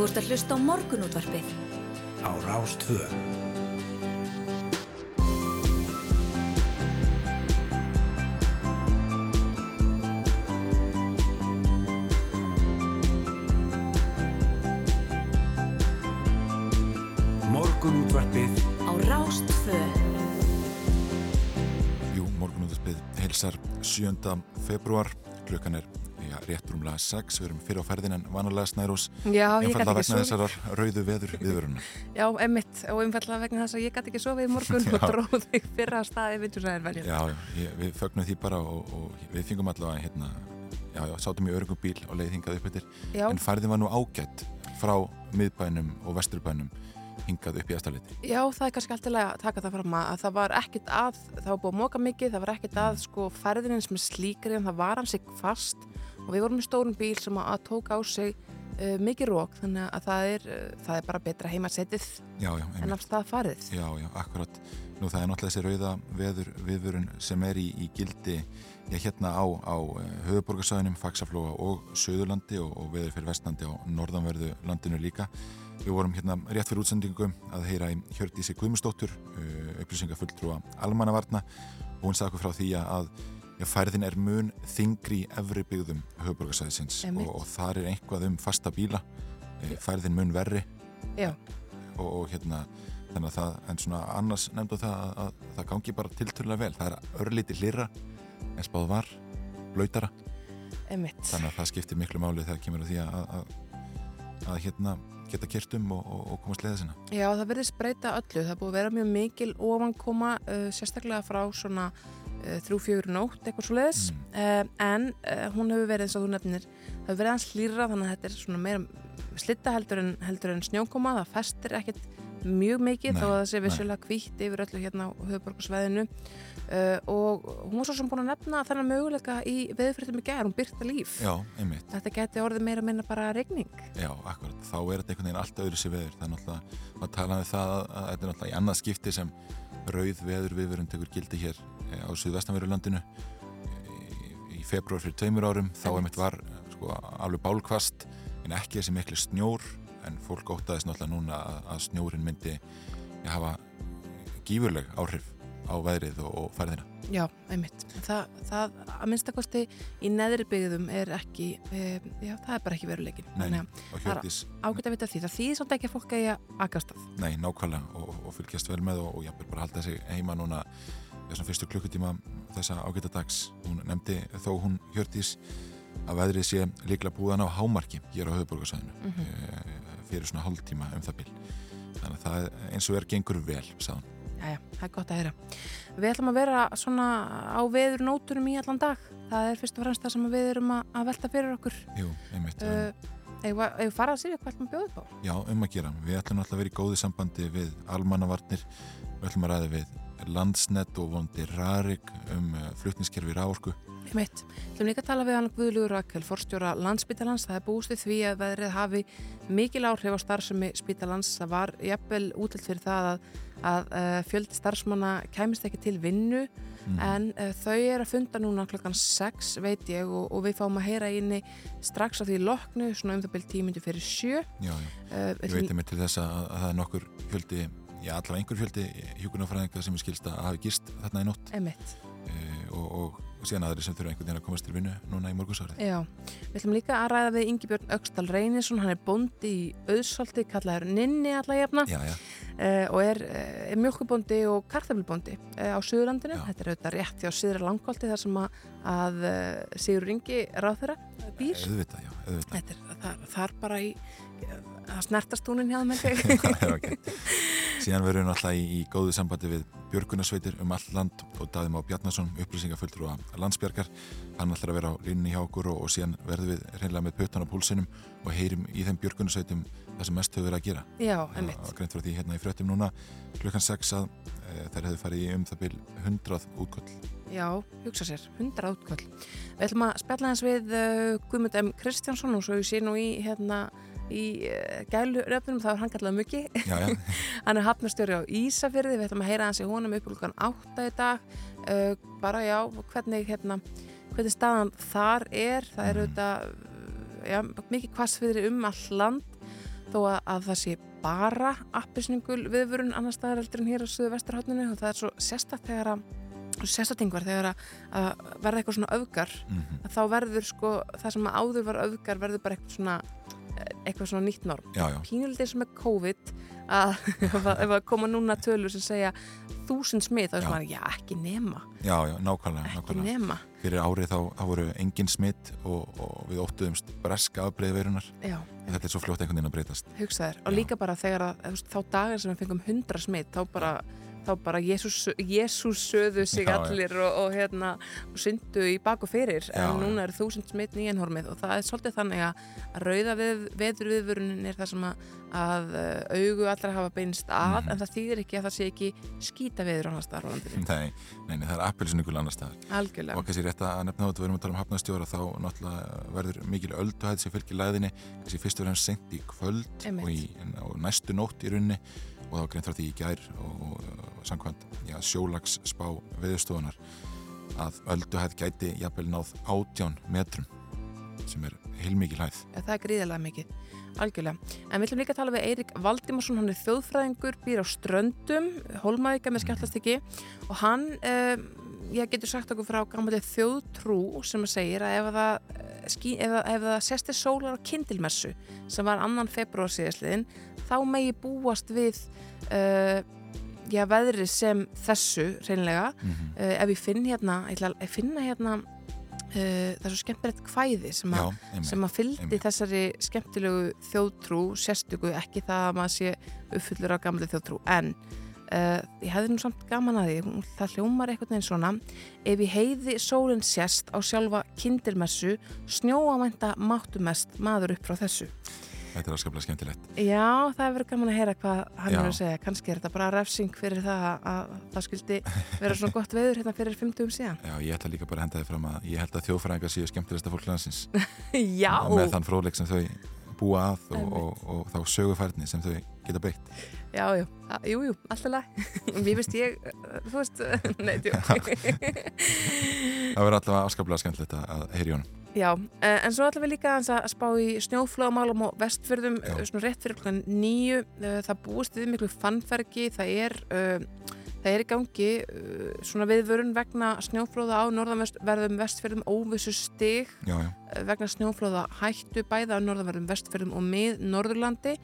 Þú ert að hlusta á morgunútvarpið. Á Rástvö. Morgunútvarpið Á Rástvö. Jú, morgunúðarspið heilsar 7. februar, klukkan er já, rétt rúmlega 6, við erum fyrir á ferðin en vanalega snærós, einfallega vegna þessarar rauðu veður viðvöruna. Já, emmitt, og einfallega vegna þess að ég gæti ekki sofið í morgun og Já. dróð þig fyrra staði vindursæðir veljum. Já, ég, við fögnum því bara og, og við fengum allavega hérna, já, já, sátum í örgum bíl og leið hingað upp Já. en færðin var nú ágætt frá miðbænum og vesturbænum hingað upp í Estaliti. Já, það er kannski alltaf að taka það fram að það var ekkit að, það var búið að móka mikið, það var ekkit að sko ferðinin sem er slíkri en það var hans ekki fast og við vorum í stórum bíl sem að, tóka á sig uh, mikið rók þannig að það er, uh, það er bara betra heima setið Já, já, en af stað farið. Já, já, akkurat. Nú það er náttúrulega þessi rauða veður viðvörun sem er í, í gildi já, hérna á, á höfuborgarsæðinum, Faxaflóa og Söðurlandi og, og veður fyrir vestandi á norðanverðu landinu líka. Við vorum hérna rétt fyrir útsendingu að heyra í Hjördísi Guðmustóttur, uh, upplýsingafulltrúa Almannavarna og hún sagði okkur frá því að færðin er mun þingri í efri byggðum höfuborgarsæðisins og, og þar er einhvað um fasta bíla, eh, færðin mun verri. Já, og, og hérna þannig að það, en svona annars nefndu það að, að það gangi bara tilturlega vel. Það er örlíti hlýra en spáð var blöytara, þannig að það skiptir miklu máli þegar kemur að því að, að, að hérna geta kyrtum og, og, og komast leiða sinna. Já, það verðist breyta öllu. Það búið að vera mjög mikil ofankoma, uh, sérstaklega frá svona þrjú-fjögur nótt, eitthvað svo leiðis. Mm. Uh, en uh, hún hefur verið eins og þú nefnir, það hefur verið hans hlýra þannig að þetta er svona meira slitta heldur en, heldur en snjókoma. Það festir ekkert mjög mikið Nei, þó að það sé vissulega kvítt yfir öllu hérna á höfuborgarsveðinu. Uh, og hún var svo sem búin að nefna þennan möguleika í veðurfréttum í gær, hún byrta líf. Já, einmitt, Þetta geti orðið meira minna bara regning. já, akkurat þá er þetta einhvern veginn allt öðru sér veður það er náttúrulega, að tala um það að, að þetta er náttúrulega í annað skipti sem rauð veður viðvörun tekur gildi hér eh, á Suðvestanverulandinu í, februar fyrir tveimur árum þá Einmitt. var sko, alveg bálkvast en ekki þessi miklu snjór en fólk óttaðist náttúrulega núna að, snjórin myndi hafa gífurleg áhrif á veðrið og, og færðina Já, einmitt. Það, það að minnstakosti í neðri byggðum er ekki, e, já, það er bara ekki veruleikin. Nei, Þannig og hjördís, ágætt að vita því. Það þýðir svolítið ekki að fólk eigi að akast að. nei, nákvæmlega og, og fylgjast vel með og, og jafnvel bara halda sig heima núna þessum fyrstu klukkutíma þessa ágæta dags hún nefndi þó hún hjördís að veðrið sé líklega búðan á hámarki hér á höfuborgarsæðinu Mhm. fyrir svona hálftíma um það bil þannig að það er, eins og er gengur vel sagði hún. Jæja, það er gott að heyra. Við ætlum að vera svona á veður nótunum í allan dag. Það er fyrst og fremst það sem við erum að, velta fyrir okkur. Jú, einmitt Eða uh, fara að sér hvað ætlum að bjóða upp á? Já, um að gera. Við ætlum alltaf að vera í góði sambandi við almannavarnir. Við ætlum að ræða við Landsnet og vondi Rarik um uh, flutniskerfi ráorku. Einmitt. Þú ætlum líka að tala við hann Guðlugur Rakel, forstjóra landsbítalans. Það er búist við því að veðrið hafi mikil áhrif á starfsemi spítalans. Það var jafnvel útilt fyrir það að, að uh, fjöldi starfsmanna kæmist ekki til vinnu Mm. en uh, þau eru að funda núna klokkan 6 veit ég og, og við fáum að heyra inni strax á því loknu, svona um það byrjum tímyndu fyrir sjö. Já, já. Uh, Ég veit einmitt til þess að, að það er nokkur fjöldi, já allavega einhver fjöldi hjúkunarfræðinga sem er skilst að hafi gist þarna í nótt uh, og, og, og síðan aðri sem þurfa einhvern veginn að komast til vinnu núna í morgunsárið. Já, við ætlum líka að ræða við Ingi Björn Öxtal Reynisson, hann er bondi í auðsólti, kallaður Ninni alla jafna Já, já, uh, og er, uh, er mjölkubondi og kartaflubondi uh, á Suðurlandinu. Já. Þetta er auðvitað rétt hjá Suður Langholti þar sem að, að Sigur Ingi ráð þeirra býr. auðvitað, já, auðvitað. Þetta er þar, þar bara í að snertast húnin hjá. Það. Síðan verðum við náttúrulega í, í góðu sambandi við Björgunarsveitir um all land og Daðum á Bjarnason, upplýsingafulltrú að landsbjargar. Hann ætlar að vera á línni hjá okkur og, og síðan verðum við reynlega með pötan á púlsinum og heyrim í þeim Björgunarsveitum það sem mest verið að gera. Já, einmitt. var greint frá því hérna í fréttum núna klukkan 6 að e, þær hefðu farið í um það bil 100 útköll. Já, hugsa sér, 100 átköll. Við ætlum að spjalla hans við uh, Guðmund M. Kristjánsson og svo ég sé nú í, hérna, í uh, gælu röfnum, það er hann kallað muggi. Hann er hafnastjóri á Ísafyrði, við ætlum að heyra hans í honum upp klukkan 8 í dag. Uh, bara já, hvernig, hérna, hvernig staðan þar er, það er Mhm. auðvitað, já, mikið hvassfiðri um all land. þó að, að það sé bara appisningul viðvörun annar staðar heldur en hér á söðu vesturhátninu og það er svo að sérstættingvar þegar að, að verða eitthvað svona öfgar Mhm. að þá verður sko það sem áður var öfgar verður bara eitthvað svona eitthvað svona nýtt norm Já, já, pínulítið sem er COVID að ef að- koma núna tölur sem segja þúsund smit þá er Já. að já ekki nema já, já, nákvæmlega, ekki nákvæmlega. nema Fyrir árið þá, þá voru engin smitt og, og við óttuðumst breska já, En þetta er svo fljótt einhvern veginn að breytast. hugsaðir og Já. líka bara þegar að þá dagar sem við fengum hundra smit þá bara þá bara Jésús, söðu sig Já, allir og, og hérna og syndu í bak og fyrir. Já, en núna eru þúsund smitt nýjanhormið og það er svolítið þannig að rauða við, veður viðvörunin er það sem að, að uh, augu allra hafa beinst að Mhm. en það þýðir ekki að það sé ekki skýta veður annars staðar á landinu. Nei, nei, nei, það er appelsinugul annar staðar. algjörlega. Og kannski rétt að nefna þetta, við erum að tala um hafnastjóra, þá náttúrulega verður mikil ölduhæð sem fylgir læðinni, kannski fyrst og fremst sent í kvöld og, í, og næstu nótt í runni og þá greint frá því í gær og, samkvæmt sjólags spá veðurstofunar að ölduhæð gæti jafnvel náð átján metrum sem er heilmikil hæð. Ja, það er gríðarlega mikið, algjörlega. En við ætlum líka að tala við Eirik Valdimarsson, hann er þjóðfræðingur, býr á Ströndum, Hólmavíka með skjáltastykki og hann, um, ég getur sagt okkur frá gammalið þjóðtrú sem að segir að ef að það, eh, það sesti sólar á kindilmessu sem var annan februar síðastliðin, þá megi búast við uh, já, veðri sem þessu, reynlega. Mm -hmm. Uh, ef ég finn hérna, ég ætla að finna hérna, uh, það er svo skemmtilegt kvæði sem að Já, einmitt. sem að fyldi þessari skemmtilegu þjóðtrú sérstöku, ekki það að maður sé uppfullur af gamli þjóðtrú, en uh, ég hefði nú samt gaman að því það hljómar einhvern veginn svona. Ef ég heiði sólinn sérst á sjálfa kindirmessu, snjóamænta máttumest maður upp frá þessu. Þetta er afskaplega skemmtilegt. Já, það hefur verið gaman að heyra hvað hann Já. er að segja. Kannski er þetta bara refsing fyrir það að, að það skildi vera svona gott veður hérna fyrir 50 um síðan. Já, ég ætla líka bara að henda þið fram að ég held að þjóðfræðingar séu skemmtilegsta fólk landsins. Já, með þann fróðleik sem þau búa að og, Einmitt. og, og, þá sögufærni sem þau geta beitt. Já, jú, A- jú, jú, alltaf lag Mér finnst ég, uh, þú veist Nei, djók Það verður allavega afskaplega skemmtilegt að- að heyri honum. Já, eh, en svo ætlum við líka að spá í snjóflóðamálum og vestfjörðum eh, svona rétt fyrir klokkan nýju Eh, það búist við miklu fannfergi það er, uh, það er í gangi uh, svona viðvörun vegna snjóflóða á norðanverðum vestfjörðum óvissu stig Já, já, eh, vegna snjóflóða hættu bæða á norðanverðum vestfjörðum og mið Norðurlandi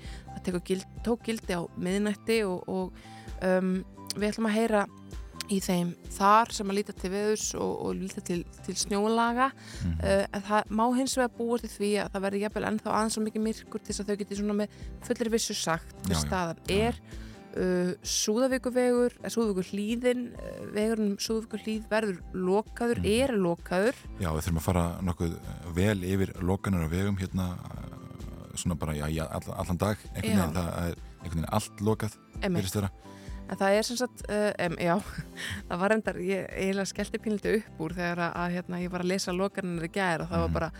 það gild, tók gildi á miðnætti og, og um, við ætlum að heyra í þeim þar sem að líta til veðurs og, og líta til, til snjólaga. Mhm. uh, en það má hins vegar búa til því að það verður jafnvel ennþá aðeins svo mikið myrkur til þess að þau geti svona með fullir vissu sagt já, staðan já. Uh, Súðavíkuvegur Súðavíkur hlýðin uh, vegurinn Súðavíkur hlýð verður lokaður, Mhm. er lokaður já, við þurfum að fara nokkuð eh, vel yfir lokanur á vegum hérna eh, svona bara, já, já all, allan dag einhvern veginn, það er einhvern veginn allt lokað. En það er sem sagt, uh, um, já, það var endar, ég eiginlega skellti pínlítið upp úr þegar að, að hérna, ég var að lesa lokarnir í gær og það var Mhm. bara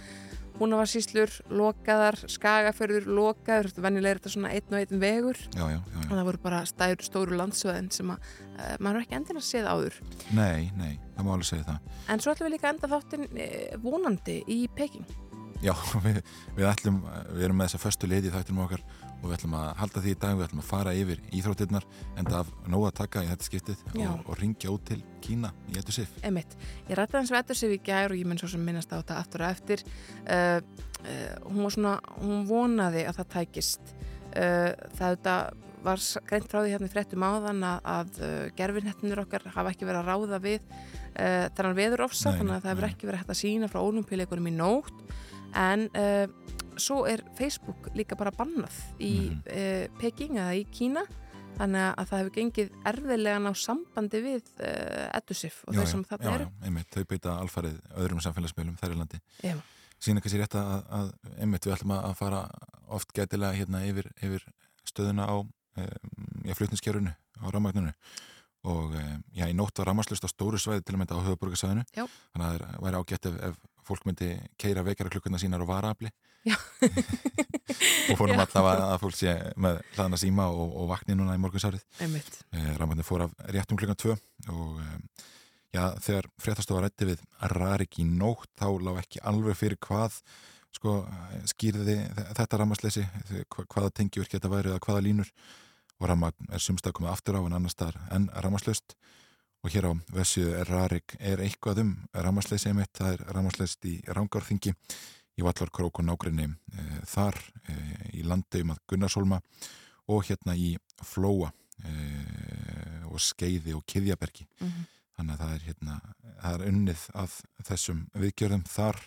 húnavarsíslur, lokaðar, skagaförður, lokaður, venjulega er þetta svona einn og einn vegur Já, já, já, og já. það voru bara stæður stóru landsveðin sem að uh, maður ekki endilega séð áður. Nei, nei, það má alveg segja það. En svo ætlum við líka enda þáttinn uh, vonandi í Peking. Já, við, við ætlum, við erum með þessa föstu leiti í þættinum okkar og við ætlum að halda því í dag, við ætlum að fara yfir íþróttirnar en það af nóg að taka í þetta skiptið og, og ringja út til Kína í ettu sif. Emitt, ég rætti hans við ettur sig í gær og ég mun svo sem minnast á þetta aftur og eftir. Uh, uh, hún svona, hún vonaði að það tækist. Uh, það þetta var greint frá því hérna í fréttum áðan að, að gerfinhettinur okkar hafa ekki verið að ráða við uh, þennan veðurofsa Nei, þannig að það hefur ekki verið hægt að sína frá ólumpíleikunum í nótt. En svo er Facebook líka bara bannað í Mhm. uh, Peking eða í Kína þannig að það hefur gengið erfiðlega ná sambandi við uh, Edusif og þeir sem þarna eru já, einmitt, þau beita alfarið öðrum samfélagsmiðlum þær í landi. Já. Sína kannski rétt að, að einmitt við ætlum að fara oft gætilega hérna yfir, yfir stöðuna á um, já, flutniskerfinu á rafmagninu og já, í nótt var rafmagnslust á stóru svæði til að mynda á höfuborgarsæðinu Já. þannig að það væri ágætt ef, ef fólk myndi keira vekjara klukkuna sínar á varafli Já. og fórum Já. allavega að fólk sé með hlaðana síma og, og vakni núna í morgunsárið. Eh, rafmagnir fór af réttum klukkan tvö og um, já, þegar fréttastofa rætti við Rarik í nótt þá lág ekki alveg fyrir hvað sko skýrði þetta rammarsleysi hvaða tengjur geta værið eða hvaða línur. Og rammagn er sumstað komið aftur á en annar staðar en rammarslöst og hér á Vessju er Rarik er eitthvað um rammarsleysi einmitt, það er rammarsleyst í Rangárþingi í Vallarkrók og nákrenni e, þar e, í landegjum að Gunnarsholma og hérna í Flóa e, og Skeiði og Kiðjabergi mm -hmm. þannig að það er hérna það er unnið af þessum viðgjörðum þar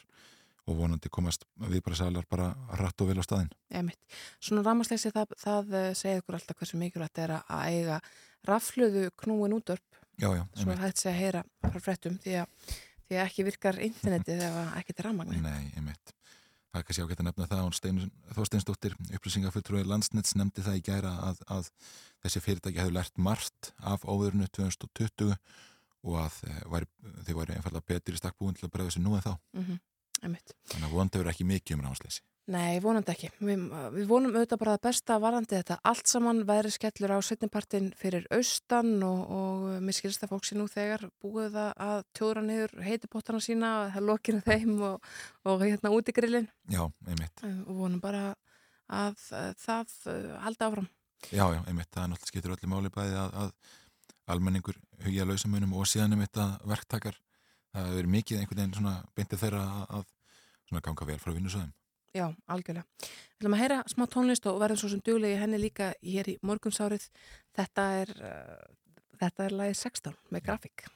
og vonandi komast við bara rætt og vel á staðin. Emitt. Svona rámasleysi það, það eh, segir ykkur alltaf hversu mikilvægt er að eiga rafluðu knúin útörp já, já, svo hægt sé að heyra frá frettum því að, því að ekki virkar internetið ef ekki til rámagnin. Nei, emitt. Það er kannski ágætt að nefna það hún Þorsteinsdóttir upplýsingafulltrúi landsnits nefndi það í gæra að, að þessi fyrirtæki hefur lært margt af óðurnu 2020 og að eh, var, þau væri einfallega betur í stakkbúin til að bregða sér nú en þá. Mm -hmm. Þannig að vonandi verður ekki mikið um ráðsleysi. Nei, vonandi ekki. Við, við vonum auðvitað bara að besta varandi þetta. Allt saman væri skellur á setnipartin fyrir austan og, og mér skilst að fólk sé nú þegar búið að tjóra niður heitipottana sína og það lokir þeim og, og hérna út í grillin. Já, einmitt. Og vonum bara að, að það halda áfram. Já, já, einmitt. Það er náttúrulega skiptur öllu máli bæði að, að almenningur hugja lausamunum og síðan einmitt að verktakar það verið mikið einhvern veginn svona beintið þeirra að, að ganga vel frá vinnusöðum. Já, algjörlega. Við viljum að heyra smá tónlist og verðum svo sem duglegi henni líka hér í morgunsárið. Þetta er, uh, þetta er lagi 16 með grafík.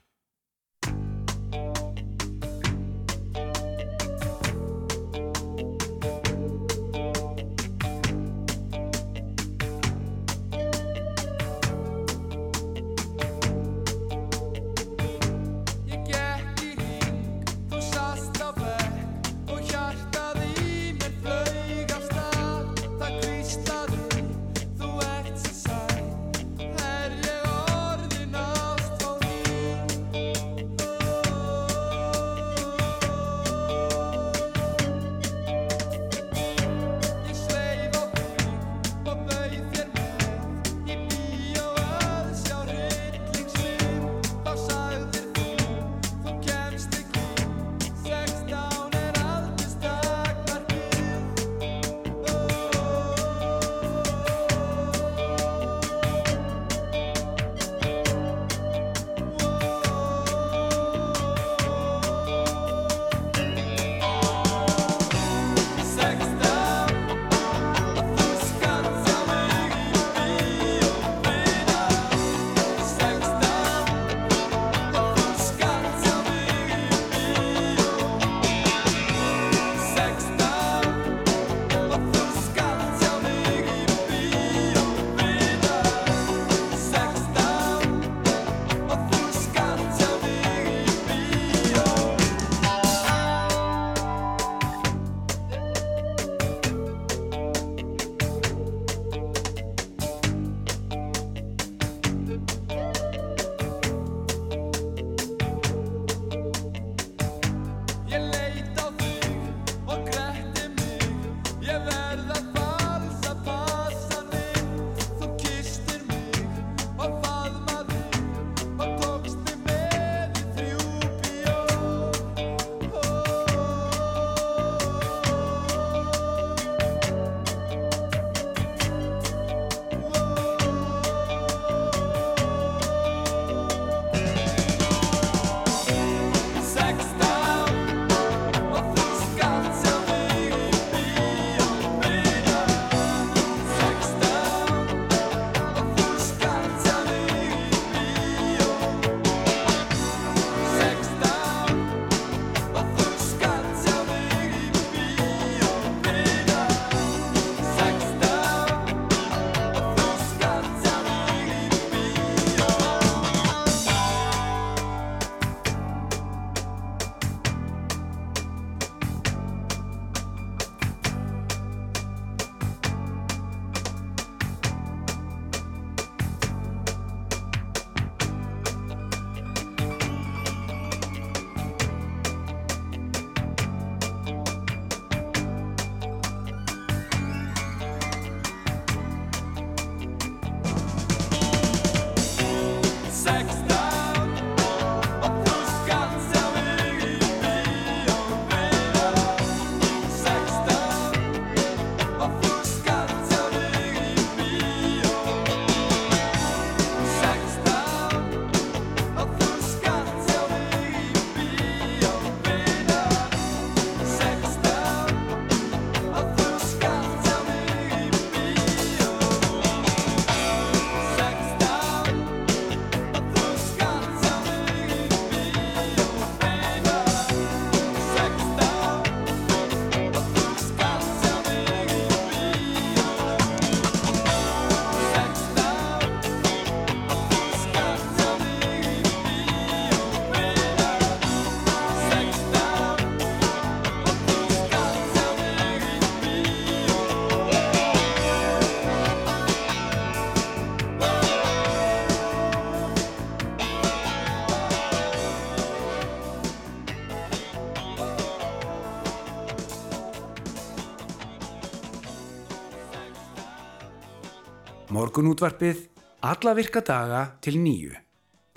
Morgunútvarpið alla virka daga til nýju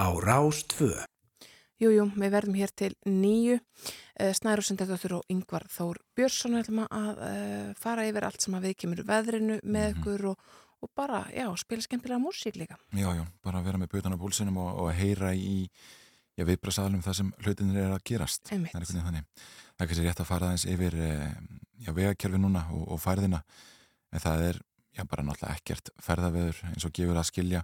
á Rás 2. Jújú, jú, við verðum hér til nýju. Eh, Snæru Sendardóttur og Yngvar Þór Björnsson ætlum að uh, fara yfir allt sem að við kemur veðrinu með Mhm. ykkur og, og bara, já, spila skemmtilega músík líka. Já, já, bara vera með butan á búlsinum og, og heyra í já, viðbrasaðalum það sem hlutinir er að gerast. Einmitt. Það er einhvern veginn þannig. Það er kannski rétt að fara aðeins yfir eh, já, vegakerfi núna og, og færðina en það er já, bara náttúrulega ekkert ferðaveður eins og gefur að skilja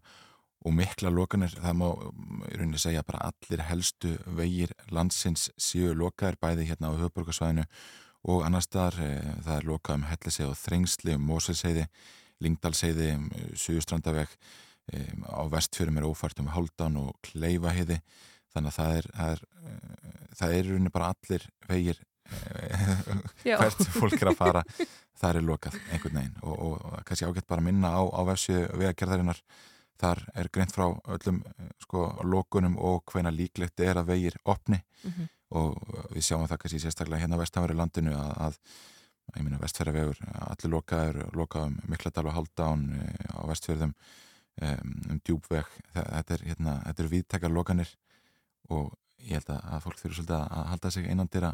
og mikla lokanir, það má um, í rauninni segja bara allir helstu vegir landsins séu lokaðir bæði hérna á höfburgarsvæðinu og annar staðar, e, það er lokað um Hellisei og Þrengsli, um Moselseiði Lingdalseiði, um Suðustrandaveg e, á vestfjörum er ófært um Háldan og Kleifaheiði þannig að það er það er, það í rauninni bara allir vegir hvert fólk er að fara það er lokað einhvern veginn og, og, og kannski ágætt bara að minna á, á vefsið vegagerðarinnar. Þar er greint frá öllum eh, sko lokunum og hvena líklegt er að vegir opni. Mhm. og við sjáum það kannski sérstaklega hérna vestanverið landinu að, að ég minna vestfjörðavegur, allir lokaður lokaðum Mikladal og Haldán eh, á vestfjörðum um, djúbveg, þetta er hérna, þetta er viðtekar lokanir og ég held að, að fólk þurfi svolítið að halda sig einandira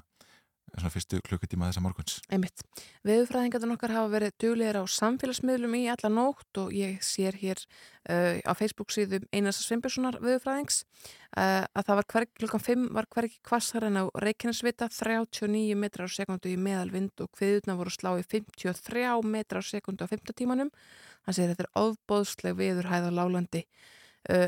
svona fyrstu klukkutíma þessa morguns Einmitt. Veðurfræðingarnir okkar hafa verið duglegir á samfélagsmiðlum í alla nótt og ég sér hér uh, á Facebook síðum Einars Sveinbjörnssonar veðurfræðings uh, að það var hver, klukkan 5 var hverki kvassar en á Reykjanesvita 39 metrar á sekundu í meðalvind og kviðutna voru slá í 53 metrar á sekundu á 5 tímanum. Hann segir þetta er ofbóðsleg veðurhæð á lálandi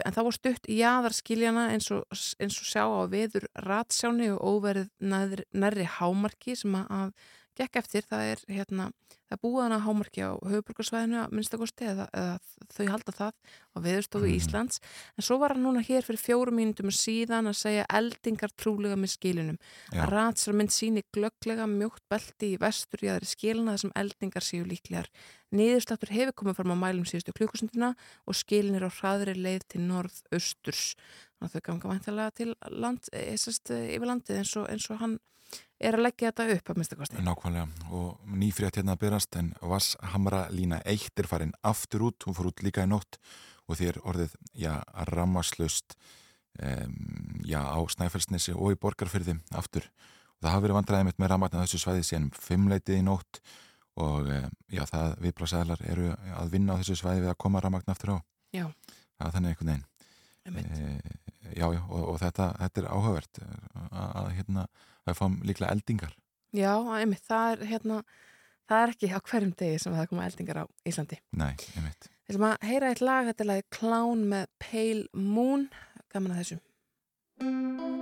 en það var stutt í jaðarskiljana eins og, eins og sjá á veður ratsjáni og óverið nærri, nærri hámarki sem að, að gekk eftir, það er hérna það búið hana hámarki á höfuburgarsvæðinu að minnstakosti eða, eða þau halda það á veðurstofu Mhm. Íslands en svo var hann núna hér fyrir fjórum mínutum síðan að segja eldingar trúlega með skilunum Já. að ratsjármynd síni glögglega mjótt belti í vestur í aðri skilina þar sem eldingar séu líklegar niðursláttur hefur komið fram á mælum síðustu klukkustundina og skilin er á hraðri leið til norð-austurs. Þannig að þau ganga væntalega til land, e, sest, yfir landið eins og, eins og hann er að leggja þetta upp að minnstakosti Nákvæmlega. Og nýfrétt hérna að berast en Vasshamra lína 1 er farin aftur út, hún fór út líka í nótt og er orðið, já, rammaslaust um, já, á Snæfellsnesi og í Borgarfyrði aftur. Og það hafa verið vandræðið mitt með rammatna þessu svæði síðan fimmleitið í nótt og um, já, það viðblásaðlar eru að vinna á þessu svæði við að koma rammatna aftur á Já. það er þannig einhvern veginn e, já, já, og, og þetta, þetta er áhugavert að, að hérna, að fá líklega eldingar Já, einmitt, það er hérna það er ekki á hverjum degi sem það koma eldingar á Íslandi. Nei, einmitt Við ætlum að heyra eitt lag, þetta er lagið Clown með Pale Moon, gaman að þessu.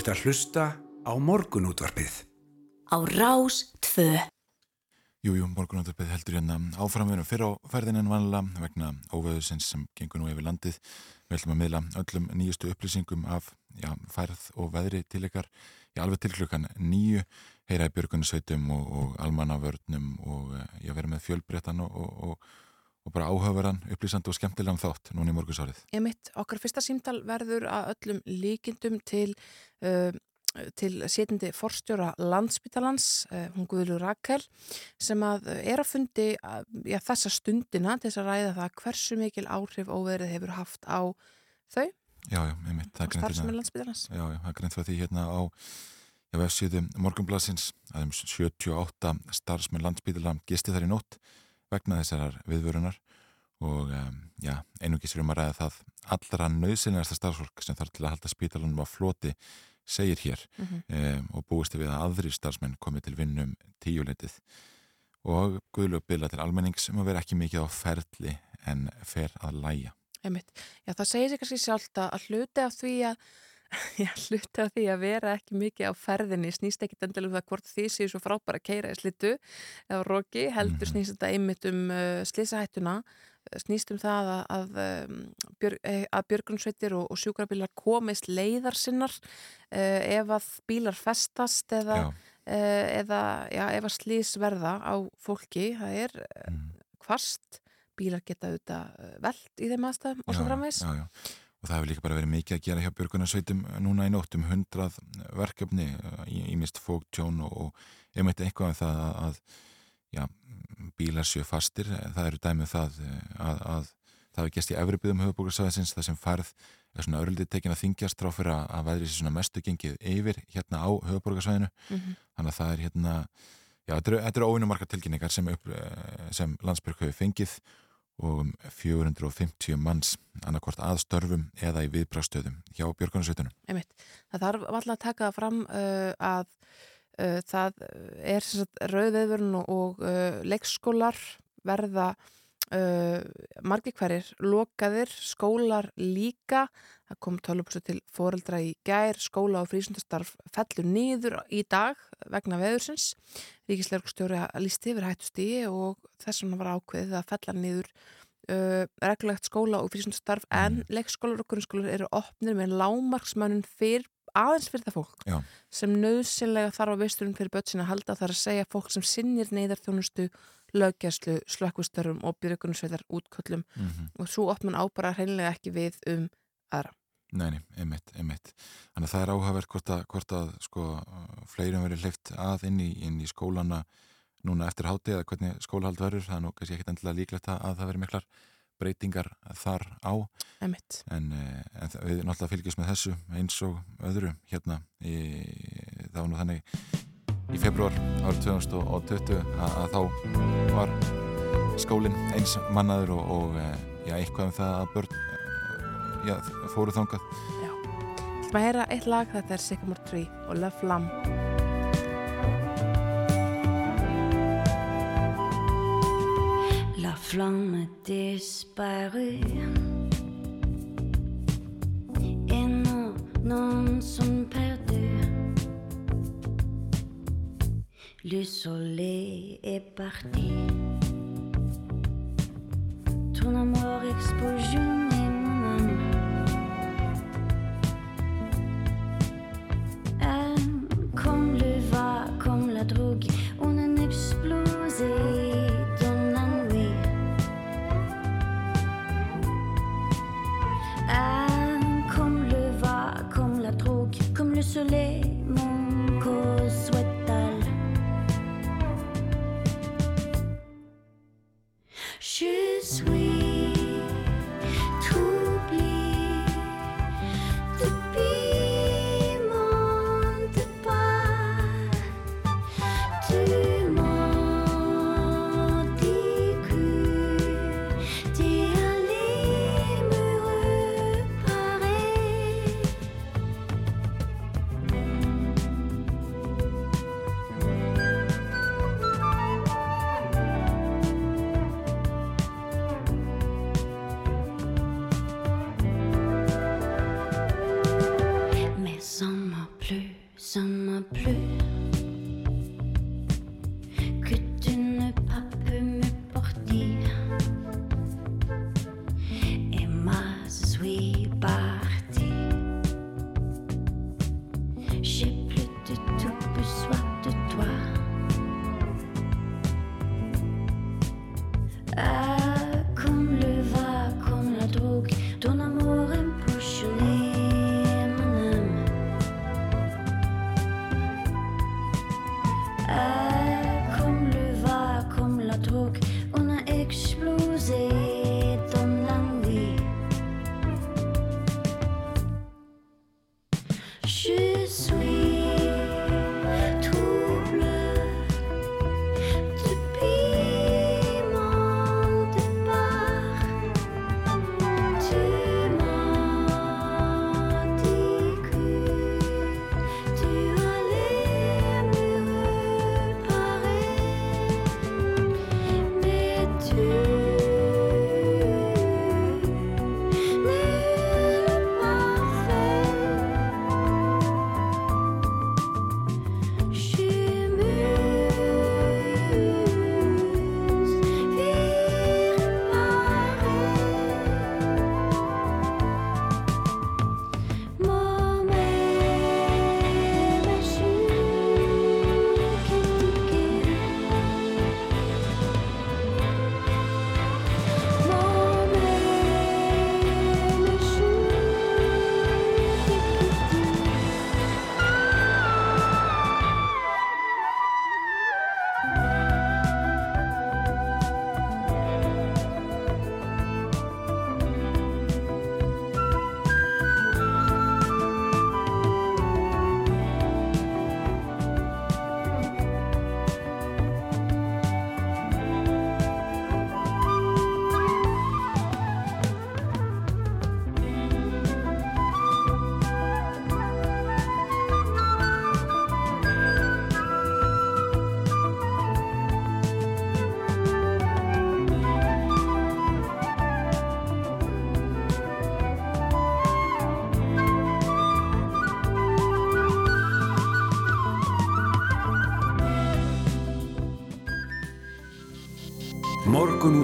Ert að hlusta á morgunútvarpið. Á Rás 2. Jú, jú, morgunáttarpið heldur hérna áframverðum fyrir á ferðin en vanlega vegna óveðusins sem gengur nú yfir landið. Við ætlum að miðla öllum nýjustu upplýsingum af já, færð og veðri til ykkar í alveg til klukkan nýju, heyra í björgunarsveitum og, og almannavörnum og eh, já, vera með fjölbreyttan og, og, og, og bara áhugaverðan, upplýsandi og skemmtilegan þátt núna í morgunsárið. Ég mitt, okkar fyrsta símtal verður að öllum líkindum til, uh, til setjandi forstjóra landsbytalans, uh, hún Guðlu Rakel, sem að er að fundi uh, já, þessa stundina til þess að ræða það hversu mikil áhrif óverið hefur haft á þau, Já, já, er greint starfsmenn hérna- landsbytalans. Já, já, það er greint frá því hérna á já, vefsíðu morgunblassins að um 78 starfsmenn landsbíðala gisti þar í nótt vegna þessarar viðvörunar og um, já, einungis erum að ræða það allra nöðsynlegasta starfsfólk sem þarf til að halda spítalunum á floti segir hér Mhm. um, og búist við að aðri starfsmenn komi til vinnum tíuleitið og guðlu bila til almennings um að vera ekki mikið á ferli en fer að læja. Einmitt. Já, það segir sér kannski sjálft að hluti af því að Já, hluti af því að vera ekki mikið á ferðinni snýst ekki endilega um það hvort því séu svo frábæra að keira í slittu eða roki, heldur Mhm. snýst þetta einmitt um uh, slísahættuna snýst um það að, að, um, björ, eh, að björgunsveitir og, og sjúkrabílar komist leiðar sinnar uh, ef að bílar festast eða, Já, uh, eða já, ef að slís verða á fólki það er mm. hvast bílar geta auðvitað velt í þeim aðstæðum og svo Já, framvegs já, já. Og það hefur líka bara verið mikið að gera hjá björgunarsveitum núna í nótt um hundrað verkefni í, í mist fóktjón og, og einmitt eitthvað um það að, að já, bílar séu fastir. Það eru dæmið það að, að það hefur gæst í efribyðum höfubókarsvæðisins það sem farð er svona örlítið tekin að þingjast frá fyrir að, að veðri sér svona mestu gengið yfir hérna á höfubókarsvæðinu. mm Þannig að það er hérna, já, þetta eru, eru óvinumarka tilkynningar sem, eh, sem landsbyrg hefur fengið og um 450 manns annarkvort aðstörfum eða í viðbrástöðum hjá björgunarsveitunum. Það þarf alltaf að taka fram uh, að uh, það er rauðveðurinn og, og uh, leikskólar verða uh, margir hverjir lokaðir, skólar líka, það kom tölupústu til foreldra í gær, skóla og frísundastarf fellur niður í dag vegna veðursins. Ríkisleirkstjóri lísti yfir hættustíi og þess vegna var ákveðið að fella niður uh, reglulegt skóla og frísundastarf en leikskólar og grunnskólar eru opnir með lámarksmönnum fyrr aðeins fyrir það fólk Já. sem nöðsynlega þarf á veisturinn fyrir börn sína að halda þar að segja fólk sem sinnir neyðarþjónustu, löggæslu, slökkvistörfum og byrjökunarsveitar útköllum Mm -hmm. og svo opnum ábara hreinlega ekki við um aðra. Nei, nei, einmitt, einmitt. Þannig að það er áhugavert hvort að, hvort að sko, fleirum verið hleyft að inn í, inn í skólana núna eftir háti eða hvernig skólahald verður. Það er nú kannski ekkit endilega líklegt að, að það veri miklar breytingar þar á en, eh, en við náttúrulega fylgjast með þessu eins og öðru hérna í, var nú þannig í februar árið 2020 að, að þá var skólinn eins mannaður og, og eh, já, eitthvað um það að börn eh, já, fóru þangað. Þú maður heyra eitt lag, þetta er Sycamore Tree og Love Lamb. La flamme disparut Et non, non sont perdus Le soleil est parti. Ton amour explosionne mon âme Euh, Comme le va, comme la drogue On a explosé dans la nuit. Ah, comme le va, comme la drogue, comme le soleil,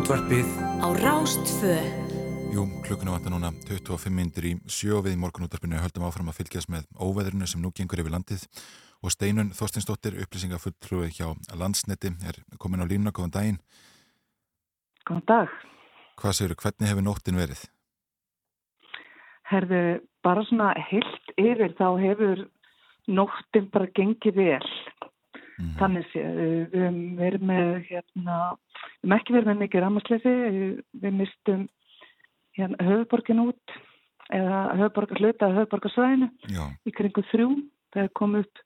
Morgun útvarpið á Rástfö Jú, klukkinu vantar núna 25 myndir í sjö við í morgunúttarpinu höldum áfram að fylgjast með óveðrinu sem nú gengur yfir landið og Steinun Þorstinsdóttir, upplýsingafulltrúi hjá Landsneti, er komin á línuna, góðan daginn. Góðan dag. Hvað segir hvernig hefur nóttin verið? Herðu, bara svona heilt yfir þá hefur nóttin bara gengið vel. Mhm. Þannig sé, við höfum verið með, hérna, við höfum ekki verið með mikið rammarsleysi, við mistum hérna, höfuborgin út eða höfuborgar hluta höfuborgarsvæðinu já, í kringu þrjú þegar kom upp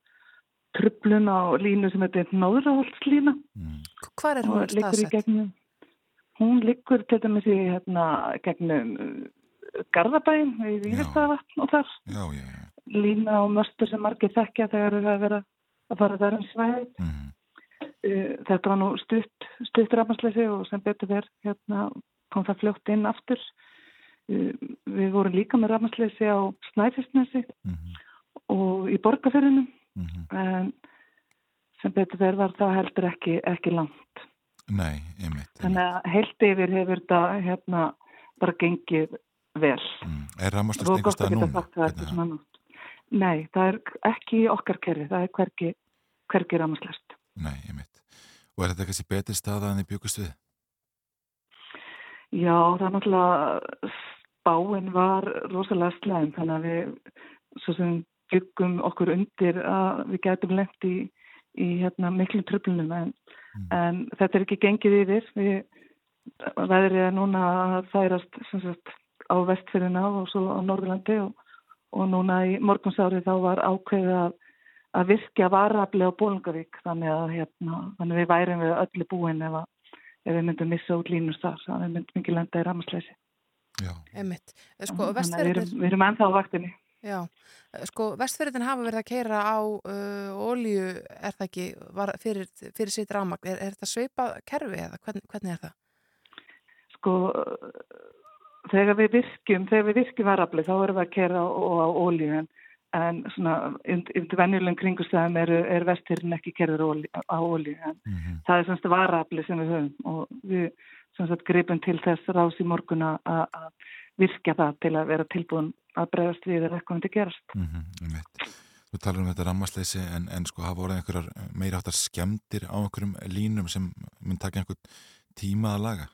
trublun á línu sem heitir Nóðraholtslína mm, Hvar er hún liggur í staðsett? gegnum hún liggur til dæmis í hérna, gegnum uh, Garðabæin í Víðurstaðavatn og þar já, já, já. lína og möstur sem margir þekkja þegar það er að vera að fara þar um svæði Mm, Uh, þetta var nú stutt, stutt rafmagnsleysi og sem betur verð hérna, kom það fljótt inn aftur. Uh, við vorum líka með rafmagnsleysi á Snæfisnesi mm, og í borgarferðinu mm, en sem betur verð var það heldur ekki, ekki langt. nei, einmitt, einmitt. Þannig að heilt yfir hefur þetta hérna, bara gengið vel. Mm, er rammastöst Þú einhver gott að stað geta núna? Nei, það er ekki í okkar kerfi, það er hvergi, hvergi rafmagnsleyst. Nei, einmitt. Og er þetta kannski betri staða en þið byggust við? Já, það er náttúrulega spáin var rosalega slæm þannig að við svo sem byggum okkur undir að við gætum lengt í, í hérna, miklum tröflunum en, Mm. en þetta er ekki gengið yfir við veðrið er núna að færast sagt, á vestfyrina og svo á Norðurlandi og, og núna í morgunsári þá var ákveðið að, að virkja varafli á Bólungavík þannig að hérna, þannig að við værum við öllu búin ef, að, ef við myndum missa út línur þar þannig að við myndum ekki lenda í ramasleysi Já, Einmitt. Sko, að við við erum ennþá á vaktinni já, sko, vestfyrirtin hafa verið að keira á uh, olíu, er það ekki, var fyrir, fyrir sitt rámagn. Er, er þetta sveipað kerfi eða hvern, hvernig er það? sko þegar við virkjum, þegar við virkjum varafli þá erum við að kera á, ólíu en, svona undir venjulegum kringustæðum er, er vestirinn ekki kerður á ólíu en mm það er semst varafli sem við höfum og við semst gripum til þess rás í morgun að virkja það til að vera tilbúin að bregðast við eða eitthvað myndi gerast. -hmm, einmitt. Þú talar um þetta rammasleysi en, en sko hafa voruð einhverjar meira áttar skemmtir á einhverjum línum sem mun taka einhvern tíma að laga?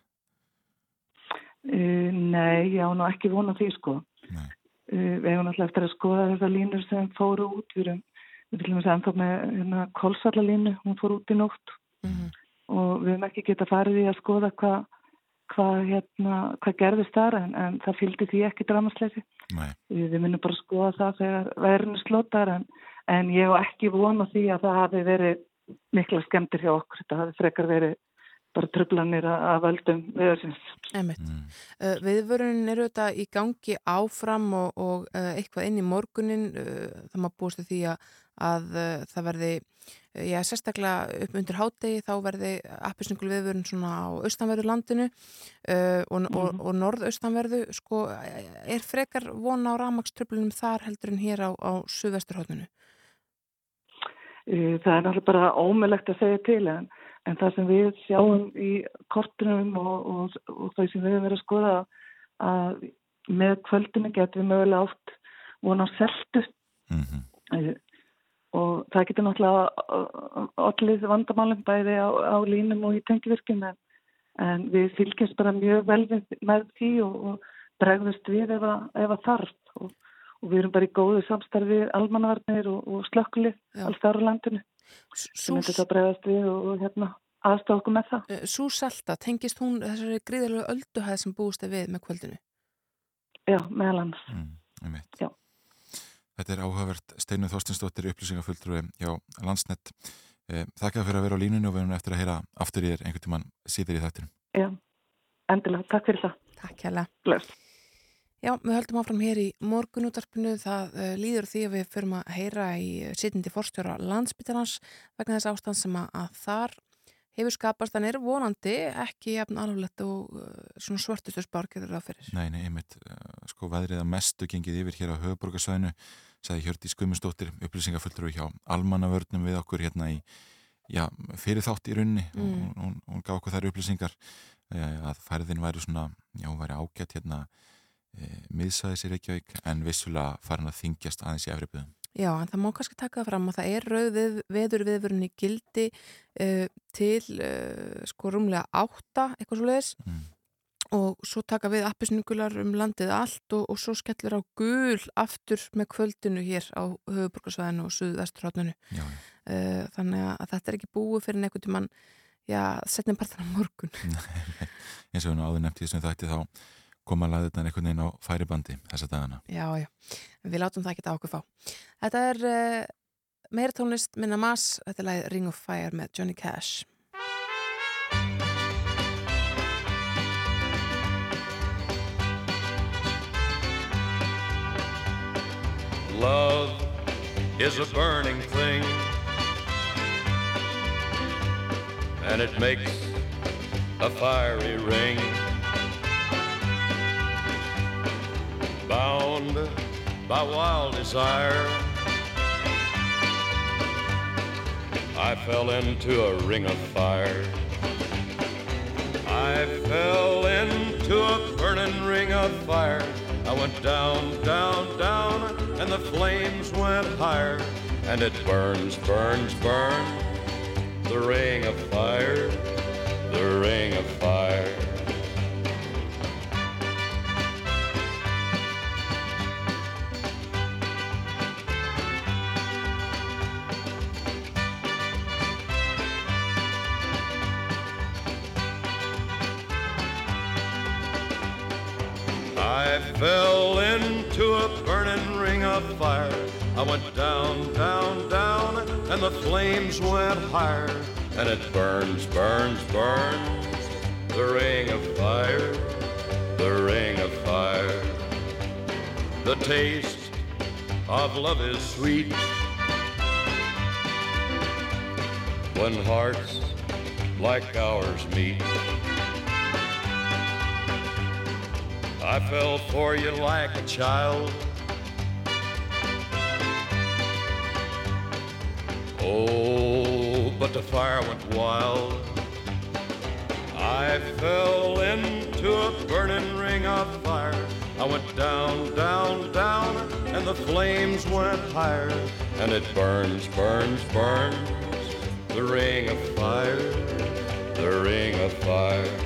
Uh, nei, ég á nú ekki vona því sko. Uh, við hefum náttúrulega eftir að skoða þessar línur sem fóru út. Við erum, við viljum þess að ennþá með hérna, kolsallalínu, hún fór út í nótt Mm og við hefum ekki geta farið í að skoða hvað hva, hérna, hva gerðist þar en, en það fylgdi því ekki dramasleysi. Við, við minnum bara að skoða það þegar verðinu slótar en, en ég hef ekki vona því að það hafi verið mikla skemmtir hjá okkur. Þetta hafi frekar verið bara tröflanir að, að völdum viðarsins. Mm, Uh, viðvörunin eru þetta í gangi áfram og, og uh, eitthvað inn í morgunin uh, það maður búist því að, að uh, það verði, uh, já sérstaklega upp undir hádegi þá verði appisningul viðvörun svona á austanverðu landinu uh, og, og, Mhm. og norðaustanverðu sko er frekar vona á ramagströflunum þar heldur en hér á, á suðvesturhóttinu Uh, Það er náttúrulega bara ómulegt að segja til en, en það sem við sjáum í kortunum og, og, og þau sem við höfum verið að skoða að með kvöldinu getum við mögulega átt vona á seltu. Mm uh, og það getur náttúrulega allir vandamálum bæði á, á línum og í tengivirkjum en, en við fylgjast bara mjög vel við, með því og, og bregðust við ef að, ef að þarf. Og, og við erum bara í góðu samstarfi almannavarnir og, og slökkli alls þar á landinu sem myndir það bregðast við og, hérna aðstofa okkur með það. Sú selta, tengist hún þessari gríðalegu ölduhæð sem búist er við með kvöldinu? Já, meðal annars. mm. Þetta er áhugavert Steinu Þorstinsdóttir upplýsingafulltrúi hjá Landsnett. Eh, Þakka fyrir að vera á línunni og við erum eftir að heyra aftur í þér einhvern tímann síður í þættinum. Já, endilega. Takk fyrir það. Takk hérlega. Já, við höldum áfram hér í morgunútarpinu. Það uh, líður því að við förum að heyra í sitindi forstjóra landsbytarnas vegna þess ástand sem að, að þar hefur skapast. Þannig er vonandi ekki jafn alveg og uh, svona svörtustu spár getur það fyrir. Nei, nei, einmitt, eh, sko veðrið að mestu gengið yfir hér á höfuborgarsvæðinu, sagði Hjördi Skumustóttir, upplýsingafulltrúi hjá almannavörnum við okkur hérna í, já, fyrir þátt í runni Mm. og hún, hún, hún gaf okkur þær upplýsingar eh, að færðin væri svona, já, væri ágætt hérna eh, miðsæðis í Reykjavík en vissulega farin að þingjast aðeins í efribyðum. Já, en það má kannski taka það fram að það er rauð veður viðvörunni gildi uh, til uh, sko rúmlega átta, eitthvað svo leiðis Mm. og svo taka við appisningular um landið allt og, og svo skellur á gul aftur með kvöldinu hér á höfuborgarsvæðinu og já. Uh, þannig að þetta er ekki búið fyrir einhvern tímann, já, setnum partan á morgun. eins og hún áður nefnt í þessum þætti þá koma að laða þetta einhvern veginn á færibandi þessa dagana. Já, já, við látum það ekki að okkur fá. Þetta er uh, meira tónlist minna mass, þetta er lagið Ring of Fire með Johnny Cash. Love is a burning thing, and it makes a fiery ring. Bound by wild desire, I fell into a ring of fire. I fell into a burning ring of fire. I went down, down, down, and the flames went higher. And it burns, burns, burns, the ring of fire, the ring of fire. I fell into a burning ring of fire. I went down, down, down, and the flames went higher. And it burns, burns, burns, the ring of fire, the ring of fire. The taste of love is sweet when hearts like ours meet. I fell for you like a child. Oh, but the fire went wild. I fell into a burning ring of fire. I went down, down, down, and the flames went higher. And it burns, burns, burns, the ring of fire, the ring of fire.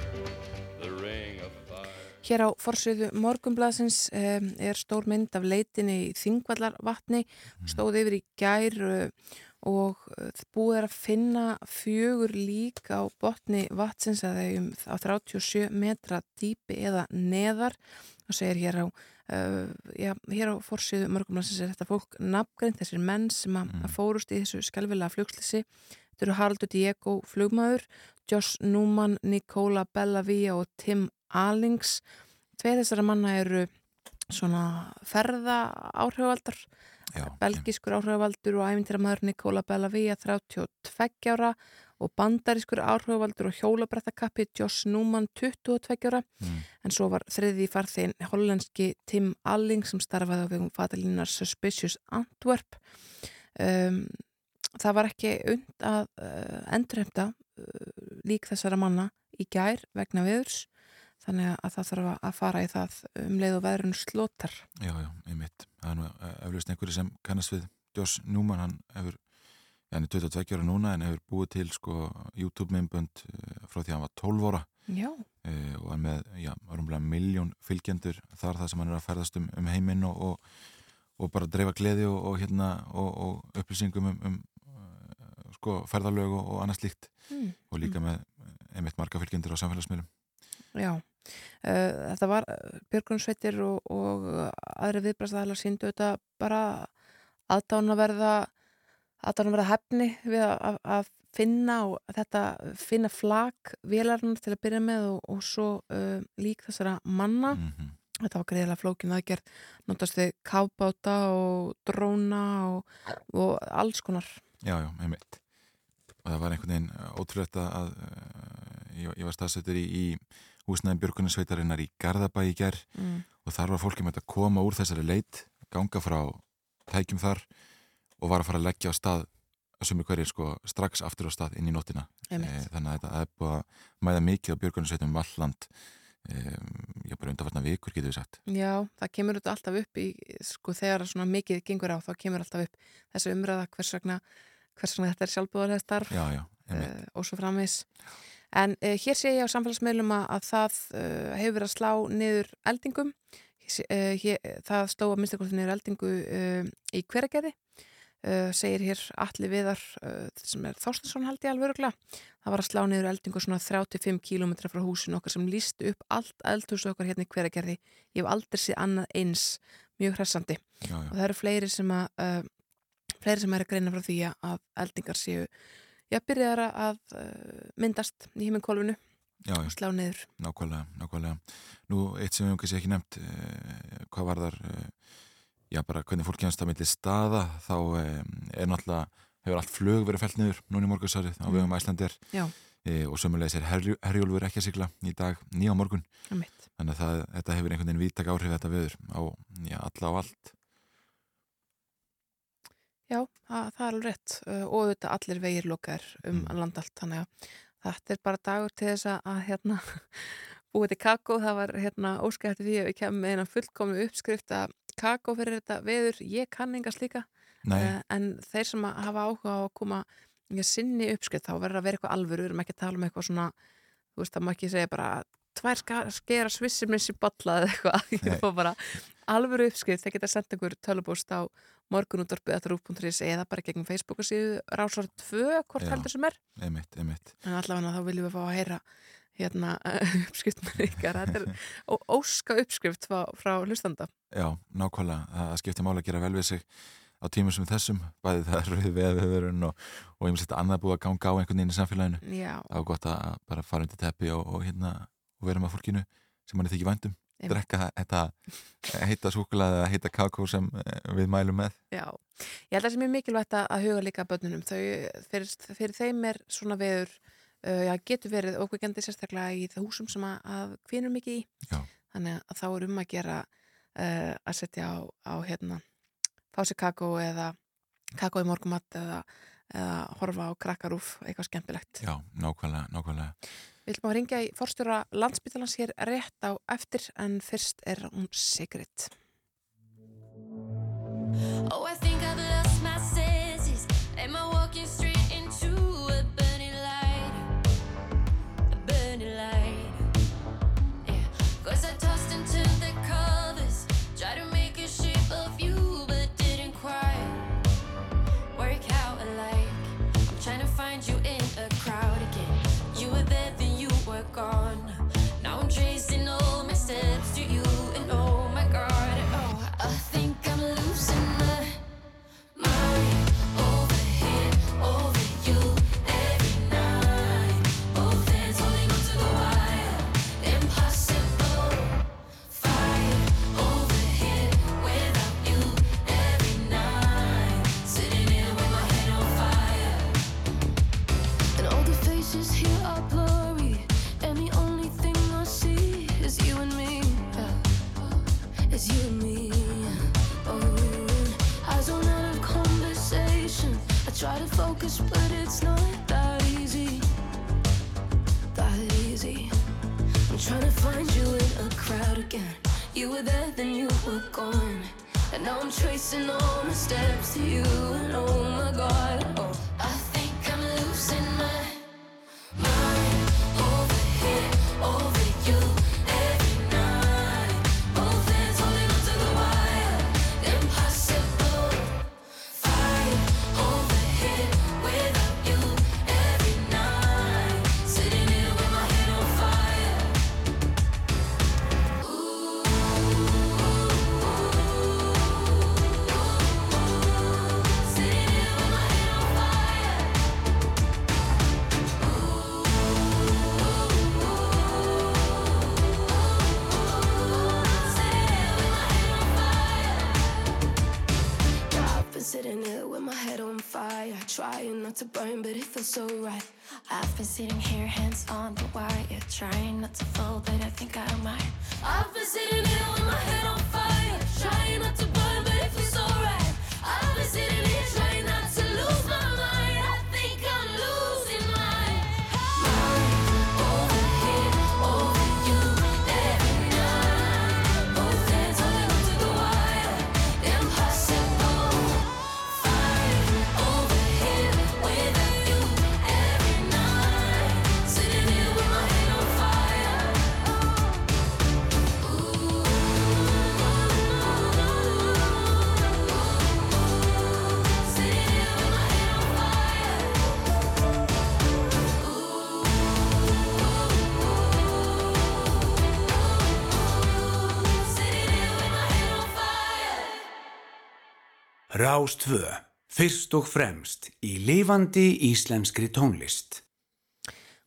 Hér á forsviðu morgumblasins um, er stór mynd af leitinni í Þingvallarvatni, stóð yfir í gær uh, og uh, búið er að finna fjögur lík á botni vatsins að þeim á 37 metra dýpi eða neðar. Og segir hér á, uh, já, hér á forsviðu morgumblasins er þetta fólk nafngreint, þessir menn sem að, að fórust í þessu skelvilega flugslisi. Þetta eru Haraldur Diego flugmaður, Josh Newman, Nicola Bellavia og Tim Alings. Tveið þessara manna eru svona ferða áhrifaldar, Já, belgískur áhrifavaldur og æfintiramæður Nicola Bellavia 32 ára og bandarískur áhrifavaldur og hjólabrættakappi Josh Newman 22 ára Mm. en svo var þriði farþinn hollenski Tim Alling sem starfaði á vegum fatalínar Suspicious Antwerp um, það var ekki und að uh, endurhefta uh, lík þessara manna í gær vegna viðurs þannig að það þarf að fara í það um leið og veðrun slótar Já, já, einmitt. Það er nú eflaust einhverju sem kannast við Josh Newman, hann hefur, hann er 22 ára núna en hefur búið til sko YouTube-myndbönd eh, frá því að hann var 12 ára Já, eh, og er með, já, rúmlega miljón fylgjendur þar það sem hann er að ferðast um, um heiminn og, og, og bara dreifa gleði og, og hérna og, og upplýsingum um, um eh, sko ferðalög og, annað slíkt mm. og líka með eh, einmitt marga fylgjendur á samfélagsmiðlum. já. Uh, þetta var Björgunsveitir og, og aðri viðbræðstæðalar síndu þetta bara aðdánaverða aðdánaverða hefni við að, að, finna og þetta finna flag vélarnar til að byrja með og, og svo uh, lík þessara manna. Mm þetta var greiðilega flókin aðgerð. Notast við kafbáta og dróna og, og alls konar. Já, já, einmitt. Og það var einhvern veginn ótrúlegt að, að ég, ég var staðsettur í, í húsnæðin Björgunarsveitarinnar í Garðabæ í ger mm. og þar var fólki með að koma úr þessari leit, ganga frá tækjum þar og var að fara að leggja á stað sumir hverjir sko strax aftur á stað inn í nóttina. Einmitt. þannig að þetta er búið að mæða mikið á Björgunarsveitum valland um, já, bara undanfarnar vikur getur við sagt. Já, það kemur þetta alltaf upp í, sko, þegar svona mikið gengur á, þá kemur alltaf upp þessu umræða hvers vegna, hvers vegna þetta er sjálfbúðarlega starf Já, já, uh, og svo framvis. En uh, hér sé ég á samfélagsmiðlum að, að það uh, hefur verið að slá niður eldingum. Uh, hér, það sló að minnstakorti niður eldingu í hveragerði. Segir hér Alli Viðar sem er Þorstinsson held ég alveg öruglega. Það var að slá niður eldingu svona 35 km frá húsinu okkar sem líst upp allt eldhús okkar hérna í hveragerði. Ég hef aldrei séð annað eins mjög hressandi Já, já, og það eru fleiri sem að fleiri sem er að greina frá því að eldingar séu já, byrjaðar að uh, myndast í og slá niður. Nákvæmlega, nákvæmlega. Nú, eitt sem við um kannski ekki nefnt, uh, hvað var þar, uh, já, bara hvernig fólk kemst að milli staða, þá um, er náttúrulega, hefur allt flög verið fælt niður núna í morgunsárið á Mm. vegum Æslandir Já. e, og sömulegis er herjólfur ekki að sigla í dag nýja morgun. Þannig að það, þetta hefur einhvern veginn vítak áhrif þetta veður á, já, alla á allt Já, það, það er alveg rétt uh, og auðvitað allir vegir lokaðir um Mm. land allt þannig að þetta er bara dagur til þess að, að hérna, búið til kakó. Það var hérna, eftir því að við kemum með eina fullkomnu uppskrift að kakó fyrir þetta veður, ég kann enga slíka Nei, uh, en þeir sem að hafa áhuga á að koma í sinni uppskrift þá verður að vera eitthvað alvöru, við erum ekki að tala um eitthvað svona þú veist, það má ekki segja bara tvær skera svissir bolla eða eitthvað, ég Nei. fór bara alvöru uppskrift, þeir geta sendt einhver tölubúst á morgunúttorpið.rúf.is eða bara gegn Facebook og síðu rásar 2 hvort Já. heldur sem er. Einmitt, einmitt. En allavega þá viljum við fá að heyra hérna uppskrift með ykkar. Þetta er ó- óska uppskrift frá, frá hlustanda. Já, nákvæmlega, það skiptir máli að gera vel við sig á tímum sem þessum bæði það er rauð veðurinn og, og ég myndi þetta annað búið að ganga á einhvern veginn í samfélaginu. Já, það var gott að bara fara undir teppi og, og, hérna, og vera með fólkinu sem manni þykir Einmitt. Drekka þetta heita súkulega eða heita kakó sem eh, við mælum með Já, ég held að það sem er mikilvægt að huga líka börnunum. Þau, fyrir, fyrir þeim er svona veður, uh, já, getur verið ókveikjandi sérstaklega í það húsum sem að, að kvinur mikið í. Já. Þannig að þá er um að gera uh, að setja á, á hérna, fá sér kakó eða kakó í morgumatt eða, eða horfa á krakkarúf, eitthvað skemmtilegt. Já, nákvæmlega, nákvæmlega Við ætlum að ringja í forstjóra landsbytalans hér rétt á eftir en fyrst er hún Sigrid. Try to focus but it's not that easy. That easy. I'm trying to find you in a crowd again. You were there then you were gone. And now I'm tracing all my steps to you And oh my god. Oh, I burn, but it feels so right. I've been sitting here, hands on the wire, trying not to fall, but I think I might. I've been sitting here with my head on fire, trying not to burn, Rás 2. Fyrst og fremst í lifandi íslenskri tónlist.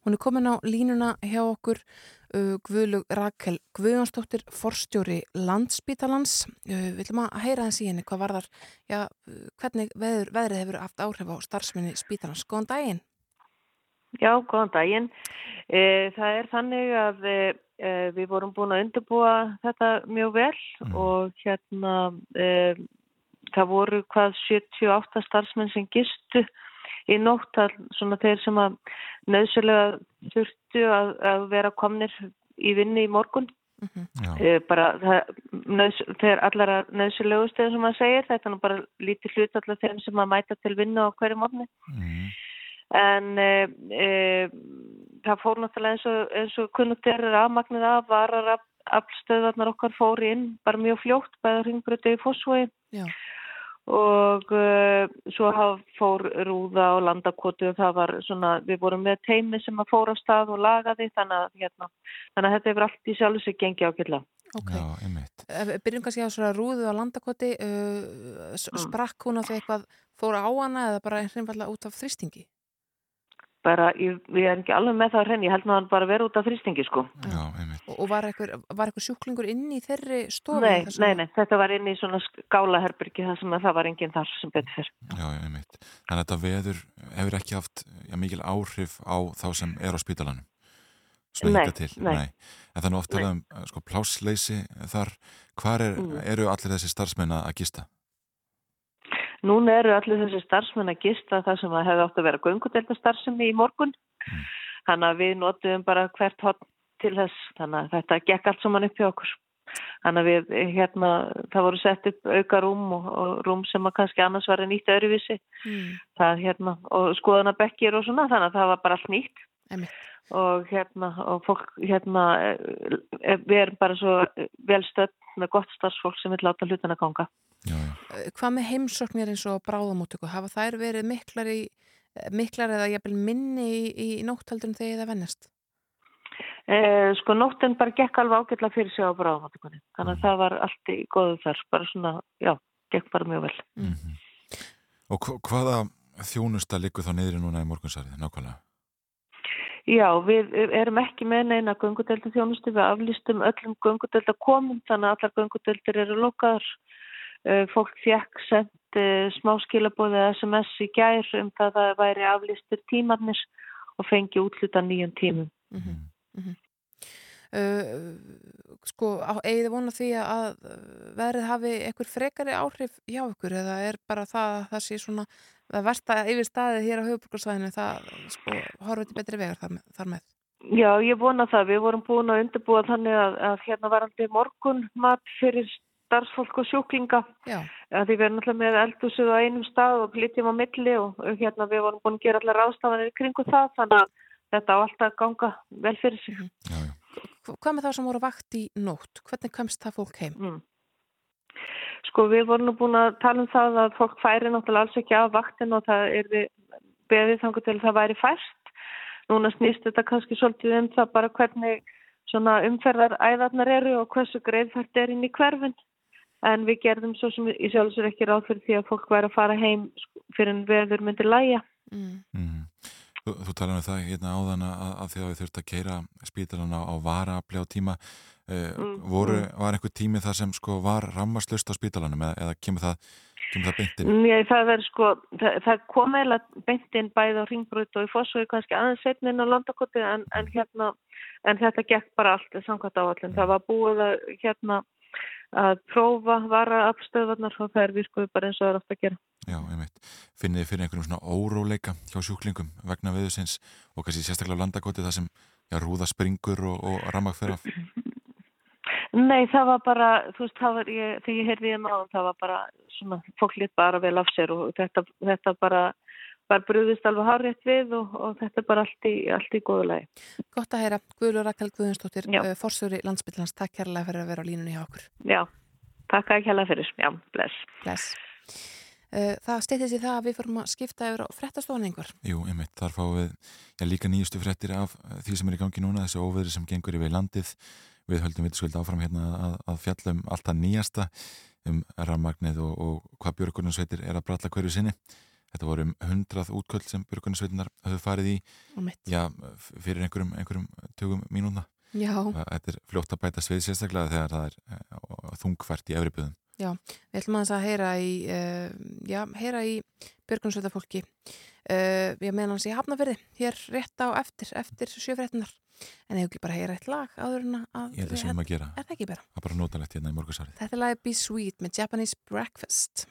Hún er komin á línuna hjá okkur uh, Guðlug Rakel Guðjónsdóttir, forstjóri Landspítalans. Uh, við viljum að heyra í henni hvað var þar, já, uh, hvernig veður, veðrið hefur haft áhrif á starfsminni Spítalans. Góðan daginn. Já, góðan daginn. E, það er þannig að e, e, við vorum búin að undirbúa þetta mjög vel og hérna e, það voru hvað 78 starfsmenn sem gistu í nótt að svona þeir sem að nöðsölega þurftu að, að vera komnir í vinni í morgun. Já, E, bara það, nöðs, þeir allara nöðsölegustu sem maður segir, þetta er nú bara lítið hlut allar þeim sem að mæta til vinnu á hverju morgunni. mm, En e, e, það fór náttúrulega eins og, eins og kunnugt er rafmagnið af, varar afstöðvarnar okkar fóri inn bara mjög fljótt, bæða hringbrötu í fósfói og e, svo haf, fór rúða og landakotu og það var svona, við vorum með teimi sem að fóra af stað og lagaði þannig að, hérna, þannig að þetta hefur allt í sjálfu sig gengið ákveðlega. Ok. já, við Byrjum kannski á svona rúðu á landakoti, uh, sprakk hún á því eitthvað fór á hana eða bara hreinfalla út af þrýstingi? Bara, ég, ég er ekki alveg með það hrein, ég held að hann bara vera út af þrýstingi sko. Já, einmitt. Og, og var eitthvað, sjúklingur inn í þeirri stofu? Nei, þar sem- nei, nei, þetta var inn í svona skálaherbyrgi þar sem að það var enginn þar sem betur fyrr. Já, einmitt. Þannig að þetta veður hefur ekki haft já, mikil áhrif á þá sem er á spítalanum. Nei, til. nei. En þannig oft Nei. talað um eh, sko, plássleysi þar. Hvar er, Mm. eru allir þessi starfsmenn að gista? Núna eru allir þessi starfsmenn að gista það sem að hefði átt að vera göngudeldastarfsemi í morgun. Þannig að við notuðum bara hvert hotn til þess. Þannig að þetta gekk allt saman upp hjá okkur. Þannig að við, hérna, það voru sett upp auka rúm og, og rúm sem að kannski annars var nýtt öðruvísi. Mm, Það, hérna, og skoðanabekkir og svona, þannig að það var bara allt nýtt. einmitt. Og hérna, og fólk, hérna, eh, eh, við erum bara svo velstödd með gott starfsfólk sem vil láta hlutina ganga. Já. Uh, Hvað með heimsóknir eins og bráðamóttöku? Hafa þær verið miklar, í, miklar eða jafnvel minni í, í nóttaldur en þegar það vennast? Eh, sko nóttin bara gekk alveg ágætla fyrir sig á bráðamáttugunni. Þannig að það var allt í góðu þar. Bara svona, já, gekk bara mjög vel. Mm Og hva- hvaða þjónusta liggur þá niðri núna í morgunsarið, nákvæmlega? Já, við erum ekki með neina göngudelda þjónustu. Við aflýstum öllum göngudelda komum þannig að allar göngudeldir eru lokaðar. Eh, fólk fjekk sendt eh, smá skilabóði SMS í gær um það að það væri aflýstur tímarnir og fengi útluta nýjum tímum. Mm Uh, sko, á- eigið þið vona því að verið hafi einhver frekari áhrif hjá ykkur eða er bara það að það sé svona það versta yfir staðið hér á höfuborgarsvæðinu það sko, horfið til betri vegar þar með, þar með. Já, ég vona það. Við vorum búin að undirbúa þannig að, að hérna varandi morgun mat fyrir starfsfólk og sjúklinga. Já, því við erum alltaf með eldhúsið á einum stað og flytjum á milli og og hérna við vorum búin að gera allar ráðstafanir í kringu það þannig að þetta á alltaf ganga vel fyrir sig. Já, já. Hva- hvað með það sem voru vakt í nótt? Hvernig kemst það fólk heim? Mm. Sko við vorum nú búin að tala um það að fólk færi náttúrulega alls ekki af vaktin og það er við beðið þangur til að það væri fært. Núna snýst þetta kannski svolítið um það bara hvernig svona umferðar æðarnar eru og hversu greiðfært er inn í hverfin. En við gerðum svo sem í sjálfsögur ekki ráð fyrir því að fólk væri að fara heim sko, fyrir en veður myndi læja. Mm. Mm. Þú, þú talaði um það hérna áðan að, að því að við þurfum að keira spítalan á, á varaafli á tíma uh, Mm, voru, mm. var einhver tími þar sem sko var rammarslust á spítalanum eða, eða kemur það, kemur það beintin? Nei, það er sko, það, það kom eiginlega beintinn bæði á Ringbrut og í Fossvögi kannski aðeins setni inn á Landakoti en, en hérna, en þetta gekk bara allt samkvæmt áallin. Það var búið að hérna að prófa vara afstöðvarnar og það er virkuð bara eins og það er ofta að gera. Já, einmitt. Finnið þið fyrir einhverjum svona óróleika hjá sjúklingum vegna veðusins og kannski sérstaklega á landakoti þar sem já, rúða springur og, og rammak fyrir af? Nei, það var bara, þú veist, það var, ég, þegar ég heyrði ég náðum, það var bara svona, fólk lit bara vel af sér og þetta, þetta bara, bara brúðist alveg hárétt við og, og þetta er bara allt í, allt í góðu lagi. Gott að heyra, Guðlur Rakel Guðunsdóttir, Já. uh, forsöri landsbyllans, takk kærlega fyrir að vera á línunni hjá okkur. Já, takk að kjalla fyrir, já, bless. Bless. Uh, það steytist í það að við fórum að skipta yfir á frettastofan einhver. Jú, einmitt, þar fáum við já, líka nýjustu fréttir af eh, því sem er í gangi núna, þessi óveðri sem gengur yfir landið. við höldum vitsköld áfram hérna að, að fjalla um allt það nýjasta um rammagnið og, og hvað björgunarsveitir er að bralla hverju sinni. Þetta voru um hundrað útköld sem björgunarsveitinar höfðu farið í já, fyrir einhverjum, einhverjum tögum mínúna. Já. Þetta er fljótt að bæta svið sérstaklega þegar það er uh, þungfært í efribyðum. Já, við ætlum að það að heyra í, uh, í björgunarsveitafólki. Uh, ég meðan hans í Hafnafyrði, hér rétt á eftir, eftir sjöfréttinar. En hefur ekki bara heyra eitt lag áður en að... Ég held að sem að gera. Er það ekki bara? Það er bara notalegt hérna í morgunsárið. Þetta er lagið Be Sweet með Japanese Breakfast.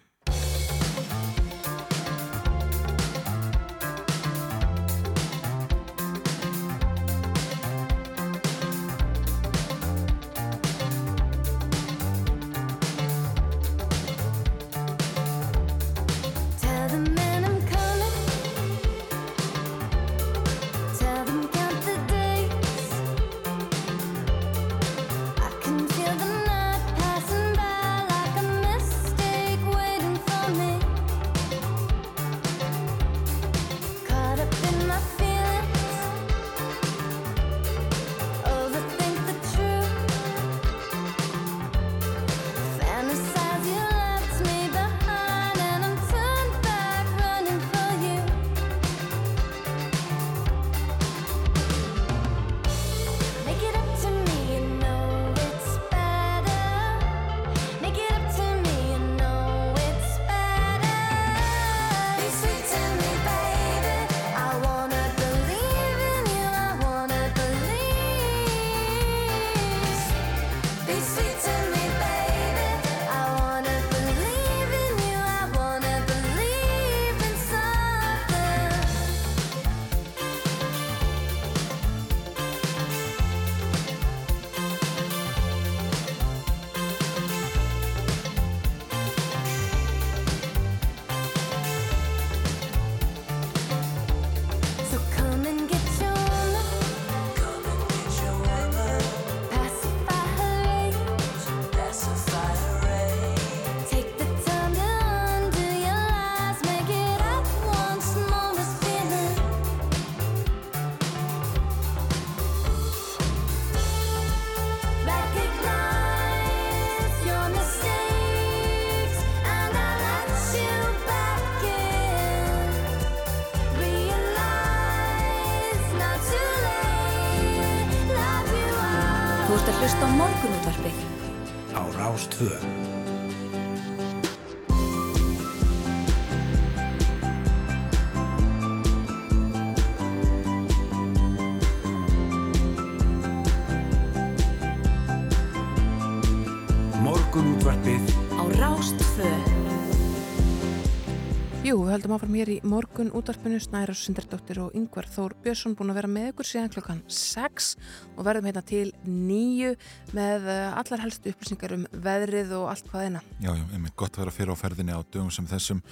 Höldum áfram hér í morgun útvarpinu Snæra Sindardóttir og Yngvar Þór Björnsson búin að vera með ykkur síðan klokkan 6 og verðum hérna til 9 með eh, allar helstu upplýsingar um veðrið og allt hvað eina. Já, já, einmitt gott að vera fyrir á ferðinni á dögum sem þessum.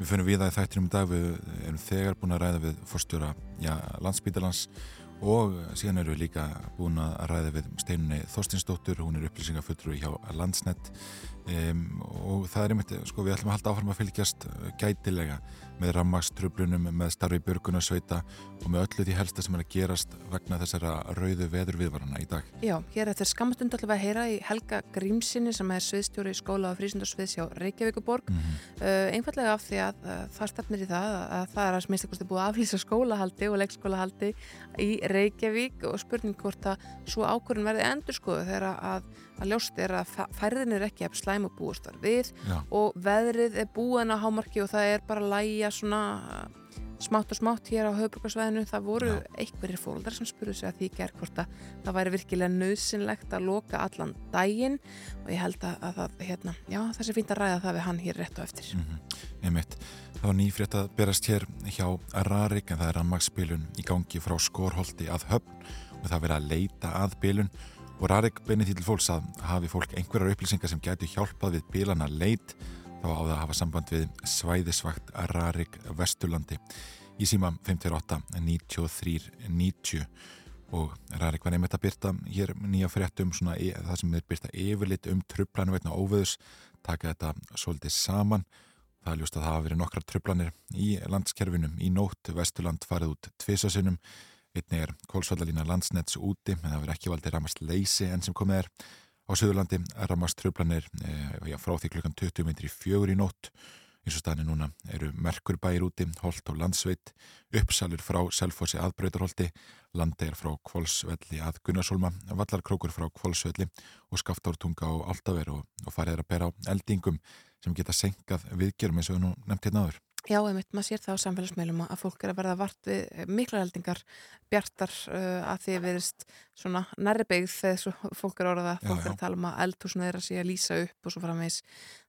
Við fyrir við það í þættinum dag, við erum þegar búin að ræða við fórstjóra landsbítalans og síðan erum við líka búin að ræða við Steinunni Þorstinsdóttur, hún er upplýsingafullur hjá Landsnett um, og það er einmitt, sko við ætlum að halda áfram að fylgjast gætilega með rammagströflunum, með starfi björgunarsveita og með öllu því helsta sem er að gerast vegna þessara rauðu veður viðvarana í dag. Já, hér eftir skamastund ætlum við að heyra í Helga Grímsinni sem er sviðstjóri í skóla og frísundarsviðs hjá Reykjavíkuborg Mm -hmm. uh, einfallega af því að uh, það stefnir í það að, að það er að smista kosti búið að aflýsa skólahaldi og leikskólahaldi í Reykjavík og spurning hvort að svo ákvörðin verði endur skoðu þegar að, að ljóst er að færðin er ekki að slæma búist var við Já. og veðrið er búin að hámarki og það er bara að læja svona smátt og smátt hér á höfbrukarsvæðinu það voru Já. einhverjir fóldar sem spurðu sig að því ger hvort að það væri virkilega nöðsynlegt að loka allan daginn og ég held að, að það, hérna, já, það sé fínt að ræða það við hann hér rétt á eftir. Mm Einmitt. Það var nýfrétt að berast hér hjá Rarik en það er rammagsbilun í gangi frá Skorholti að höfn og það er verið að leita að bilun og Rarik beinir til fólks að hafi fólk einhverjar upplýsingar sem getur hjálpað við bilana leit þá á það að hafa samband við svæðisvakt Rarik Vesturlandi. Í síma 58 93 90 og Rarik var einmitt að byrta hér nýja fréttum svona það sem er byrta yfirlit um truplanu veitna óveðus taka þetta svolítið saman. Það er ljóst að það hafa verið nokkrar tröflanir í landskerfinum í nótt Vesturland farið út tvisasunum Einni er kólsvallalína landsnets úti en það verður ekki valdið ramast leysi enn sem komið er. Á Suðurlandi ramast tröflanir e, já, frá því klukkan 20 metri fjögur í nótt. Eins og staðinni núna eru merkur bæir úti, holt og landsveit, uppsalur frá Selfossi að Brautarholti, landegar frá Kvolsvelli að Gunnarsólma, vallarkrókur frá Kvolsvelli og skaftártunga á Altaver og, og farið er að bera á eldingum sem geta senkað viðgerum eins og við nú nefnt hérna áður. Já, einmitt, maður sér það á samfélagsmeilum að fólk er að verða vart við mikla eldingar bjartar uh, að því verist svona nærri beigð þegar fólk er orðað að fólk er að tala um að eldhúsna er að sé að lýsa upp og svo framvegs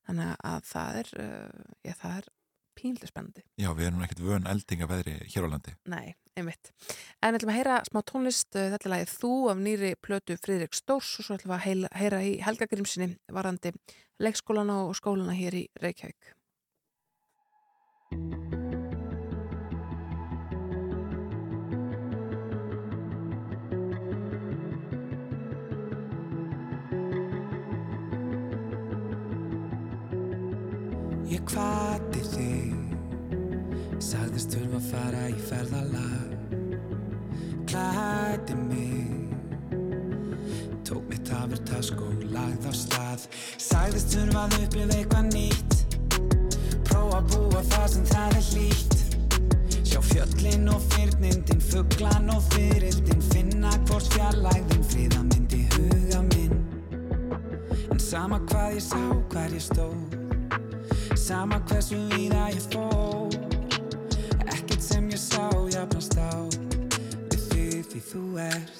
þannig að það er, uh, já, það er pínlega spennandi. Já, við erum ekkert vön eldingaveðri hér á landi. Nei, einmitt. En ætlum að heyra smá tónlist, þetta er lagið Þú af nýri plötu Fridrik Stórs og svo ætlum við að heyra í Helga Grímsinni varandi leikskólana og skólana hér í Reykjavík. Ég kvati þig Sagðist þurfa að fara í ferðalag. Klæti mig Tók mitt hafur task og lagð á stað. Sagðist þurfa að upplifa eitthvað nýtt Prófa að búa það sem það er hlýtt. Sjá fjöllin og fyrnindin Fugglan og fyrildin Finna hvort fjallægðin Fríða myndi huga minn. En sama hvað ég sá, hver ég stóð. Sama hversu víða ég fór. Ekkert sem ég sá jafnast á Við því því þú ert.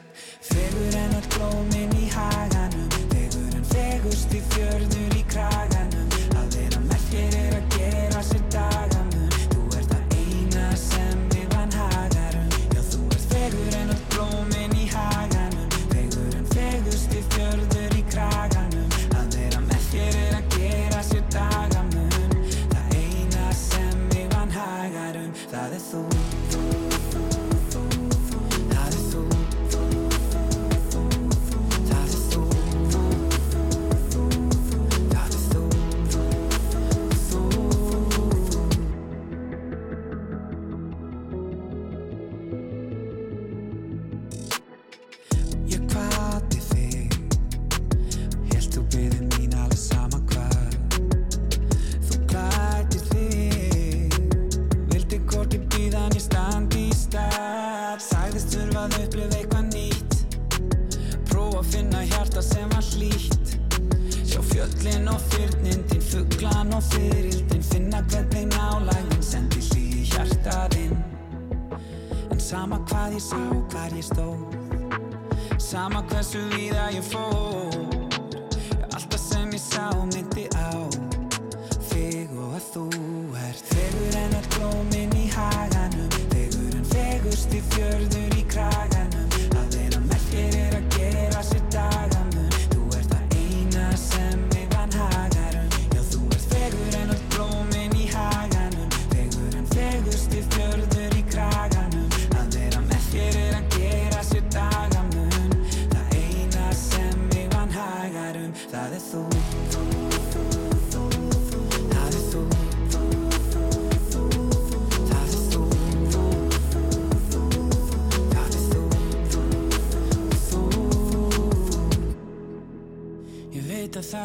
Fegur en öll blómin í haganum Fegur en fegust í fjörður í kraganum Og fyrildin Finna hvernig nálægðin Sendi hlý í hjartaðinn En sama hvað ég sá, hvar ég stóð. Sama hversu víða ég fór. Alltaf sem ég sá myndi á Þig og að þú ert. Fegur en öll blómin í haganum. Fegur en fegust í fjörður í kraganum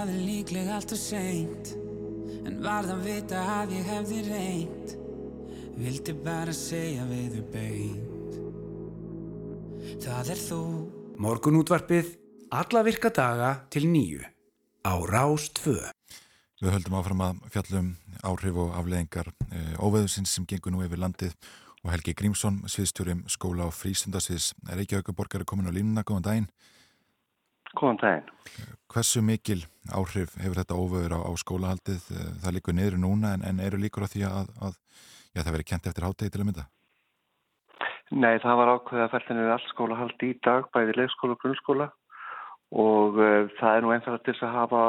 það er líklega allt og seint. En varð að vita að ég hefði reynt. Vildi bara segja við þau beint. Það er þú. Morgunútvarpið alla virka daga til nýju á Rás 2. Við höldum áfram að fjallum áhrif og afleðingar e, óveðusins sem gengur nú yfir landið og Helgi Grímsson, sviðstjórum skóla og frístundasviðs Reykjavíkuborgar er komin á línuna, góðan daginn. Góðan daginn. Hversu mikil áhrif hefur þetta óveður á, á skólahaldið? E, Það líkur niður núna en, en eru líkur á því að, að já, það veri kent eftir hátegi til að mynda? Nei, það var ákveðið að fellinu við all skólahald í dag, bæði leikskóla og grunnskóla og uh, það er nú einfalda til þess að hafa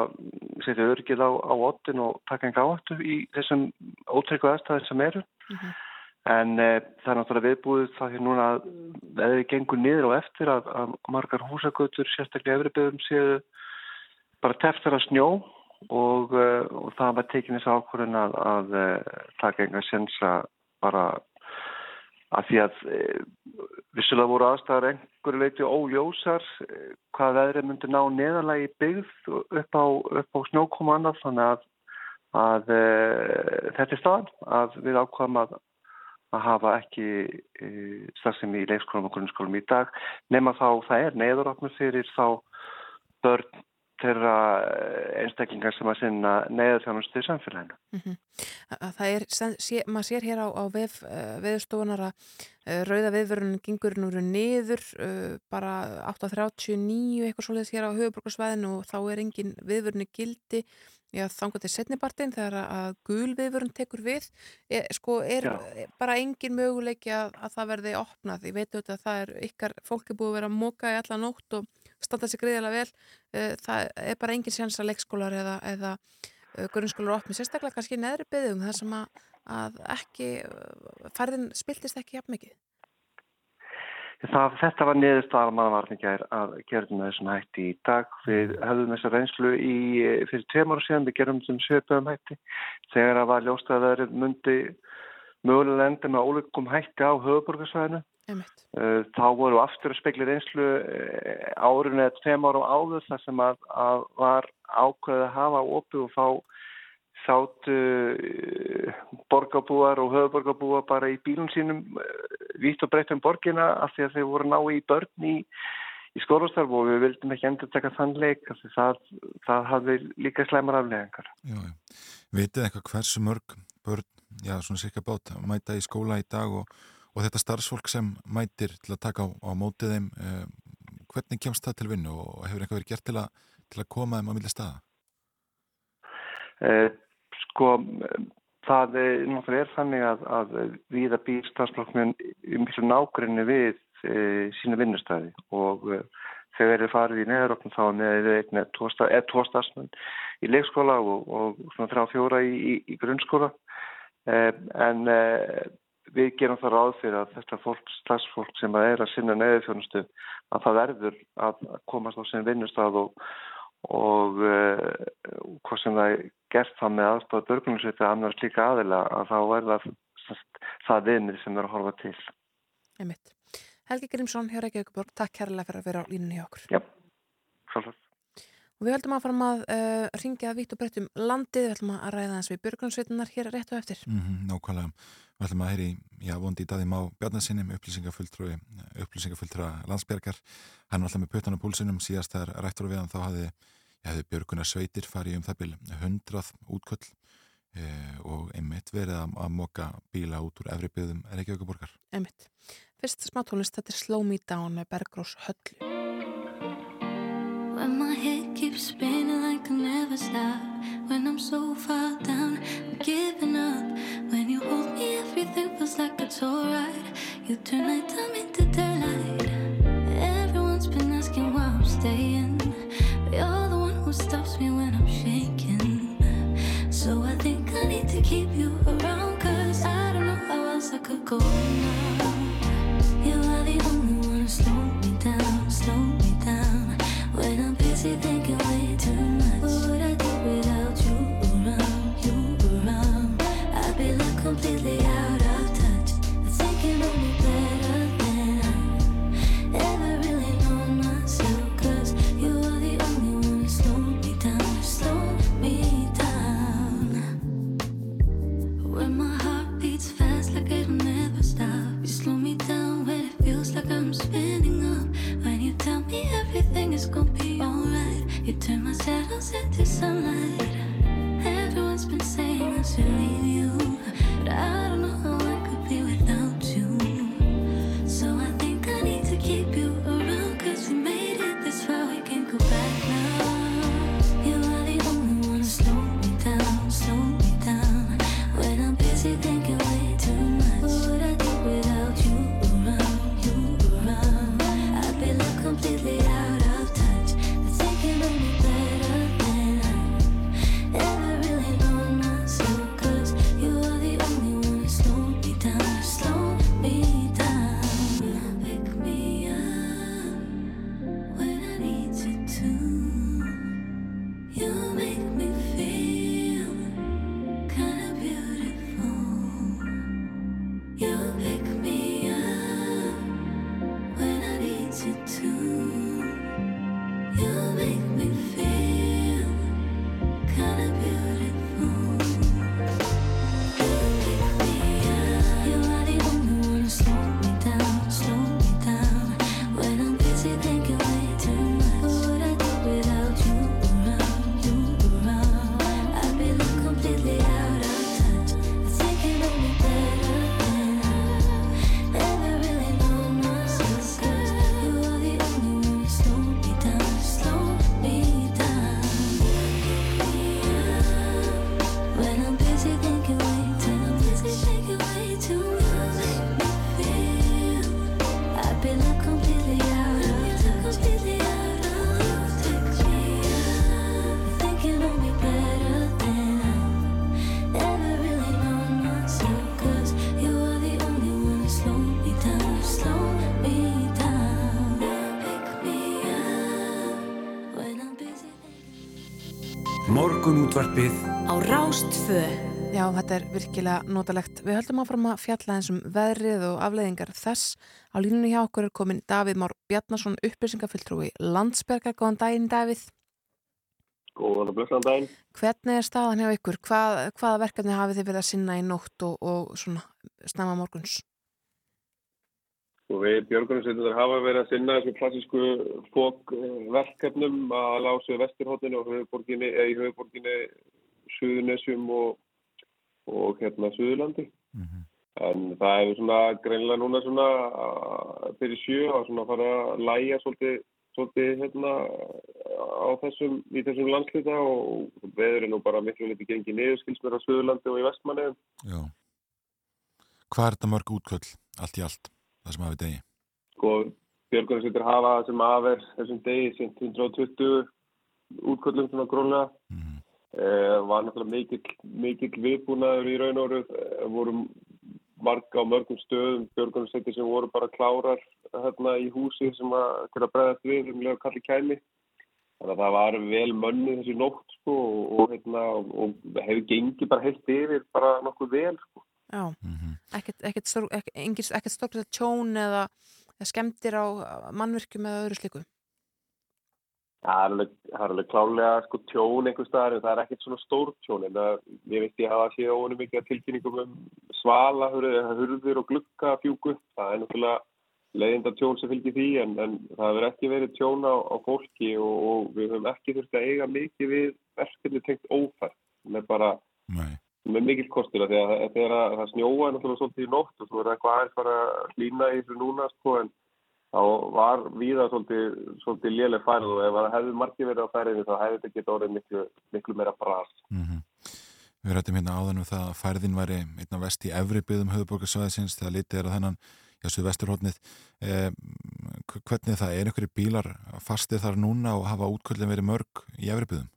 setja örgið á, á ottin og taka enga áttu í þessum ótryggu aðstæðin sem eru. En uh, það er náttúrulega viðbúið það hér núna að eða gengur niður og eftir að, að margar húsagötur, sérstaklega efribyðum, séu bara teftar að snjó og, uh, og það var tekin þess ákvörðin að, að taka enga sensa bara af því að e, vissulega voru aðstæðar einhverju leiti óljósar e, hvað veðrið myndi ná neðalagi byggð upp á, upp á snjókoma annað þannig að, að e, þetta er staðan að við ákvæmum að, að hafa ekki e, starfsemi í leikskólum og grunnskólum í dag. Nema þá það er neðurátnum fyrir þá börn þeirra einstaklingar sem að sinna neður þjónustu í samfélaginu. Mm -hmm. Það er, sé, maður sér hér á, á vef, veðurstofunar að uh, rauða viðvörunum gengur nú niður bara 8.39 eitthvað svolítið hér á höfuborgarsvæðinu og þá er engin viðvörunni gildi Já, þetta er setnibartin þegar að gul viðvörun tekur við. Er, sko, er Já. bara engin möguleiki að, að það verði opnað? Ég veit auðvitað að það er ykkar fólki búið að vera móka í alla nótt og standa sér greiðilega vel. Það er bara engin séns að leikskólar eða, eða grunnskólar opni, sérstaklega kannski neðri byggðum þar sem að, að ekki, færðin spiltist ekki jafn mikið. Það, þetta var niðurstaðar mannvarningar að gerðum þessum hætti í dag. Við höfðum þessa reynslu í, fyrir tveim ára síðan, við gerum þessum söpöðum hætti. Þegar það var ljóst að það myndi mögulega enda með ólíkum hætti á höfuborgarsvæðinu. Uh, þá voru aftur að spekla reynslu uh, árinu eða tveim árum áður þar sem að, að var ákveðið að hafa opið og fá sátu uh, borgarbúar og höfuborgarbúar bara í bílum sínum vitt og breytt um borgina af því að þeir voru ná í börn í, í skólastarf og við vildum ekki endur taka þann leik af því það, það hafði líka slæmar aflegangar. Vitið eitthvað hversu mörg börn, já svona cirka bát, mæta í skóla í dag og, og þetta starfsfólk sem mætir til að taka á, á mótið þeim, eh, hvernig kemst það til vinnu og hefur eitthvað verið gert til að, til að koma þeim á milli staða? Eh, sko, það er er þannig að, að við að býr starfsfólknum um miklu nákvæmni við e, sína vinnustæði og þegar þeir eru farið í neðaroknum þá með einn eða tvo starfsmenn í leikskóla og, og svona þrjá fjóra í, í, í grunnskóla e, en e, við gerum það ráð fyrir að þetta fólk, starfsfólk sem að er að sinna neðarfjónustu að það verður að komast á sin vinnustæð og og uh, hvað sem það gert það með aðstofað börgunarsviti að annars líka aðila að þá er það það viðmið sem er að horfa til. Einmitt. Helgi Grímsson, hjá Reykjavík takk kærlega fyrir að vera á línunni hjá okkur. Já, svolítið Og við höldum að fara að uh, ringja vitt og breytt um landið, við höldum að ræða þess við börgunarsvitinar hér rétt og eftir. Mm -hmm, Nákvæmlega, við höldum að heyri já, vondi í daði má Bjarnasinni upplýsingafulltrúi upplýsingafulltrúa landsbergar hann var alltaf með pötan á púlsunum síðast þegar rættur við hann þá hafði, hafði björgunar sveitir farið um það byrju hundrað útköll e, og einmitt verið að, að moka bíla út úr efri byggðum Reykjavíkuborgar Einmitt. Fyrst smá tónlist, þetta er Slow Me Down með Bergrós Höllu spinning like I never stop. When I'm so far down, I'm giving up. When you hold me, everything feels like it's alright. You turn nighttime into daylight. Everyone's been asking why I'm staying. But you're the one who stops me when I'm shaking. So I think I need to keep you around Cause I don't know how else I could go now. You are the only one to slow me down, slow is gonna be alright. You turn my shadows into sunlight. Everyone's been saying I should leave you útvarpið á Rástfö. Já, þetta er virkilega notalegt. Við höldum áfram að fjalla eins um veðrið og afleiðingar þess. Á línunni hjá okkur er komin Davíð Már Bjarnason, upplýsingafulltrúi Landsberga. Góðan daginn, Davíð. Góðan og blössan daginn. Hvernig er staðan hjá ykkur? Hvað, hvaða verkefni hafið þið verið að sinna í nótt og, og svona snemma morguns? Og við björgunarsveitur hafa verið að sinna þessum klassísku fókverkefnum að lása vesturhóttinu og höfuborginni, eða í höfuborginni Suðunessjum og, og hérna Suðurlandi. En það hefur svona greinlega núna svona uh, fyrir sjö að svona fara að læja svolítið, svolítið hérna á þessum, í þessum landsluta og veður er nú bara miklu litið gengið niður skilsmér á Suðurlandi og í Vestmanniðum. Já. Hvað er þetta mörg útköll, allt í allt, það sem hafið degi? Sko, björgunarsveitur hafa sem aðver þessum degi sem 120 útköllum svona grónlega. Mm. Eh, var náttúrulega mikill, mikill viðbúnaður í raun og veru, eh, voru marga á mörgum stöðum björgunarsveitur sem voru bara klárar hérna í húsi sem að að bregðast við um lega kalli kæmi. Þannig að það var vel mönnu þessi nótt sko og, og, hérna, og hefur gengið bara heilt yfir bara nokkuð vel sko. Já, ekkert, ekkert, stórkvæmt tjón eða, eða skemmtir á mannvirkjum eða öðru slíku. Það er alveg, klálega sko tjón einhver staðar en það er ekkert svona stór tjón en það, ég veit ég hafa séð óinu mikið að tilkynningum um svala, hurðir, hurðir og glukka fjúku. Það er náttúrulega leiðinda tjón sem fylgir því en, en það hefur ekki verið tjón á, á fólki og, og við höfum ekki þurft að eiga mikið við verkefni tengt ófært. Er bara Nei. Með mikill kostur að þegar, þegar að það snjóa náttúrulega svolítið í nótt og svo er eitthvað aðeins bara að hlýna í þessu núna sko en þá var víða svolítið, svolítið léleg færð og ef það hefði margir verið á færðinu þá hefði þetta getið orðið miklu, miklu meira bras. Við rættum hérna áðan um það að færðin væri einna vest í efri byggðum höfuborgarsvæðisins þegar litið er að þennan já, svo vesturhóttnið eh, hvernig það er einhverju bílar fastir þar núna og hafa útköllin verið mörg í efri byggðum?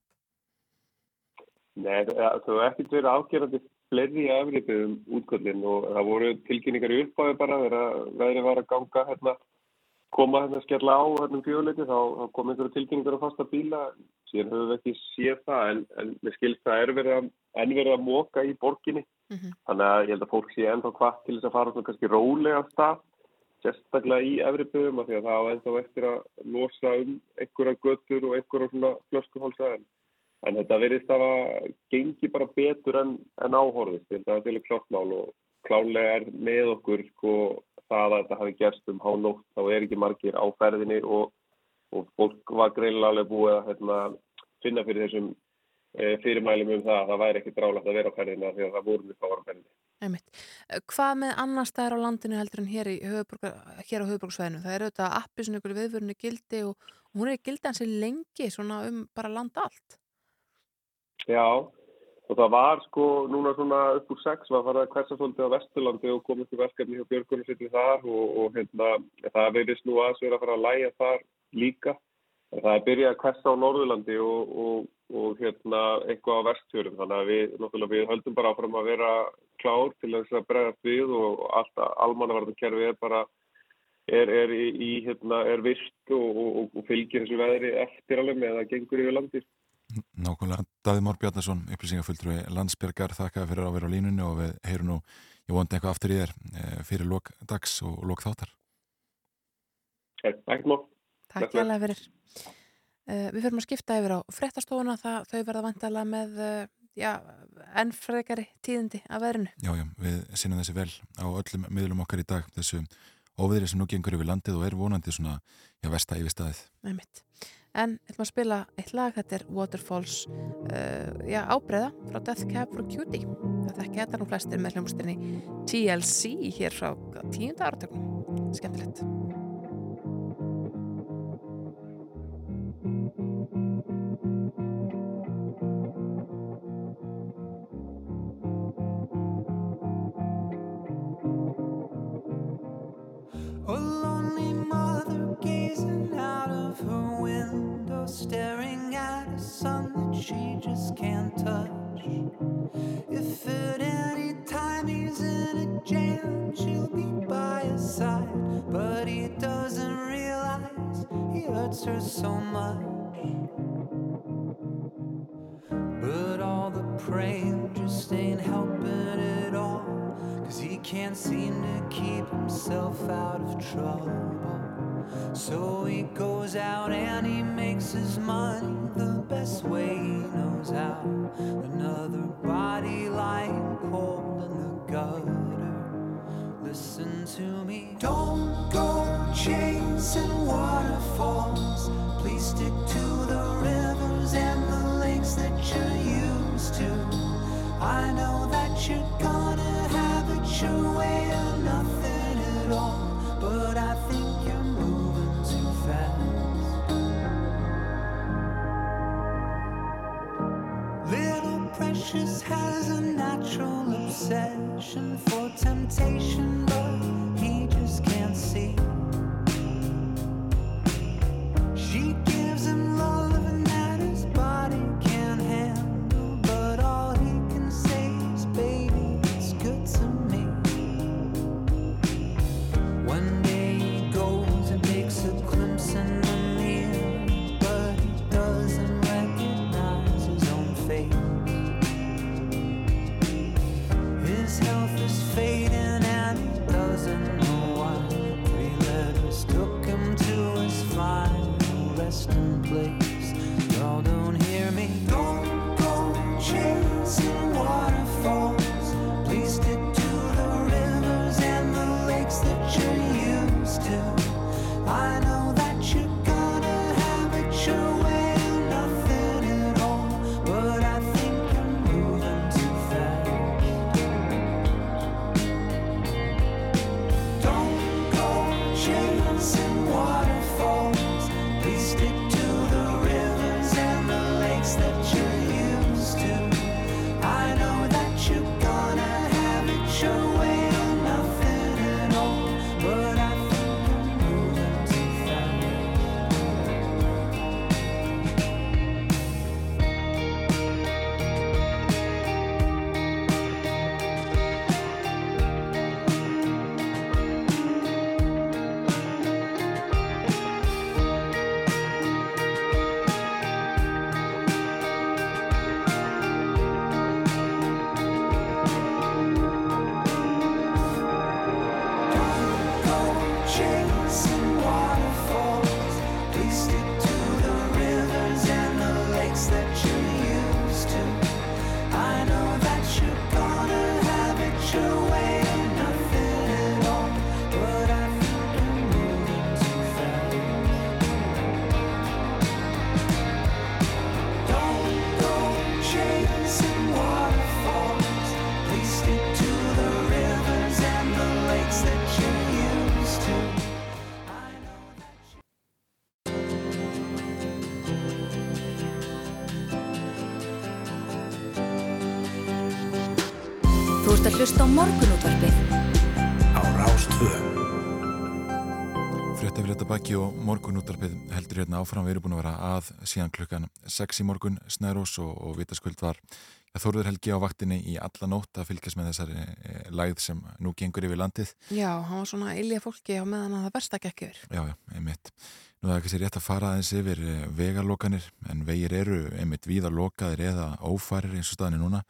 Nei, það hefur ekkert verið afgerandi fleiri í afriðum útköllin og það voru tilkynningar í uppáði bara þegar veðrið var að ganga hérna, koma hérna að skella á hérna um fjöguleiti þá, þá kom einhverju tilkynningar á fasta bíla. Síðan höfum við ekki séð það en, en með skilst það er verið að, enn verið að móka í borginni. Þannig að ég held að fólk sé ennþá hvað til þess að fara svona kannski rólega stað sérstaklega í efriböðum af því að það á ennþá eftir að losa um einhverja götur og einhverja en, þetta verðist að gengi bara betur en, en áhorðist þetta er klart mál og klálega er með okkur sko það að þetta hafi gerst um hánótt þá er ekki margir á ferðinni og, og fólk var greinilega alveg búið að hérna, finna fyrir þessum e, fyrirmælum um það að það væri ekki drálegt að vera á ferðinni af því að það voru mjög fára ferðinni. Einmitt. Hvað með annar staðar á landinu heldur en hér, hér á höfuborgarsvæðinu? Það er auðvitað appi sem ykkur viðvörinu gildi og, og hún er gildi hansi lengi svona um bara land allt. Já, og það var sko núna svona upp úr sex var farið að hversa svolítið á Vesturlandi og komið til verkefni hjá Björgunarsveitin þar og, og hérna, það verðist nú aðeins vera að fara að læja þar líka. Það er byrjað að hversa á Norðurlandi og, og, og hérna eitthvað á vestfjörum þannig að við, við höldum bara áfram að vera klár til þess að bregðast við og allt almannavarðarkerfi er bara er, er í, í hérna, er vist og, fylgir þessu veðri eftir alveg með að gengur yfir landið. Nákvæmlega, Davíð Mór Bjarnason, upplýsingafulltrúi Landsbergar, þakka fyrir að vera á línunni og við heyrum nú, ég vondi eitthvað aftur í þér eh, fyrir lok dags og lok þáttar. Ekkert mál. Takk hjálpa fyrir. Uh, við fyrir að skipta yfir á fréttastofuna það þau verða vantalega með uh, já, enn frekari tíðindi af veðrinu. Já, já, við sinnum þessi vel á öllum miðlum okkar í dag, þessu óviðri sem nú gengur yfir landið og er vonandi svona, já, vesta yfir staðið. Nei mitt. En við ætlum að spila eitt lag, þetta er Waterfalls uh, já, ábreyða frá Death Cab for Cutie. Þetta ekki þetta nú flestir með hljómsdynni TLC hér frá tíunda áratögnum. Skemmtilegt. Staring at a sun that she just can't touch. If at any time he's in a jam, she'll be by his side. But he doesn't realize he hurts her so much. But all the praying just ain't helping at all. Cause he can't seem to keep himself out of trouble. So he goes out and he makes his money the best way he knows how. Another body lying cold in the gutter. Listen to me. Don't go chasing waterfalls. Please stick to the rivers and the lakes that you're used to. I know that you're gonna have it your way or nothing at all. But I think Precious has a natural obsession for temptation, but he just can't see. Christmas. Morgunúttarpið heldur hérna áfram. Við erum búin að vera að síðan klukkan 6 í morgun Snærós og, og vitaskuld var ja, Þórður Helgi á vaktinni í alla nótt að fylgjast með þessari e, lægð sem nú gengur yfir landið. Já, hann var svona ilja fólki á meðan að það versta gekk yfir. Já, já, einmitt. Nú það er kannski rétt að fara aðeins yfir e, vegarlokanir en vegir eru einmitt víða lokaðir eða ófærir eins og staðinni núna.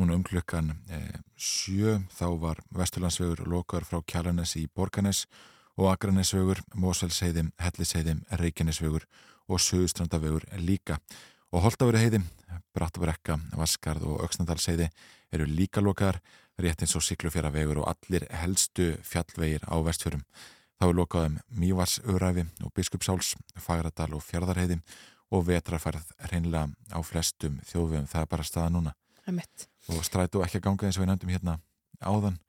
Núna um klukkan e, sjö þá var Vesturlandsvegur lokaður frá Kjalarnes í Borganes og Akranesvegur, Mósvelsheiði, Helliseiði, Reykjanesvegur og Suðustrandavegur líka. Og Holtaveri heiði, Brattabarekka, Vaskarð og Öksnadalsheiði eru líka lokaðar, rétt eins og Siglufjaravegur og allir helstu fjallvegir á vestfjörum. Þá er lokaðum Mývarsöðræfi og Biskupsáls, Fagradal og Fjardarheiði og vetrafærð reynlega á flestum þjóðvegum. Það er bara staða núna. Og strætu ekki að ganga eins og við nefndum hérna áðan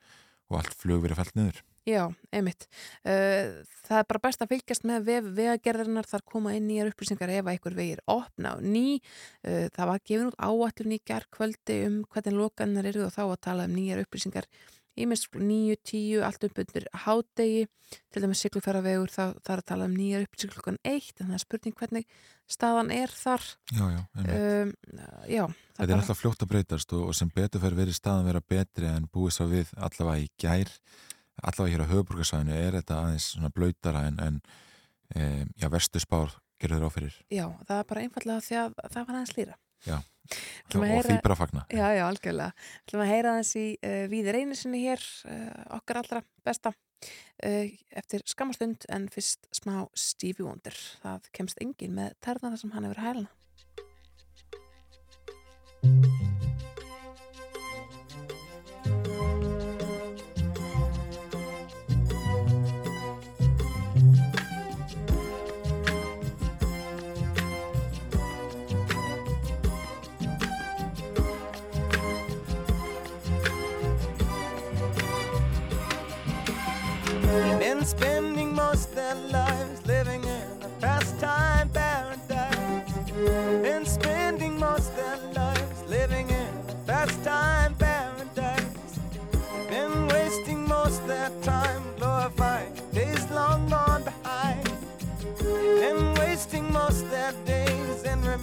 og allt flug verið fælt niður. Já, einmitt. Uh, það er bara best að fylgjast með vef vegagerðarinnar þar koma inn nýjar upplýsingar ef að einhver vegir opna og ný. Uh, það var gefin út áallun í gerðkvöldi um hvernig lokanar eru og þá að tala um nýjar upplýsingar í minnst 9, 10, allt upp undir hádegi, til dæmis siglufæravegur þá það er að tala um nýjar upplýsingar klukkan 1 en það er spurning hvernig staðan er þar. Já, já. Um, já, Þetta er alltaf fljótt að breytast og, og sem betur fyrir verið staðan vera betri en búið svo við allavega í gær allavega hér á höfuburgarsvæðinu er þetta aðeins svona blöytara en, en e, já, verstu spár gerur þér áfyrir Já, það er bara einfallega því að það var aðeins lýra. Já, og því bara fagna. Já, já, algjörlega. Við ætlum að heyra þess í uh, Víðir einu sinni hér, uh, okkar allra besta, uh, eftir skamastund en fyrst smá Stevie Wonder. Það kemst engin með terna þar sem hann hefur hælana.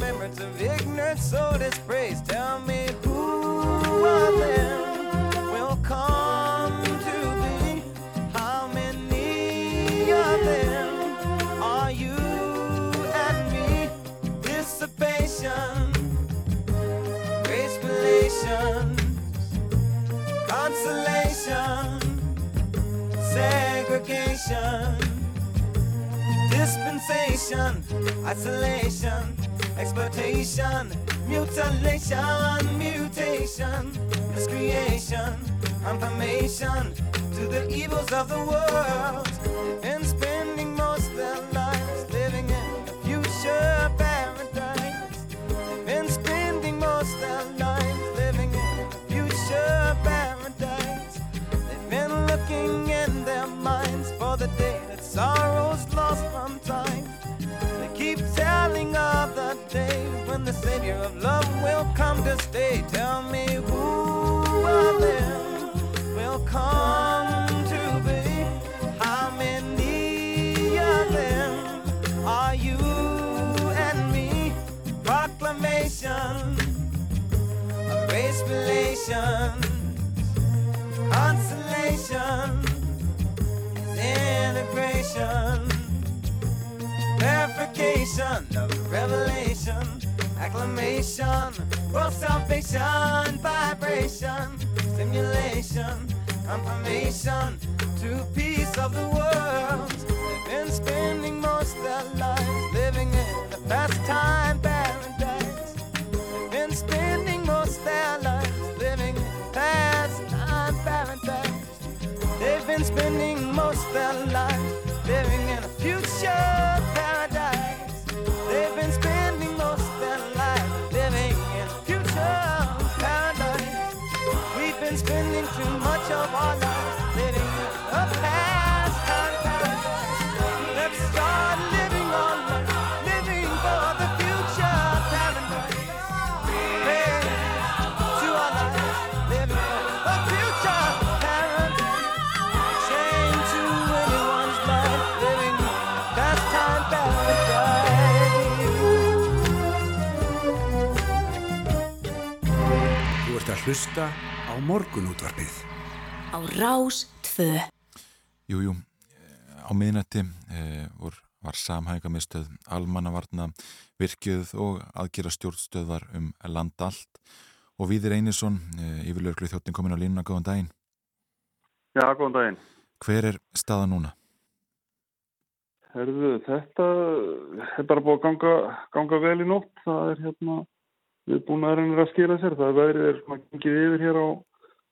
Remembrance of ignorant soul dispraise. Tell me who of them will come to be? How many of them are you and me? Dissipation, grace relations, consolation, segregation, dispensation, isolation, exploitation, mutilation, mutation, miscreation, confirmation to the evils of the world. And spending most their lives the Savior of love will come to stay. Tell me who of them will come to be? How many of them are you and me? Proclamation of race relations, consolation, integration verification of revelation, acclamation, world salvation, vibration, stimulation, confirmation to peace of the world. They've been spending most their lives living in a pastime paradise. Hlusta á morgunútvarpið. Á Rás 2. Jú, jú, á miðnætti e, vor, var samhægamistöð almannavarna virkjöð og aðgera stjórnstöðvar um land allt og Víðir Einarsson, e, yfirlörglu þjóttin komin á línuna, góðan daginn. Já, góðan daginn. Hver er staða núna? Herðu, þetta er bara búið að ganga, ganga vel í nótt. Það er hérna, við búin að skila sér. Það verið er svona gengið yfir hér á,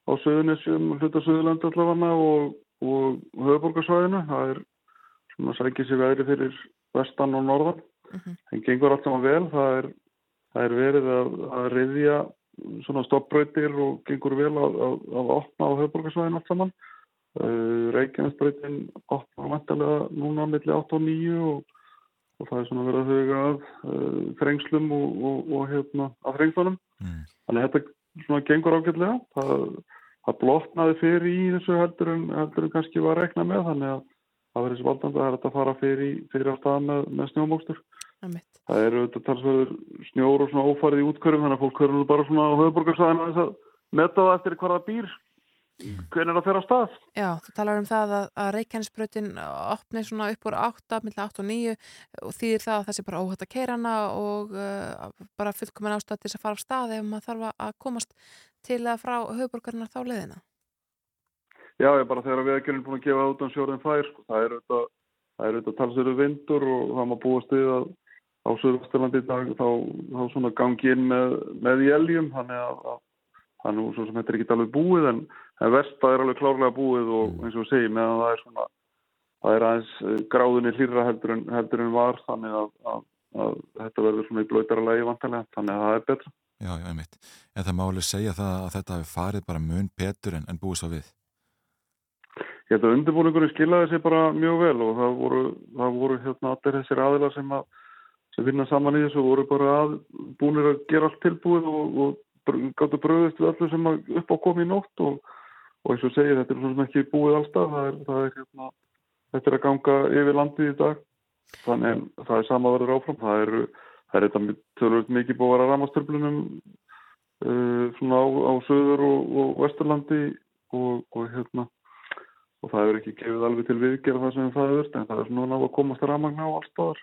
á Suðunessjum, hluta Suðurlandi allavega og, og höfuborgarsvæðinu. Það er svona sækja sér veðri fyrir vestan og norðan. Það gengur allt saman vel. Það er, það er verið að, að reyðja svona stoppbröytir og gengur vel að, að, að opna á höfuborgarsvæðinu allt saman. Uh, Reykjanesbreytin opnar vantarlega núna millir 8 og 9 og, og það er svona verið að huga að uh, þrengslum og, og, og hérna að þrengslunum. Mm. Þannig að þetta svona gengur ágætlega. Það, það blotnaði fyrir í þessu heldur en, heldur en kannski var rekna með þannig að það verið svo valdandi að þetta fara fyrir, fyrir á stað með, með snjómókstur. Það eru þetta talsverður snjór og svona ófarið í útkörfum þannig að fólk körfum bara svona á höfuborgarsæðinu að þess að metta það eftir það býr hvernig það fer á stað. Já, þú talar um það að, að Reykjanesbrautin opni svona upp úr 8, millir 8 og 9 og þýðir það að það sé bara óhætt að keira hana og uh, bara fullkomin ástæð til þess að fara á stað ef maður þarf að komast til að frá höfuborgarinnar þá leiðina. Já, ég bara þegar veðgjörn er búin að gefa út á sjórðin fær, sko, það er auðvitað, það er auðvitað talsöru vindur og það maður búast við að á Söðvesturlandi í dag þá, þá svona gangi inn með, með í eljum, þannig að, að það nú svo sem þetta er ekki alveg búið en, en versta er alveg klárlega búið og eins og segjum meðan það er svona það er aðeins eh, gráðunni hlýra heldur en, heldur en var þannig að, að, að þetta verður svona í blöytara lagi vantarlega þannig að það er betra. Já, já, einmitt. En það máli segja það að þetta hefur farið bara mun betur en, en búið svo við? Ég held að undirbúningunni skilaði sér bara mjög vel og það voru, það voru hérna allir þessir aðilar sem, að, sem vinna saman í þessu voru bara að, búinir að gera allt tilbúið og, og gáttu bröðist við allir sem upp á komi í nótt og, og eins og segir þetta er svona ekki búið alltaf, það er, það er hérna, þetta er að ganga yfir landið í dag. Þannig það er sama verður áfram, það er, það er þetta tölvöld mikið búið að vera ramastörblunum uh, svona á, á söður og, og vesturlandi og hérna og það hefur ekki gefið alveg til viðgerð það sem það er en það er svona að komast að ramagna á allstaðar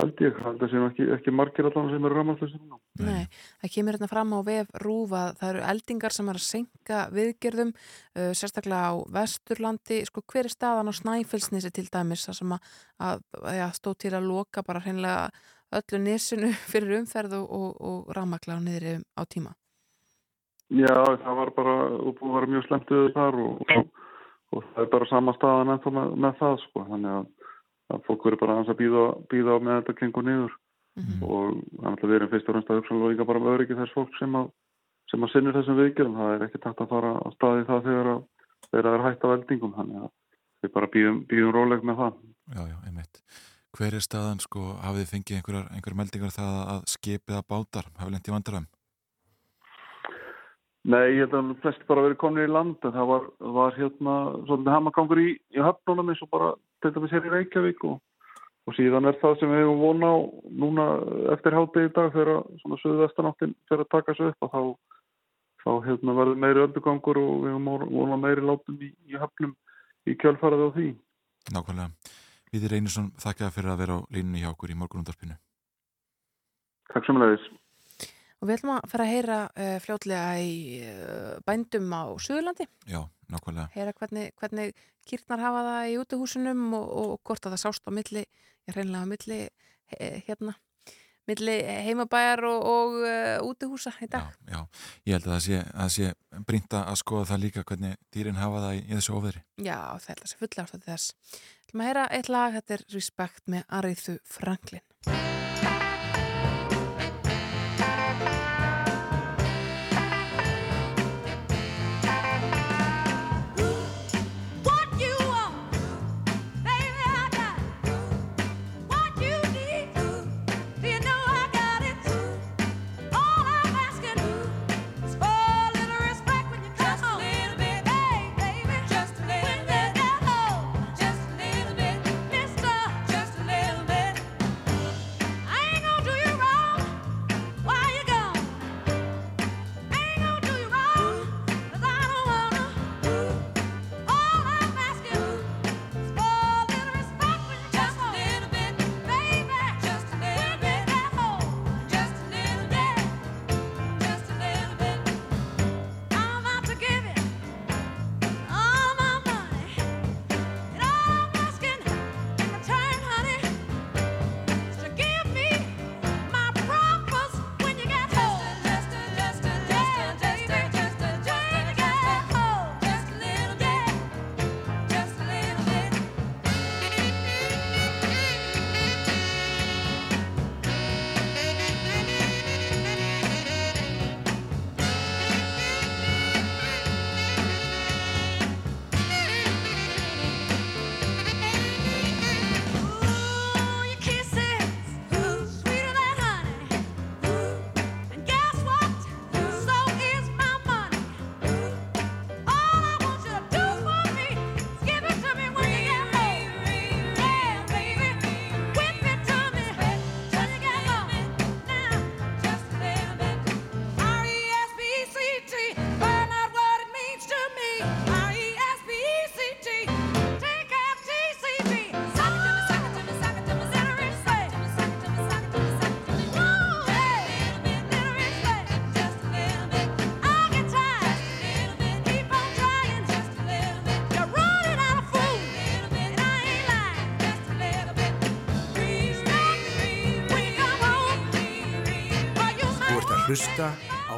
held ég, held að það séum ekki, ekki margir allan sem eru ramagnslega Nei, það kemur hérna fram á vef rúfa það eru eldingar sem er að senka viðgerðum, uh, sérstaklega á Vesturlandi, sko hver er staðan á Snæfellsnesi til dæmis, það sem að, að ja, stó til að loka bara hreinlega öllu nesinu fyrir umferð og, og, og ramagla á niðri á tíma? Já, það var bara, og búið að vera mjög slemtuð þar og, og og það er bara sama staðan ennþá með, með það sko. Þannig að, að fólk verður bara að býða, býða með þetta kengur niður mm -hmm. og þannig að við erum fyrst og reynst að hugsa líka bara um öryggi þess fólk sem að, sem að sinnir þessum viðgjörðum það er ekki takt að fara að staði það þegar að þeirra er hægt á eldingum þannig að við bara býðum, býðum róleg með það Já, já, einmitt. Hver er staðan sko, hafið þið fengið einhverjar, einhverjar meldingar það að skipið að bátar hafið lengt í vandaræðum? Nei, ég held að flest bara verið komin í land en það var, var hérna svolítið hamagangur í, í höfnunum eins og bara til dæmis hér í Reykjavík og, og síðan er það sem við hefum vona á núna eftir hátegi í dag þegar svona söðu vestanáttin fyrir að taka sig upp og þá, þá hérna, verður meiri öldugangur og við hefum vona meiri látum í, í höfnum í kjölfaraði á því. Nákvæmlega. Viðir Einarsson, þakka fyrir að vera á línunni hjá okkur í morgunundarpinu. Takk leiðis. Og við ætlum að fara að heyra uh, fljótlega í uh, bændum á Suðurlandi. Já, nákvæmlega. Heyra hvernig, hvernig kýrnar hafa það í útihúsunum og, og hvort að það sást á milli, ég reynlega á milli, he, hérna, milli heimabæjar og, og uh, útihúsa í dag. Já, já, ég held að það sé, að sé brinda að skoða það líka hvernig dýrin hafa það í, í þessu ofðri. Já, það held að sé fulla ástæði þess. Við ætlum að heyra eitt lag, þetta er Respect með Arithu Franklin.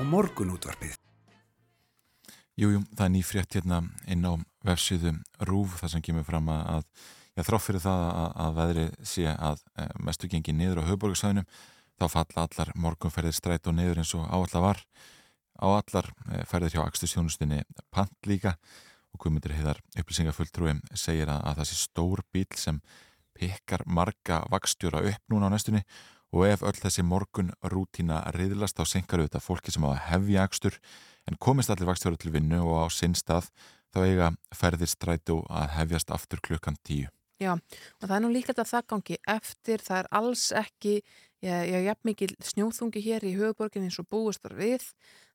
Morgunútvarpið. Jújú, það er nýfrétt hérna inn á vefsíðu RÚV þar sem kemur fram að, já, þrátt fyrir það að, að veðri sé að e, mestu gengi niður á höfuborgarsæðinum þá falla allar morgunferðir stræt og niður eins og áallar var á allar e, ferðir hjá Akstustjónustinni pant líka og Guðmundur heiðar upplýsingafulltrúi segir að, að það sé stór bíl sem pekkar marga vakstjóra upp núna á næstunni og ef öll þessi morgun rútína riðlast þá senkar auðvitað fólki sem á að hefja akstur. En komist allir vakstjóra til vinnu og á sinn stað þá eiga ferðir strætu að hefjast aftur klukkan tíu. Já, og það er nú líka þetta það gangi eftir, það er alls ekki, já, jafn mikil snjóþungi hér í höfuborgin eins og búist var við,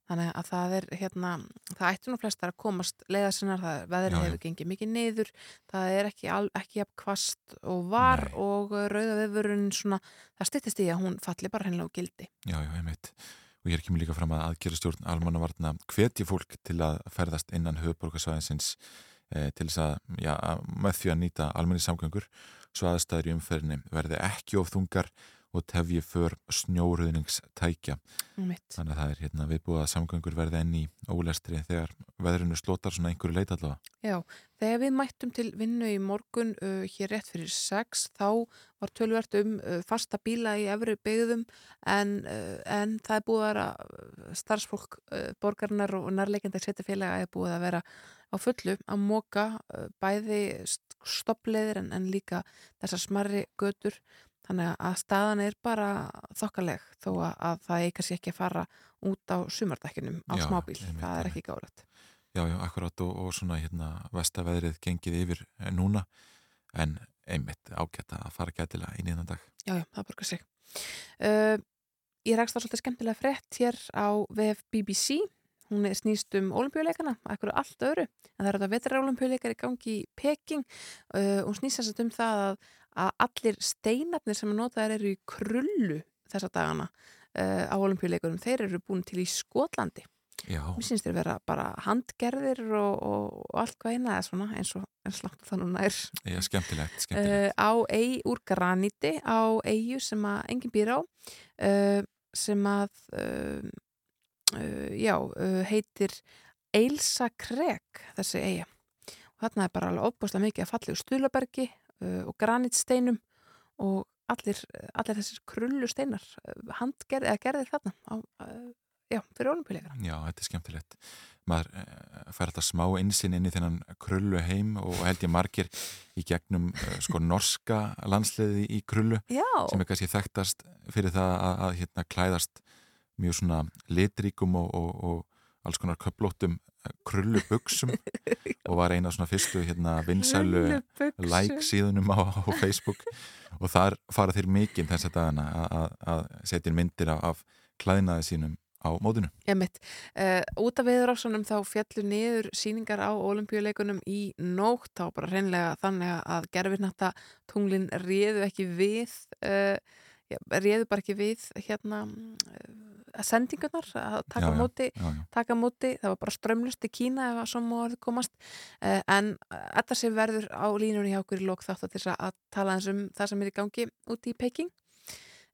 þannig að það er hérna, það ættu nú flestar að komast leiðasinnar, það er, veðri hefur gengið mikið niður, það er ekki, ekki jafn kvast og var Nei. og rauða vefurinn svona, það styttist í að hún falli bara hennilega á gildi. Já, já, einmitt. Og ég er kemur líka fram að aðgerastjórn almannavarna hvetji fólk til að ferðast innan höfuborgarsvæðinsins e, til þess að, já, að með því að nýta almenni samgöngur svo aðstæður í umferðinni verði ekki of þungar og tefji för snjóruðningstækja. Þannig að það er hérna viðbúið að samgöngur verði enn í ólestri þegar veðrinu slótar svona einhverju leit allavega. Já, þegar við mættum til vinnu í morgun uh, hér rétt fyrir sex þá var tölvert um uh, fasta bíla í efri byggðum en, uh, en það er búið að starfsfólk borgarnar og nærleikendar setjafélaga er búið að vera á fullu að móka bæði stoppleiðir en, en líka þessar smarri götur þannig að staðan er bara þokkaleg þó að, að það er kannski ekki að fara út á sumardekkinum á Já, smábíl, það er ekki gáðrætt. Já, já, akkurat og, og svona hérna vestaveðrið gengið yfir eh, núna en einmitt ágæta að fara gætilega inn í þann dag. Já, já, það borgar sig. Uh, ég rækst á svolítið skemmtilega frétt hér á VF BBC. Hún er snýst um olimpíuleikana, ekkur allt öðru. En það er þetta vetrarolimpíuleikar í gangi í Peking. Uh, hún snýst þess að um það að, að allir steinarnir sem notaðir eru í krullu þessa dagana uh, á olimpíuleikurum, þeir eru búin til í Skotlandi. Já. Mér syns þeir vera bara handgerðir og, og, og allt hvað eina eða svona eins og langt og það núna er. Já, skemmtilegt, skemmtilegt. Uh, á eigi úr graníti á eigu sem að enginn býr á uh, sem að uh, uh, já, uh, heitir Eilsa Krek þessi eiga og þarna er bara alveg óbúslega mikið að fallegu stulabergi uh, og granítsteinum og allir, allir þessir krullu steinar uh, handgerði eða gerði þarna á, já, fyrir olimpíuleikara Já, þetta er skemmtilegt. Maður fær þetta smá einsinn inn í þennan krullu heim og held ég margir í gegnum sko norska landsliði í krullu Já. sem er kannski þekktast fyrir það að, að hérna klæðast mjög svona litríkum og, og, og alls konar köplóttum krullu buksum og var eina svona fyrstu hérna vinsælu like síðunum á, á Facebook. Og þar fara þeir mikinn þess að dagana að- setja myndir af, af klæðinaði sínum á mótinu. Emitt, uh, út af viðrásunum þá fjallu niður síningar á olimpíuleikunum í nótt, þá bara reynlega þannig að gerfinnatta tunglin réðu ekki við uh, réðu bara ekki við hérna uh, sendingarnar að taka Já, móti, já, já. taka móti. Það var bara strömlust í Kína ef að svo orðið komast. Uh, en þetta sem verður á línunni hjá okkur í lók þátt að til að tala eins um það sem er í gangi úti í Peking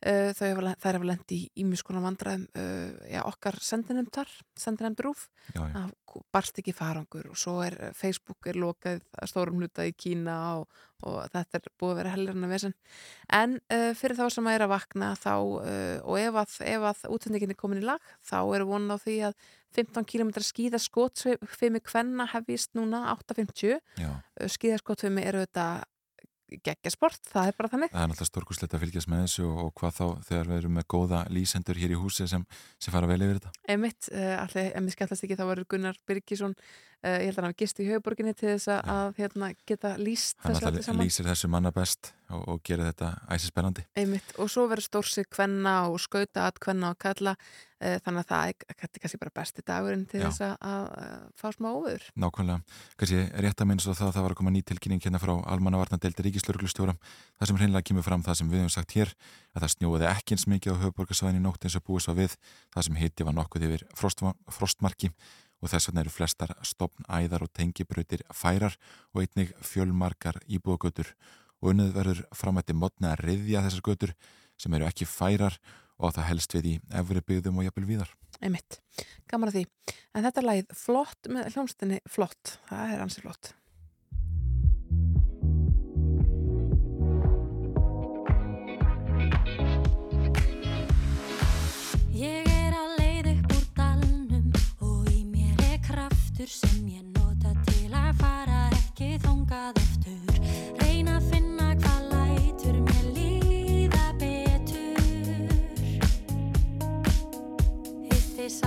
Uh, þau hefa, þær hafa lendi í ímiskonar vandræðum uh, já, okkar sendinemdar sendinemdur úf Já, já. það barst ekki farangur og svo er uh, Facebook er lokað að stórum hluta í Kína og, og þetta er búið að vera helgarna vesen en uh, fyrir þá sem að er að vakna þá, og ef að, að útsendingin er komin í lag þá er vonin á því að 15 km skíða skótsfimi kvenna hefist núna 8.50 Já. uh, skíðaskótsfimi eru þetta geggjasport, það er bara þannig Það er náttúrulega stórkuslegt að fylgjast með þessu og, og hvað þá þegar við erum með góða lýsendur hér í húsi sem, sem fara vel yfir þetta. Einmitt, uh, allir, ef mér skemmtast ekki þá verður Gunnar Birgisson, uh, ég held að hann hafi gist í höfuborginni til þess að, að hérna, geta lýst Hann þessu alltaf saman. lýsir þessu manna best og, og gerir þetta æsispennandi. Einmitt, og svo verður stórsig kvenna og skauta að kvenna og kalla þannig að það er kannski bara besti dagurinn til Já. þess að, fá smá óður. Nákvæmlega, kannski rétt að minnst og það að það var að koma ný tilkynning hérna frá almannavarnadeldi ríkislörglustjóra það sem hreinlega kemur fram það sem við höfum sagt hér að það snjóði ekki eins mikið á höfuborgarsvæðin í nótt eins og búið svo við það sem hitti var nokkuð yfir frostma, frostmarki og þess vegna eru flestar stopnæðar og tengibrautir færar og einnig fjölmarkar íbúðagötur og unnið verður framætti modna að riðja þessar götur sem eru ekki færar og það helst við í efri byggðum og jafnvel víðar. Einmitt, gaman að því. En þetta lagið flott með hljómsdunni flott, það er ansi flott. Ég er á leið upp úr dalnum og í mér er kraftur sem ég es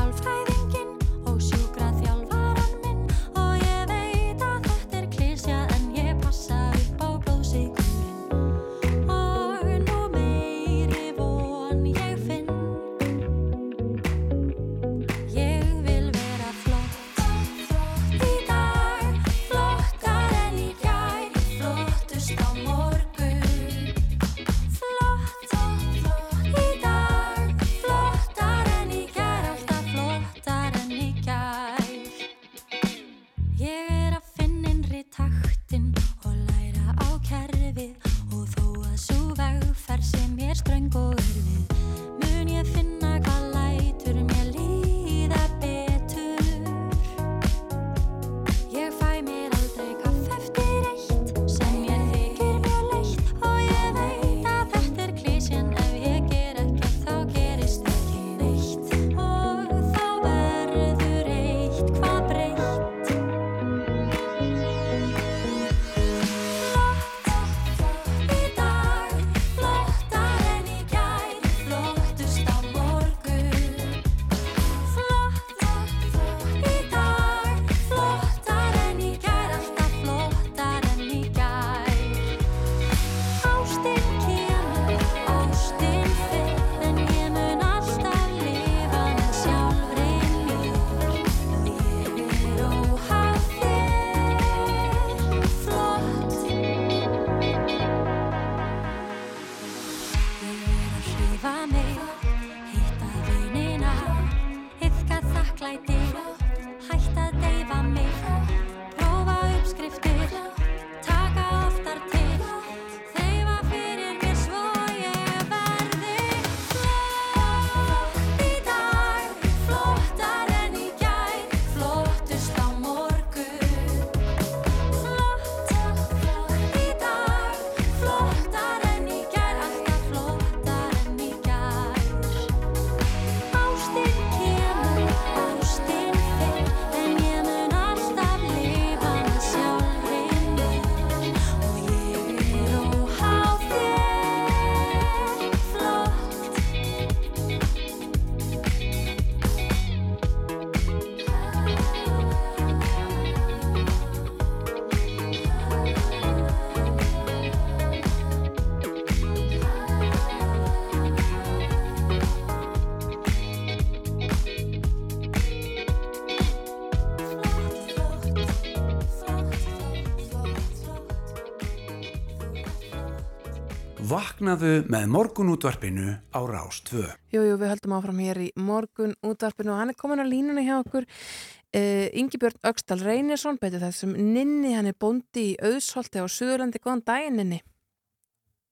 Vaknaðu með morgunútvarpinu á Rás 2. Jú, jú, við höldum áfram hér í morgun útvarpinu og hann er komin á línuna hjá okkur uh, Ingi Björn Öxtal Reynisson betur þessum Ninni, hann er bóndi í Auðsholti á Suðurlandi, góðan daginn Ninni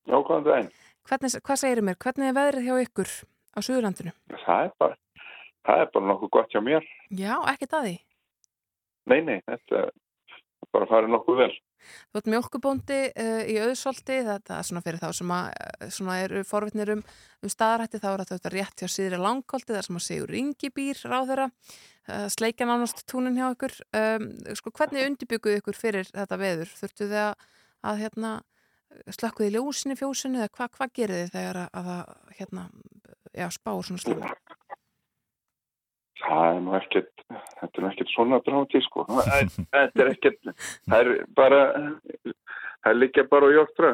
Já, góðan daginn. Hvernig, Hvað segir mér, hvernig er veðrið hjá ykkur á Suðurlandinu? Það er bara, það er bara nokkuð gott hjá mér. Já, ekkert að því Nei, nei, þetta er bara farið nokkuð vel. Þú ert mjölkubóndi uh, í Auðsholti þetta er svona fyrir þá sem að, uh, svona eru forvitnir um, um staðrætti þá er þetta rétt hjá síðri langkolti þar sem að segjur yngi býr ráð þeirra uh, sleikja nánast túnin hjá ykkur um, sko, hvernig undirbygguðu ykkur fyrir þetta veður? Þurftu þið að, að hérna, slökkuði ljósin í fjósinu eða hvað hva gerir þið þegar að, að það hérna, spáur svona slökkur? Það er nú ekkert, þetta er nú ekkert svona dráti, sko. Það- Þetta er ekkert, það er bara, það er líka bara á jóttra.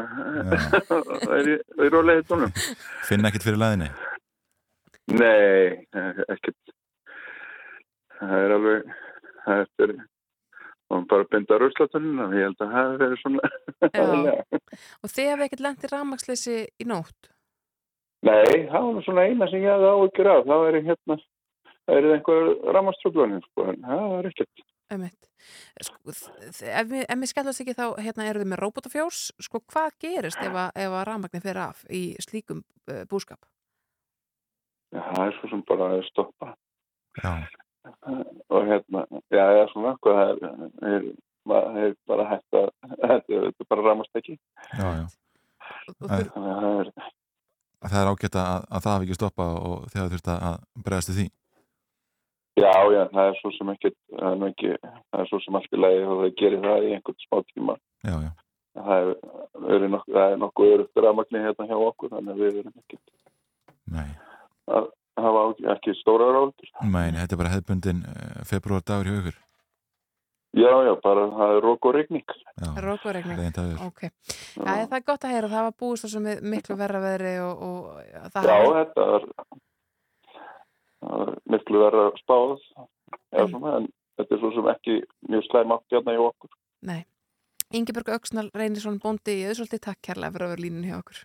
Það er í, rólega hittunum. Finn ekkert fyrir laðinni? Nei, ekkert. Það er alveg, þetta er, og bara að binda rauðslatunina, ég held að það verið svona. Og þið hefði ekkert lent í rafmaksleysi í nótt? Nei, það var svona eina sem ég hafði áhyggjur af, það væri hérna, það er einhver ramaströflunum, sko, en það var ekkert. Sko, ef við skellast ekki þá hérna eru þið með robotafjós, sko hvað gerist ef að, ef að rafmagnin fer af í slíkum uh, búskap? Já, það er svo sem bara að stoppa Já. og hérna, já, já, svona hvað það er, er, maður er bara hægt að þetta er- er bara ramast ekki Já, já. það er Það er ágætt að, að það hafi ekki stoppað og þegar þurft að bregðast við því. Já, já, það er svo sem ekki, er, ekki, það er svo sem allt í lagi og það gerir það í einhvern smá tíma. Já, já. Það er, er, nokk, það er nokkuð örugt rafmagni hérna hjá okkur, þannig að við erum ekki Nei. að hafa ekki stóra ráður. Mæni, þetta er bara hefðbundin februar dagur hjá ykkur. Já, já, bara það er rók og regning. Rókuregning, Hreint aður. ok. Já, það er gott að heyra, það var búist þessum við miklu verra veðri og, og Já, þetta er, miklu verða spáð, já, svona, en þetta er svo sem ekki mjög slæm átt hérna hjá okkur. Nei. Ingeborg Öksnal Reynisson bóndi í auðsvöldi, takk kærlega fyrir að vera línun hjá okkur.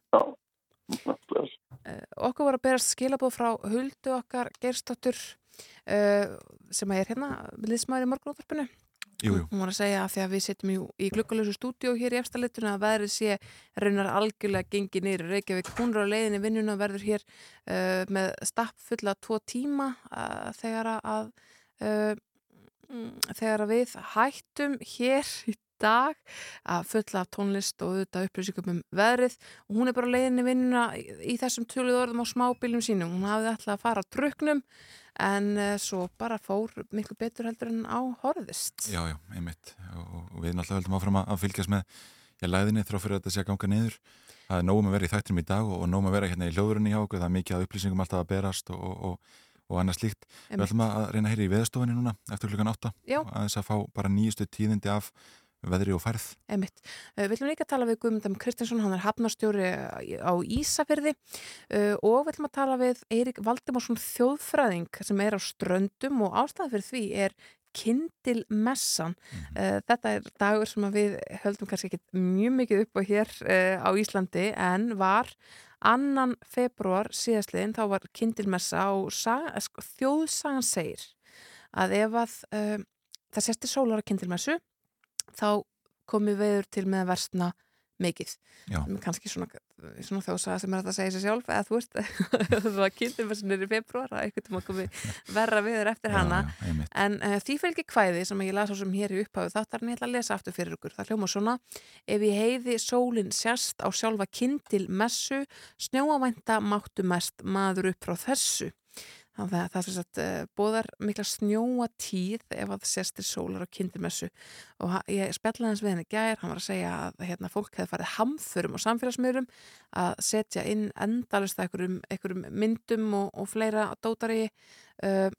Bless. Uh, okkur voru að berast skilabóð frá Huldu okkar Gerstóttur uh, sem er hérna liðsmaður í morgunútvarpinu. Jú, jú. Hún var að segja að því að við setjum í glukkalösu stúdíó hér í efstaleituna að veðrið sé raunar algjörlega gengi í Reykjavík. Hún er á leiðinni vinnuna og verður hér uh, með stapp fulla tvo tíma uh, þegar að uh, mm, þegar að við hættum hér í dag að fulla af tónlist og auðvitað upplýsingum um veðrið og hún er bara leiðinni í vinnuna í, í þessum töluð orðum á smábílum sínum. Hún hafði ætlað að fara á truknum en uh, svo bara fór miklu betur heldur en á horðist. Já, já, einmitt. Og, við náttúrulega höldum áfram að, að fylgjast með ég læðinni þrá fyrir að þetta sé að ganga niður. Það er nógum að vera í þættinum í dag og, nógum að vera hérna í hljóðurinn hjá okkur. Það er mikið að upplýsingum alltaf að berast og, og, og annað slíkt. Við ætlum að að reyna að heyra í veðstofinni núna eftir klukkan átta. Já. Og aðeins að fá bara nýjustu tíðindi af veðri og færð. Einmitt. Uh, við ætlum líka að tala við Guðmundam Kristinsson, hann er hafnarstjóri á Ísafyrði uh, og við ætlum að tala við Eirik Valdimarsson þjóðfræðing sem er á ströndum og ástæða fyrir því er Kindilmessan. Uh, þetta er dagur sem að við höldum kannski ekki mjög mikið upp á hér uh, á Íslandi en var annan februar síðastliðin þá var Kindilmessa og sko, þjóðsagan segir að ef að uh, það sérsti sólar á Kindilmessu þá komið veður til með að versna mikið. Já. Kannski svona, svona þjóðsaga sem er að segja sér sjálf eða þú veist, það var Kindilmessun er í februar að einhvern tíma komið verra veður eftir Já, hana. já, einmitt. En uh, því fylgir kvæði sem ég las á sem hér í upphafu þáttar en ég ætla að lesa aftur fyrir ykkur. Það hljóma svona Ef ég heiði sólin sérst á sjálfa kindil messu, snjóavænta máttu mest maður upp frá þessu. Þannig að það sem sagt uh, bóðar mikla snjóa tíð ef að sérst til sólar á kindilmessu og ég spjallaði hans við henni gær, hann var að segja að hérna, fólk hefði farið hamförum og samfélagsmiðurum að setja inn endalist einhverjum, einhverjum myndum og, og fleira dótari uh,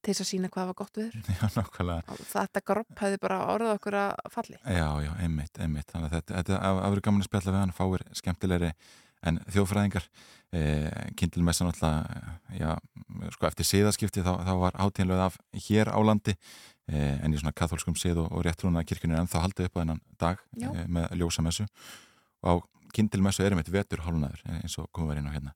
til þess að sína hvað var gott viður. Já, nákvæmlega. Og þetta gropp hefði bara orðið okkur að falli. Já, já, einmitt, einmitt. Þannig að þetta, þetta verið gaman að spjalla við hann, fáir skemmtilegri en þjóðfræðingar. Eh, Kindilmessa náttúrulega, já, sko eftir siðaskipti þá, þá var hátíðinlega af hér á landi eh, en í svona katholskum sið og, og réttrúna kirkjunni er ennþá haldið upp á þennan dag eh, með ljósamessu og á Kindilmessu er einmitt vetur hálnaður eins og komum við inn á hérna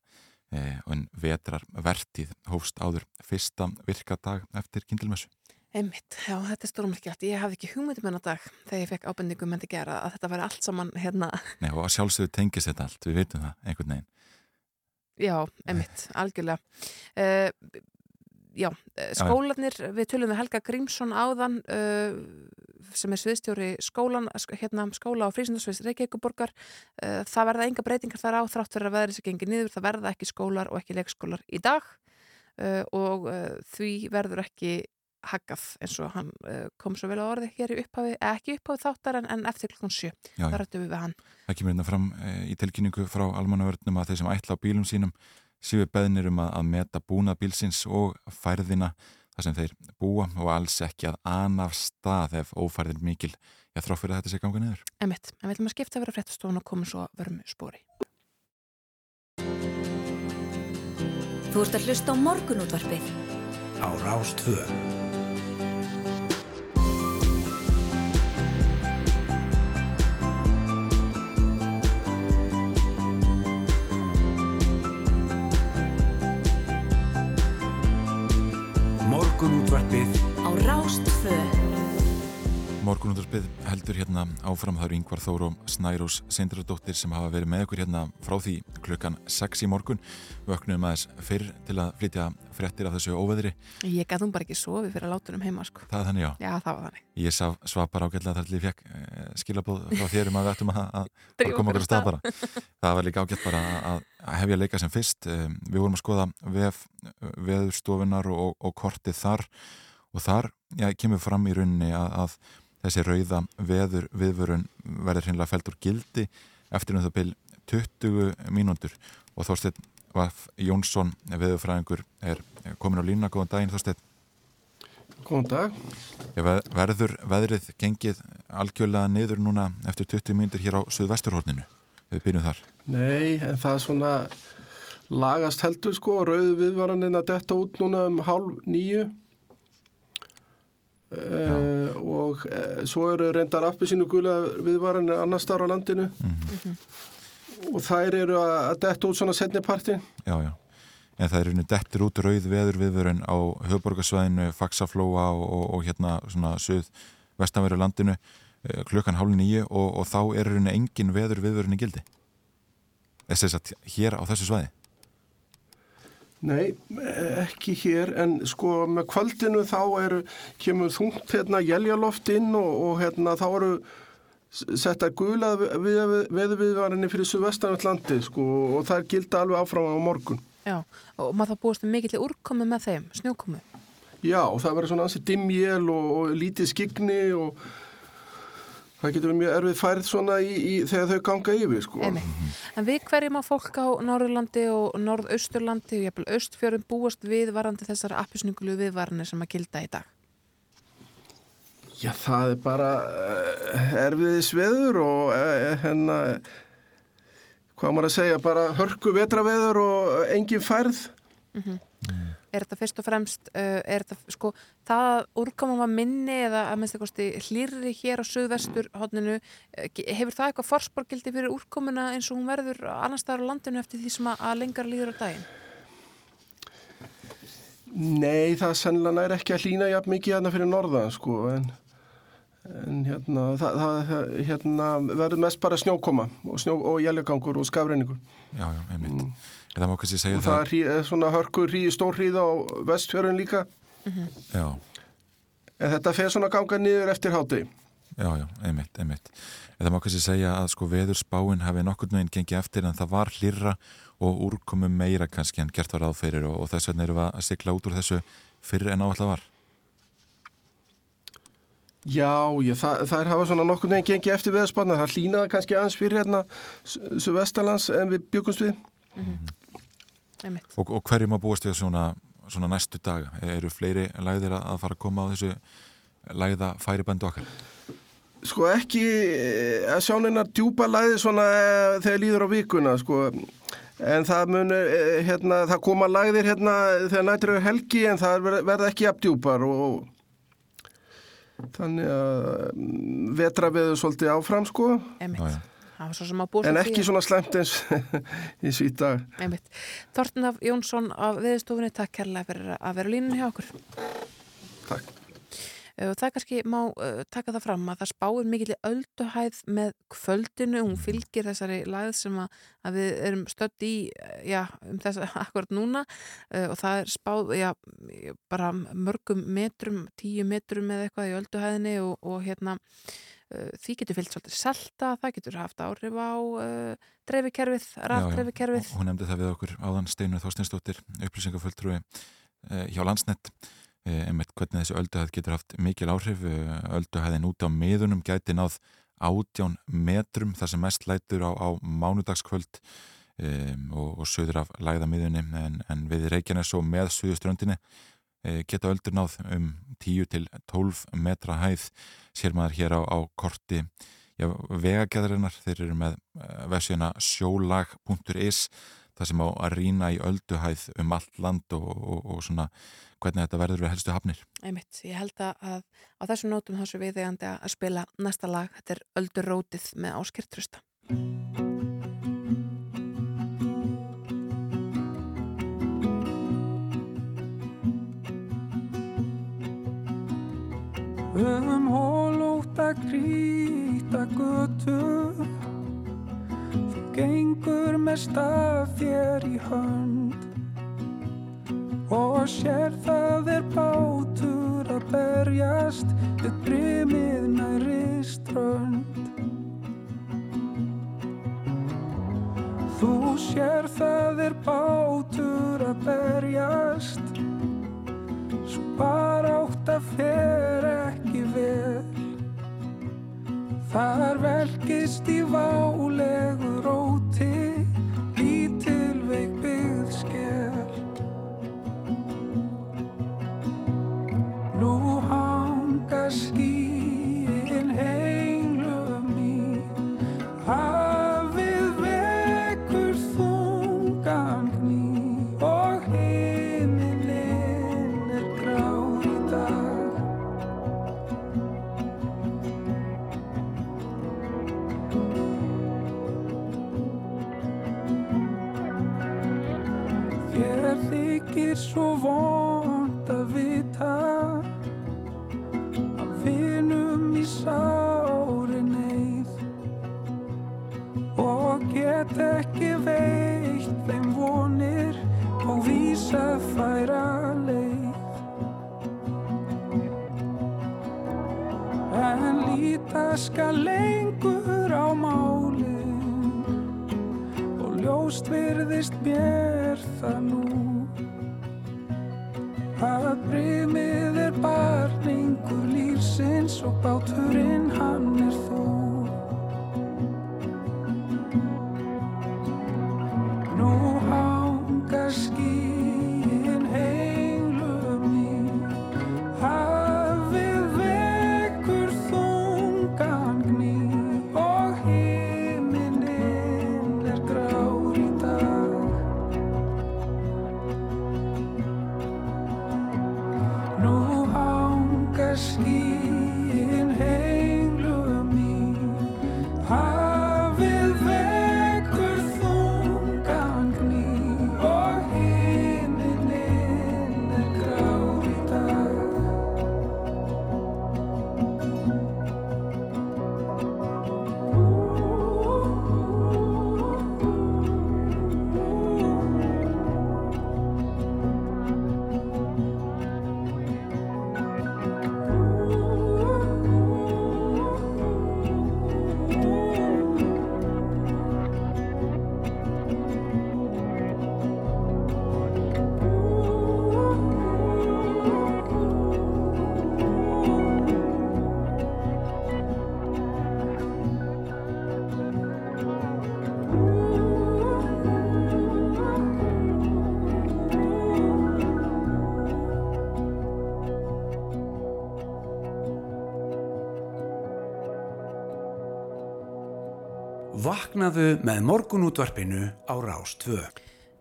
eh, og en vetrar vertíð hófst áður fyrsta virkadag eftir Kindilmessu. Einmitt, já, þetta er stórmerkjart. Ég hafði ekki hugmyndum hennar dag þegar ég fekk ábendingum en að gera að þetta væri allt saman hérna, Nei, og að sjálfsögðu tengist þetta allt, við veitum það einhvern veginn. já, einmitt, algjörlega. Uh, já, eh, skólanir, við tölum við Helga Grímsson áðan uh, sem er sviðstjóri skólan, sk- hérna, skóla á frísundarsviðs Reykjavíkuborgar. Uh, það verða enga breytingar þar á þrátt fyrir að veðrið sem gengir niður. Það verða ekki skólar og ekki leikskólar í dag uh, og því verður ekki haggað eins og hann uh, kom svo vel á orði hér í upphafi, eða ekki upphafi þáttar en, en eftir klukkan sjö. Já, já. Það rættum við við hann. Það kemur hérna fram e, í tilkynningu frá almannavörnum að þeir sem ætla á bílum sínum séu beðnir um að, að meta búnað bílsins og færðina þar sem þeir búa og alls ekki að anaf stað ef ófærðin mikil. Ég þrá fyrir að þetta sé ganga niður. Emitt, en við ætlum að skipta að vera fréttastofun og koma svo vörmu spóri. Þú ert að hlusta á morgunútvarpið á Rástvö. Morgunútvarpið á Rástvö. Morgunundarspið heldur hérna áfram. Það eru Yngvar Þór og Snærós Sindradóttir sem hafa verið með okkur hérna frá því klukkan 6 í morgun. Vöknum aðeins fyrr til að flytja frettir af þessu óveðri. Ég hún bara ekki sofi fyrir að láta um heima sko. Það er þannig já. Já, það var þannig. Ég sá svapar ágætlega þar til ég fekk eh, skilabóð frá þér um að við ættum að, að koma okkur að stað bara. Það var líka ágætt bara að, að hefja leika sem fyrst. Um, Við vorum að skoða vef, veðurstofunar og, og kortið þar. Og þar já, kemur fram í rauninni að, að þessi rauða veður viðvörun verður hreinlega fælt úr gildi eftir um það byl 20 mínútur. Og Þorsteinn Vaf Jónsson veðurfræðingur er komin á lína, góðan daginn Þorsteinn. Góðan dag. Að verður veðrið gengið algjörlega niður núna eftir 20 mínútur hér á Suðvesturhorninu? Við byrjum þar. Nei, en það er svona lagast heldur sko, rauðu viðvaraninn að detta út núna um hálf nýju uh, og uh, svo eru reyndar appelsínu gula viðvaraninn annars þar á landinu og þær eru að, detta út svona setni parti. Já, já. En það er rauninni dettur út rauð veður viðvörun á höfuborgarsvæðinu, Faxaflóa og, og, og hérna svona suð vestanveru landinu eh, klukkan hálf nýju og, og þá er rauninni engin veður viðvörun í gildi. Þess að hér á þessu svæði. Nei, ekki hér, en sko með kvöldinu þá eru, kemur þungt hérna jæljaloft inn og, og hérna þá eru settar gula veðurviðvarinni fyrir Suðvestanvöld landi sko og það er gilda alveg áfram á morgun. Já, og maður það búist um mikill úrkomi með þeim, snjókomi Já, og það verður svona ansi dimmjél og, og lítið skigni og það getur verið mjög erfið færð svona í, í, þegar þau ganga yfir sko. En við hverjum að fólk á Norðurlandi og Norðausturlandi og jafnvel Östfjörðum búast við varandi þessar appisningulu viðvarinni sem að gilda í dag? Já, það er bara uh, erfiðis veður og uh, hérna, hvað maður að segja, bara hörku vetraveður og engin færð. Mm Er þetta fyrst og fremst, uh, er þetta sko, það að úrkoma var minni eða að minnst eitthvað hlýrri hér á söðvestur hodninu, hefur það eitthvað forsporgildi fyrir úrkomuna eins og hún verður annars staðar á landinu eftir því sem að lengar líður á daginn? Nei, það sennilega næri ekki að hlýna jafn mikið hérna fyrir norðan sko, en, en hérna, það, það hérna, verður mest bara snjókoma og, snjó, og jæljagangur og skafreiningur. Já, já, einmitt. Mm. Það má kannski segja og það. Og það er svona hörkur hrí, stór hríð á vestfjörðun líka. Mm -hmm. Já. En þetta fer svona ganga niður eftir háti. Já, já, einmitt, einmitt. Það má kannski segja að sko veðurspáin hafi nokkur meginn gengið eftir en það var hlýrra og úrkomu meira kannski en gert var aðferir og, og þess vegna eru við að sigla út úr þessu fyrir en áallega var. Já, ég, það, það er hafa svona nokkur meginn gengið eftir veðurspanna. Það hlýnaði kannski aðeins fyrir hérna Suðvestalands en við byggumst við. Mm -hmm. Og, og hverjum að búast við svona, svona næstu dag? Eru fleiri læðir að fara að koma á þessu læða færibændu okkar? Sko ekki að sjá neinar djúpa læði svona þegar líður á vikuna sko. En það mun hérna það koma læðir hérna þegar nættur eru helgi en það verða ekki afdjúpar og þannig að vetra veður svolítið áfram sko. Emitt En ekki svona slemt eins í svít dag. Þortin Jónsson af Veðustofunni, takk kærlega fyrir að vera línun hjá okkur. Takk. Og það kannski má uh, taka það fram að það spáir mikill ölduhæð með kvöldinu, hún fylgir þessari lagð sem að, að við erum stött í, já, um þess að akkurat núna uh, og það er spáð, já, bara mörgum metrum, tíu metrum eða eitthvað í ölduhæðinni og, og hérna því getur fyllt svolítið salta, það getur haft áhrif á uh, dreifikerfið, rafdreifikerfið. Hún nefndi það við okkur áðan Steinur Þorsteinsdóttir, upplýsingafulltrúi uh, hjá Landsnett, einmitt hvernig þessi ölduhæð getur haft mikil áhrif, ölduhæðin út á miðunum gæti náð átján metrum þar sem mest lætur á, á mánudagskvöld um, og, og söður af læðamiðunni en, en við Reykjanes og með söðuströndinni geta öldur náð um 10 til 12 metra hæð sér maður hér á, á korti. Já, vegageðarinnar, þeir eru með vefsíðuna sjólag.is það sem á að rína í ölduhæð um allt land og, og, og svona hvernig þetta verður við helstu hafnir. Einmitt, ég held að á þessum nótum þessu viðegandi að spila næsta lag, þetta er Öldurótið með áskirtrusta um hólóta kríta götu. Þú gengur með staf þér í hönd. Og sér það er bátur að berjast við brimið næri strönd. Þú sér það er bátur að berjast Svo bara átt að fer ekki vel. Þar velkist í válegu róti Vaknaðu með morgunútvarpinu á Rástvö.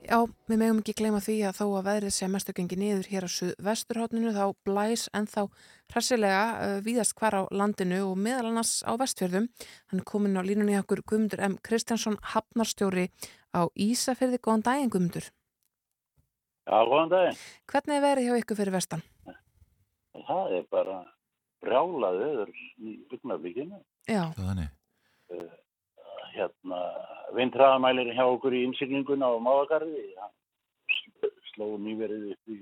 Já, við megum ekki gleyma því að þó að veðrið sé mestu gengi niður hér á vesturhóttinu þá blæs en þá hressilega uh, víðast hvar á landinu og meðal annars á vestfjörðum. Hann er komin á línunni okkur Guðmundur M. Kristjánsson, hafnarstjóri á Ísafjörði. Góðan daginn Guðmundur. Já, góðan daginn. Hvernig er verið hjá ykkur fyrir vestan? Það er bara brjálað öður í rugnablíkinu. Já. Þannig. Hérna, vindræðamælir hjá okkur í innsiglinguna á Máðagarði. Hann sló nýverið upp í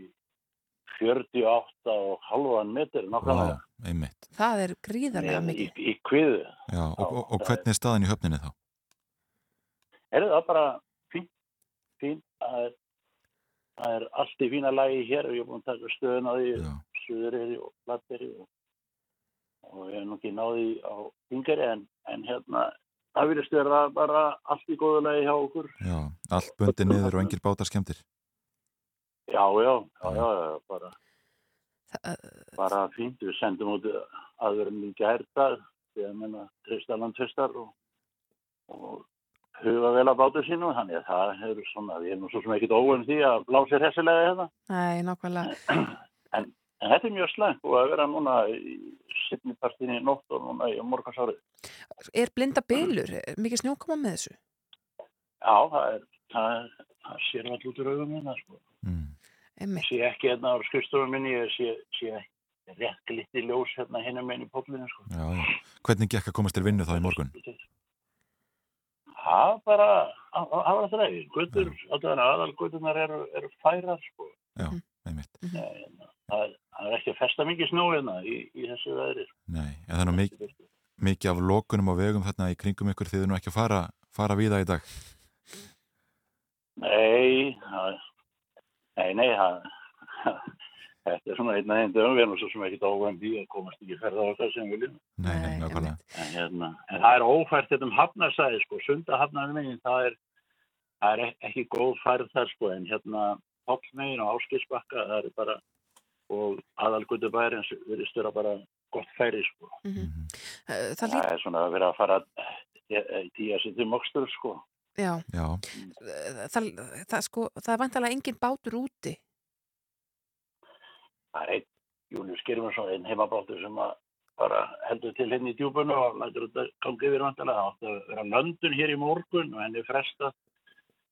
48 og halvan metr nákvæmlega. Einmitt. Það er gríðarlega Í, mikið. í kviðu. Já, og, og, og hvernig er staðan í höfninni þá? Er það bara fín, fín, það er, það er allt í fína lagi hér og ég er búin að taka stöðun á því Suðureyri og Flateyri og, og ég er nú ekki náði á Þingari en, en hérna það virðist vera bara allt í góðu lagi hjá okkur. Já, allt bundi niður og engir bátar skemmtir. Já, já, já, já, já bara, bara fínt. Við sendum út aðverðum í gærdag því að menna Tristaland tvistar og, og huga vel að bátu sínu þannig að það hefur svona, ég er nú svo sem ekkit óvegn því að blási hressilega hérna Nei, nákvæmlega. en, en þetta er mjög slæmt og að vera núna í sittnipartinni í nótt og núna í morgansárið. Er blinda bylur? Er mikið snjókoma með þessu? Já, það er, það, það sér all út úr augum minna, sko. Mm. Einmitt. Sé ekki hérna á skrifstofum minni, ég sé, sé rétt glitti ljós hérna hinum einu póllinu sko. Já, já. Hvernig gekk að komast til vinnu þá í morgun? Það bara, það það var alltaf reyði. Götur, alltaf aðal göturnar eru, eru færar sko. Já, einmitt. Nei, það, er- það er ekki að festa mikið snjó hérna í, í þessu veðri. Nei, en það er nú mikið, mikið af lokunum á vegum þarna í kringum ykkur þið er nú ekki að fara, fara við það í dag. Nei, það, nei, nei, það, þetta er svona einn að einn dögum, við erum svo sem ekki óvæm í að komast ekki ferða á okkar sem við viljum. Nei, nei, nákvæmlega. En, hérna, en það er ófært þetta um hafnarsæði, sko, sunda hafnarmegin, það er, það er ek- ekki góð færð þar, sko, en hérna hoppmegin og áskilsbakka, það er bara, og aðalgutu bæri, en virðist vera bara gott færi, sko. Eh, Það Það lít, er svona að vera að fara í tíja sér til mokstur, sko. já, Já, Eh, það, það, sko, það er vantalega engin bátur úti. Það er einn Július Girmarsson, einn heimabáttur sem að bara heldur til henni í djúbunu og lætur þetta gangi yfir vantilega. Það átti að vera löndun hér í morgun og henni er frestað.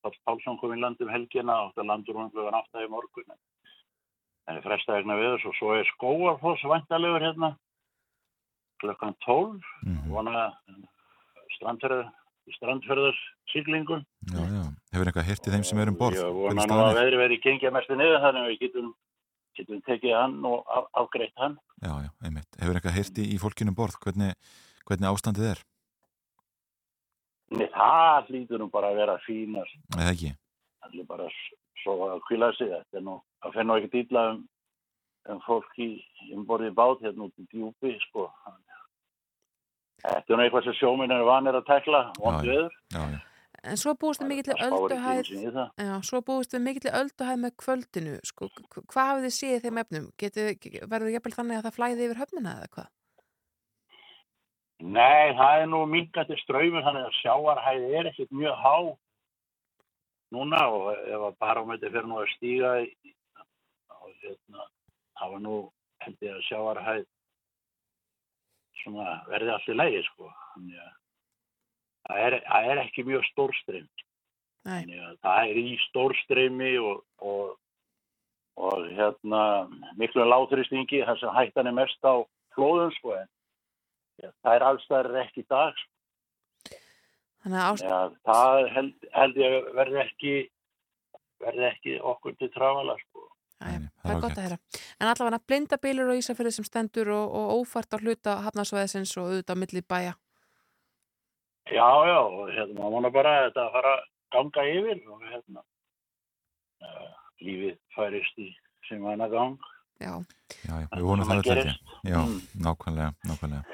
Páll Pálsson kom í land um helgina og að landur hún átta í morgun. Henni er frestað vegna viðurs og svo er skóarfoss vantalegur hérna klukkan 12 Mhm. vona strandferðar strandferðar siglingun. já, já. Hefur eitthvað heyrt í þeim sem er um borð? Hvernig vona nú að veðri verið gengja mestu niður þannig að við getum, getum tekið hann og af, afgreitt hann. Já, já, einmitt. Hefur eitthvað heyrt í, í fólkinu um borð? Hvernig, hvernig ástandið er? Nei, það hlýtur nú bara að vera fínast. Eða ekki? Það er bara svo að kvíla sig. Þetta er nú, það nú ekki dýla um, um fólk í umborðið bát hérna út í djúpi, sko. Þetta er nú eitthvað sem sjóminn er vanir að tekla, vond Já, já. veður. Já. En svo búist við mikill Það ölduhæð, það. já, svo búist við mikill ölduhæð með kvöldinu, sko, hvað hafið þið séð þeim efnum? Verður jafnvel þannig að það flæði yfir höfnina eða hvað? Nei, það er nú minkandi ströymur þannig að sjáarhæði er ekkert mjög há núna og ef að barómetri fyrir nú að stíga og hérna, það var nú held ég að sjáarhæð svona verði allt í lægi sko þannig að það er, það er ekki mjög stórstreym Nei. þannig að það er í stórstreymi og, og, og hérna miklu láþuristingi þar sem hættan er mest á flóðum sko en það er allstæðar ekki í dag sko. Þannig að ást... ja, það held, held ég að verði ekki verði ekki okkur til trafala sko. Það er gott að heyra. En allavega blindabilur og Ísafjörði sem stendur og, og ófært á hluta hafnarsvæðisins og auðvitað á milli bæja. Já, já, og hérna maður vona bara að þetta fara að ganga yfir og hérna uh, lífið færist í sem hann að gang Já. Já, já, við vonum það Svona öll ekki. Já, Mm. nákvæmlega, nákvæmlega.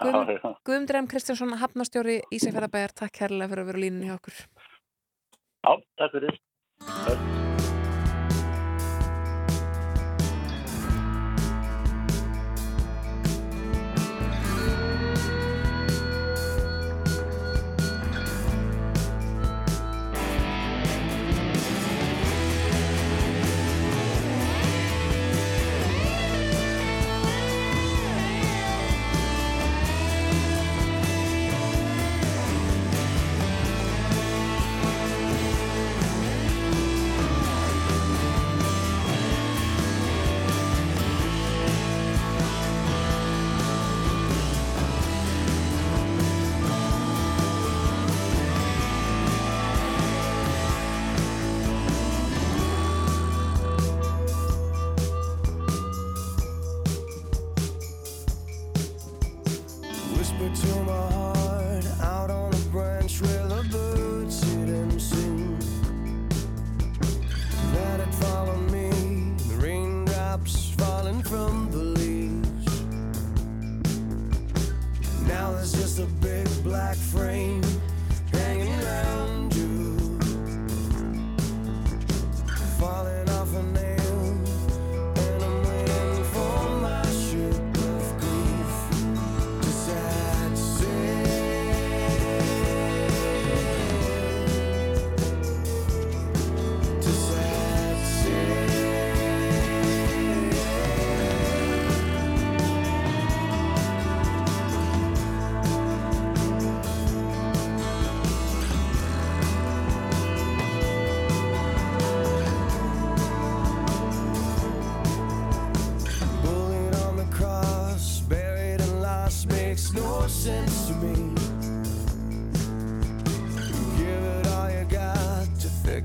Guðm, Guðmdreim Kristjánsson, hafnastjóri Ísafjörðabæjar, takk kærlega fyrir að vera á línunni hjá okkur. Já, takk fyrir.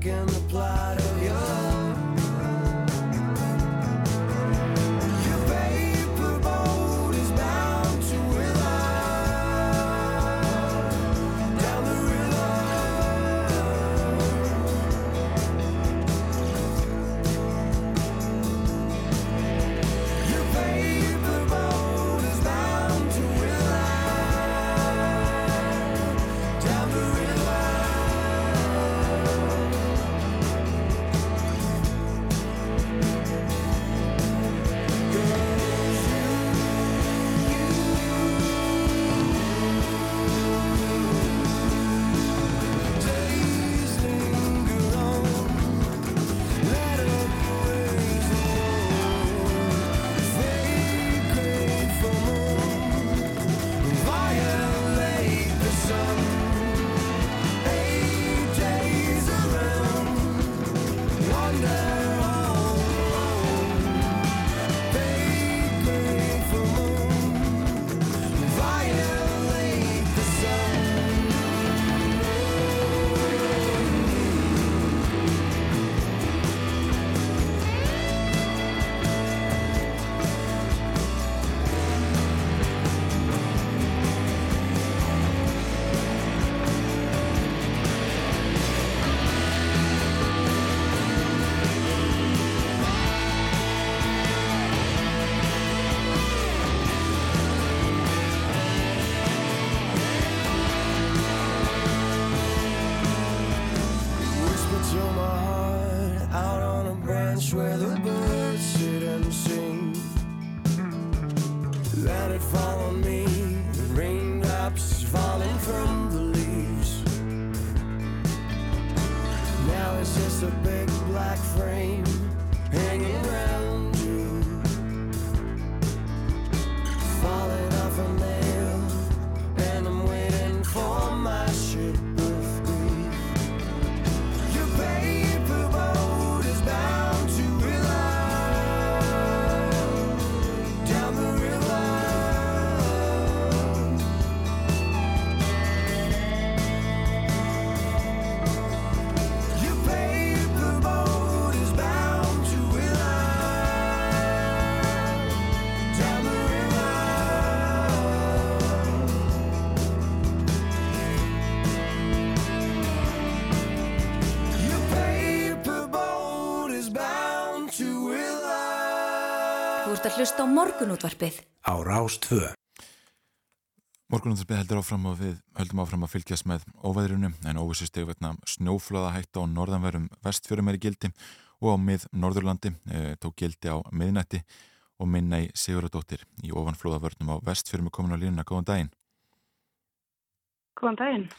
back in the plot. Hlusta á morgunútvarpið. Á Rás 2. Morgunundarbyggð heldur áfram og við höldum áfram að fylgjast með óveðrunum en óvissusteg vegna snjóflöða hætta á norðanverðum vestfjörum er í gildi og á mið Norðurlandi e, tók gildi á miðnætti og minna í Siguradóttir í ofanflóðavörnum á vestfjörum er komin á línuna. Góðan daginn. Góðan daginn.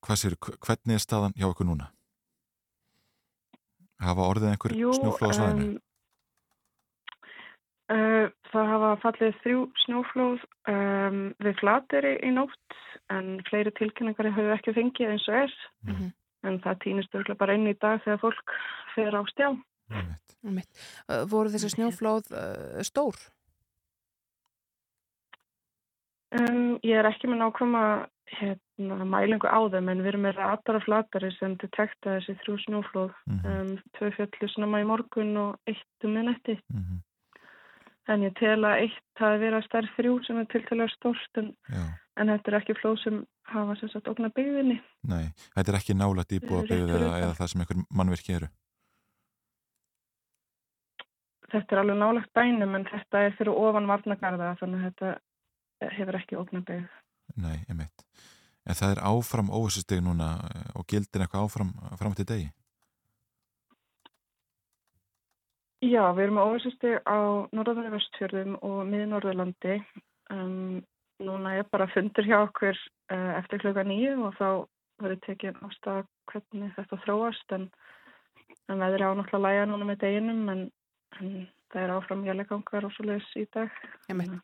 Hvað sér, hvernig er staðan hjá okkur núna? Hafa orðið einhver snjóflóð á svæðinu? um, það hafa fallið þrjú snjóflóð um, við flateri í nótt en fleiri tilkynningar höfðu ekki fengið eins og er. En það týnist örgulega bara inn í dag þegar fólk fer á stjá. Einmitt. Uh, voru þessi snjóflóð uh, stór? Um, ég er ekki með nákvæma hérna, mælingu á þeim en við erum með ratar og flatari sem detekta þessi þrjú snjóflóð. um, tvö fjallu snemma í morgun og eitt um minnetti. En ég tel að eitt hafi verið að stærð þrjú sem er tiltalega stórt en, en þetta er ekki flóð sem hafa sem sagt okna byggðinni. Nei, þetta er ekki nálægt íbúa Rétt byggð fyrir eða, eða það sem einhver mannverki eru. Þetta er alveg nálagt bænum en þetta er fyrir ofan varnagarða þannig að þetta hefur ekki okna byggð. Nei, einmitt. En það er áfram óvissusteg núna eh, og gildir eitthvað áfram fram til degi? Já, við erum með óvissusti á norðanverðu vestfjörðum og miðnorðurlandi. Um, núna er bara fundur hjá okkur uh, eftir klukka nýju og þá verður tekið ástæða hvernig þetta þróast en, en veðri á náttúrulega læga núna með deginum en, en það er áfram jælegangar og svo leiðis í dag. Einmitt.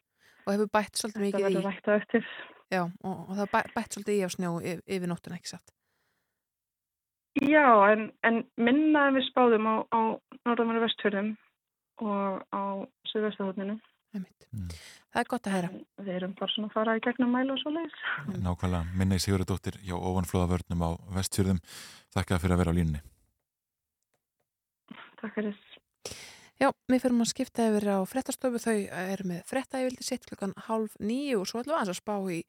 Og hefur bætt svolítið mikið Þetta í. verður ræktað eftir. Já, og, og það bæ, bætt svolítið í á snjó yfir, yfir nóttuna, ekki satt? Já, en, en minna en við spáðum á, á norðanverðu vestfjörðum og á suðvestahotninu. það er gott að heyra. Við erum bara svona að fara í gegnum mælu og svo leiðis. Nákvæmlega, minni Sigurðardóttir hjá ofanflóðavörnum á vestfjörðum. Þakka fyrir að vera á línunni. Takk fyrir. Já, við fyrir að skipta yfir á frettastofu, þau eru með frettægvildi sitt klukkan halv nýju og svo ætlum við aðeins að spá í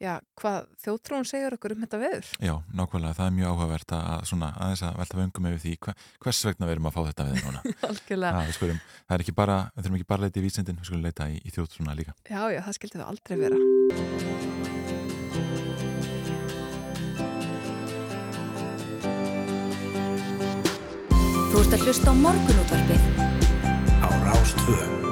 já, hvað þjóttrún segir okkur um þetta veður. Já, nákvæmlega, það er mjög áhugavert að svona aðeins að velta vöngum yfir því hva, hvers vegna við erum að fá þetta veður núna. Algjörlega. Já, skulum, það er ekki bara, við þurfum ekki bara að leita í vísindin, við skulum leita í, í þjóttrúna líka. Já, já, það skildi það aldrei vera. Þú ert að hlusta á morgunútvarpið á Rástvö.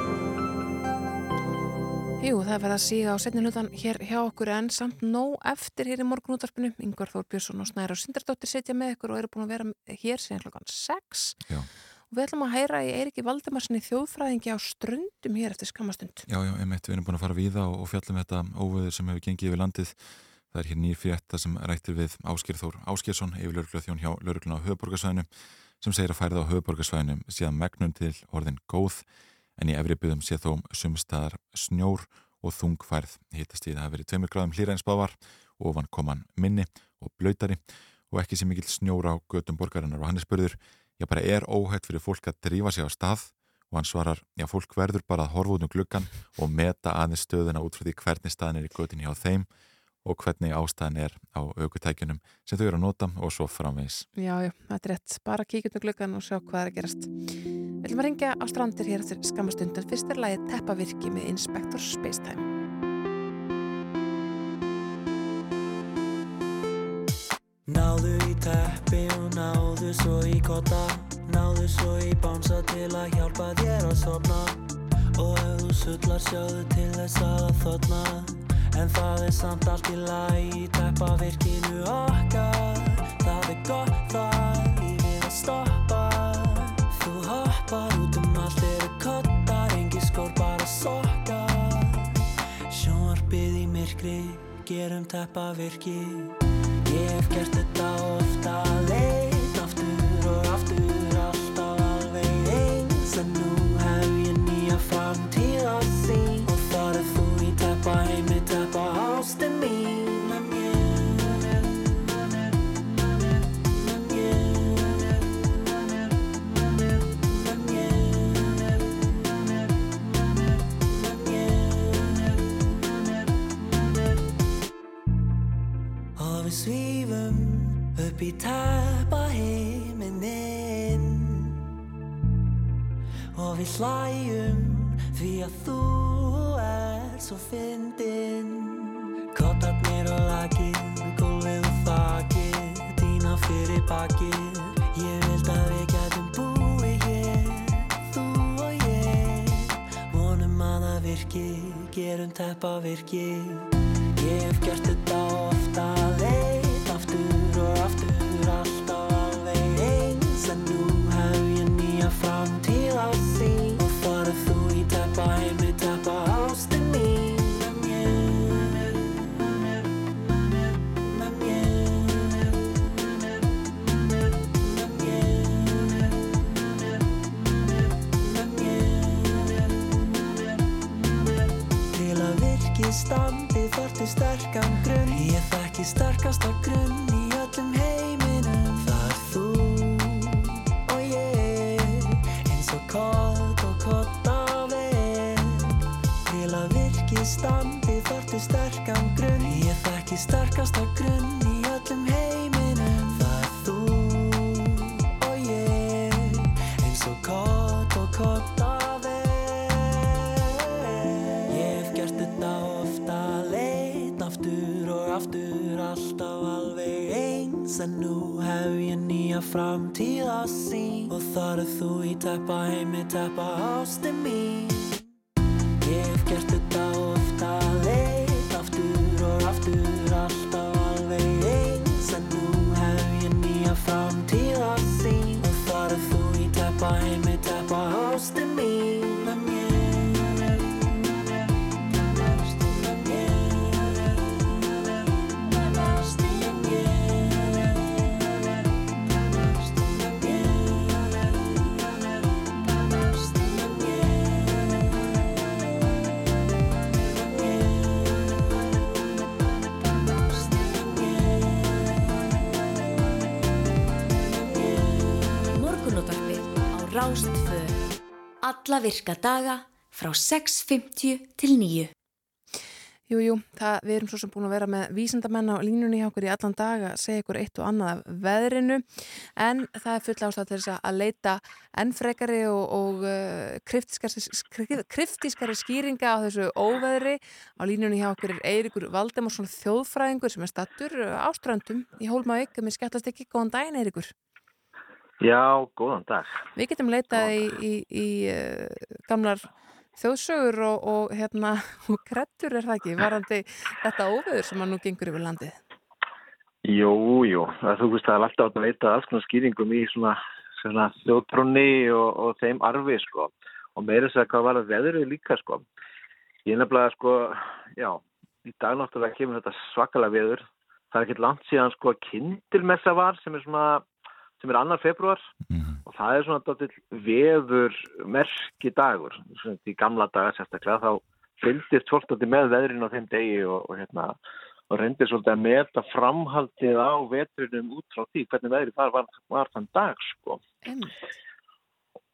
Jú, það verða að síga á setni hlutan hér hjá okkur en samt nóg eftir hér í morgunútvarpinu. Yngvar Þór Björnsson og Snæra Sindardóttir setja með ykkur og eru búin að vera hér síðan klokkan 6. Já. Og við ætlum að heyra í Eiriki Valdimarsinni þjóðfræðingi á ströndum hér eftir skamastund. Já, já, einmitt, við erum búin að fara víða og, og fjallum þetta óveður sem hefur gengið yfir landið. Það er hér nýr frétta sem rættir við Ásker Þór Áskersson, yfir laurugla þjón hjá laurugluna á höfuborgarsvæðinu sem segir að færða á höfuborgarsvæðinu síðan megnum til orðin góð en í efri byggðum sé þó sumstaðar snjór og þungfærð. Hittast í það að verið tveimur gráðum hlýra eins bávar og ofan koman minni og blöytari og ekki sem mikill snjór á gödum borgarinnar og hann er spurður, já bara er óhætt fyrir fólk að drífa sig á stað? Og hann svarar, já fólk verður bara að horfa út um gluggan og meta aðeins stöðuna út frá því hvernig staðin er í gödin hjá þeim og hvernig ástæðan er á aukutækjunum sem þau eru að nota og svo framvegis. Já, já, þetta er rétt. Bara kíkjum til gluggan og sjá hvað er að gerast. Við ætlum að ringja á strandir hér eftir skamastund en fyrst er lagið Teppavirki með Inspector Spacetime. Náðu í teppi og náðu svo í kotta Náðu svo í bánsa til að hjálpa þér að sopna Og ef þú sullar sjáðu til þess að þotna En það er samt allt í lagi Teppa virkinu okkar. Það er gott það lífið að stoppa. Þú hoppar út um allt eru kottar Engi skór bara sokkar. Sjónvarpið í myrkri Gerum teppa virki Ég hef gert þetta ofta Leit upp í teppa heiminin Og við hlæjum því að þú er svo fyndin Kottarnir og lakið, gólfið og þakið Dýna fyrir bakið, ég vild að við gætum búið hér Þú og ég, vonum að það virki, gerum teppa virki Ég hef gert þetta ofta leit aftur og aftur alltaf alveg eins en nú hef ég nýja framtíð að sín og er þú í teppa heimi teppa ástin mín með mér með mér með mér til að virkið standi þarftu sterkan grunn Ég þekki sterkasta grunn eins og kott og kottaveg Til að virkið standi þarftu sterkan grunn. Ég þekki sterkasta grunn í öllum heiminum. Það er þú og ég. Eins og kott og kottaveg Ég hef gert þetta ofta leit aftur og aftur alltaf alveg eins. En nú hef ég nýja framtíð að sín og þar er þú í teppa heimi teppa ástin mín Alla virka daga frá 6.50 til 9. Jú, jú, það, við erum svo sem búin að vera með vísindamenn á línunni hjá okkur í allan dag að segja ykkur eitt og annað af veðrinu en það er full ástæð til þess að leita enn frekari og, og uh, kryftískari, skri- kryftískari skýringa á þessu óveðri. Á línunni hjá okkur er Eirikur Valdemarsson þjóðfræðingur sem er stattur á ströndum í Hólmavík. Mér skemmtast ekki, góðan daginn Eirikur. Já, góðan dag. Við getum leitað í, í, í uh, gamlar þjóðsögur og, og, hérna, og krettur er það ekki, varandi þetta óveður sem að nú gengur yfir landið. Jú, jú, það, þú veist það er alltaf að veita alls konar skýringum í svona, svona þjóðtrunni og, og þeim arfi, sko. Og meira þess að hvað var að veðrið líka, sko. Ég nefnilega, sko, já, í dag náttúrulega kemur þetta svakalega veður. Það er ekkert langt síðan, sko, að kindilmessa var sem er svona, sem er annar februar og það er svona veður merki dagur. Svona í gamla daga sérstaklega þá fylgdist fólk með veðrin á þeim degi og, og hérna og reyndir svolítið að meta framhaldið á vetrinum út frá því hvernig veðrið þar var, var þann dag sko.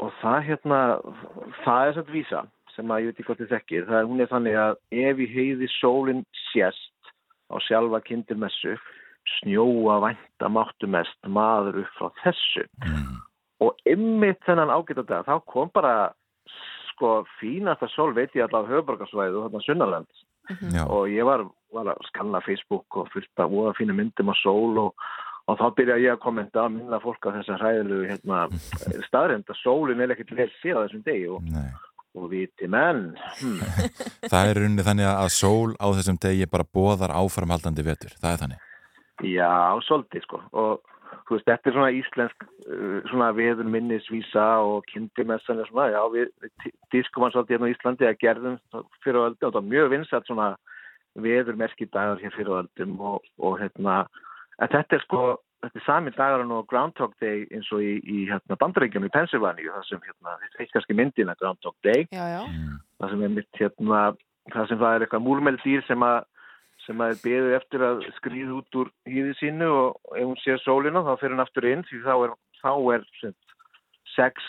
Og það hérna, það er svona vísa sem að ég veit ekki hvort þið þekkir. Það er hún er þannig að ef í heiði sólinn sést á sjálfa kindilmessu snjóa vænta máttu mest maður upp frá þessu. Og ymmið þennan ágæta dag, þá kom bara sko fínasta sól veit ég allavega höfuborgarsvæðu og þarna Sunnaland Já. og ég var, var að skanna Facebook og fullt af voða fína myndum á sól og, og þá byrja ég að kommenta að minna fólk á þessa hræðilegu hérna, staðrind að sólinn er ekkert vel séð á þessum degi og, og viti menn hmm. Það er runni þannig að sól á þessum degi bara bóðar áframhaldandi vetur. Það er þannig. Já, svolítið sko. Og þú veist, þetta er svona íslensk uh, svona veður minnisvísa og kynntimessan er svona, já, við, við diskum hann svolítið hérna á Íslandi að gerðum fyrir á öldum og það var mjög vinsat svona veðurmerki dagar hér fyrir á öldum og, og hérna, en þetta er sko þetta er sami dagar og Groundhog Day eins og í, í hérna, bandaríkjum í Pennsylvania það sem hérna, þetta er kannski myndina Groundhog Day. Já, já. það sem er mitt hérna, það sem það er eitthvað múlmeldýr sem að sem að er beðið eftir að skrýða út úr hýði sínu og ef hún sé sólina þá fyrir hún aftur inn því þá er, þá er sem, sex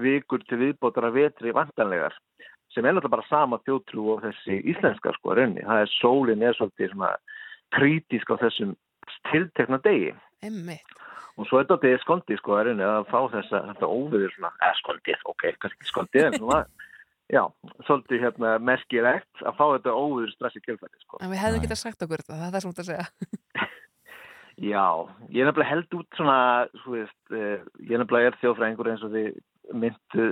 vikur til viðbótara vetri vantanlegar sem er náttúrulega bara sama þjótrú og þessi íslenska sko raunni. Það er sólin er svolítið svona krítisk á þessum tiltekna degi Emmitt. og svo er þetta skondið sko raunni að fá þessa, þetta óviður svona, eða skondið, ok, kannski skondið en svona Já, svolítið hérna merkilegt að fá þetta óður stressi kjölfæri sko. En við hefðum getað sagt okkur þetta, það er það sem þú ert að segja. Já, ég er nefnilega held út svona, svo veist, eh, ég er nefnilega er þjóðfræðingur eins og þið myndu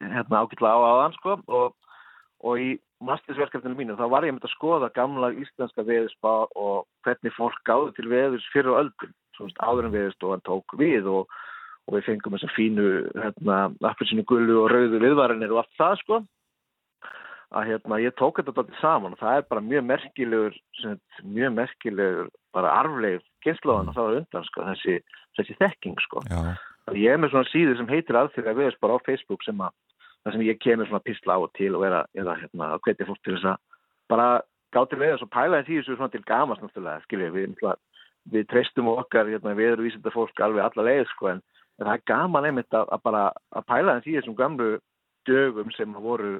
hérna ágætlega á aðan sko og, og í mastersverkefninu mínu þá var ég myndið að skoða gamla íslenska veðusspá og hvernig fólk gáði til veðus fyrir öldum, svo veist, áður en veðustofan tók við og, og við fengum þessa fínu, hérna, appelsinu gullu og rauðu viðvarinir og allt það sko. Að hérna, ég tók þetta alltaf saman og það er bara mjög merkilegur sem, mjög merkilegur bara arfleif kynnslóðan og það var undan sko, þessi, þessi þekking sko. Ég er með svona síðu sem heitir aðfyrir að viðast bara á Facebook sem að það sem ég kemur svona písla á og til og er að, að, hérna, að hvetja fólk til þess að bara gá til veðast og pæla því þessu svona til gamast náttúrulega, skiljið, við, við treystum okkar, hérna, við erum vísinda fólk alveg alla leið sko en, en það er gaman einmitt að, að bara að pæla því þessum gamlu dögum sem voru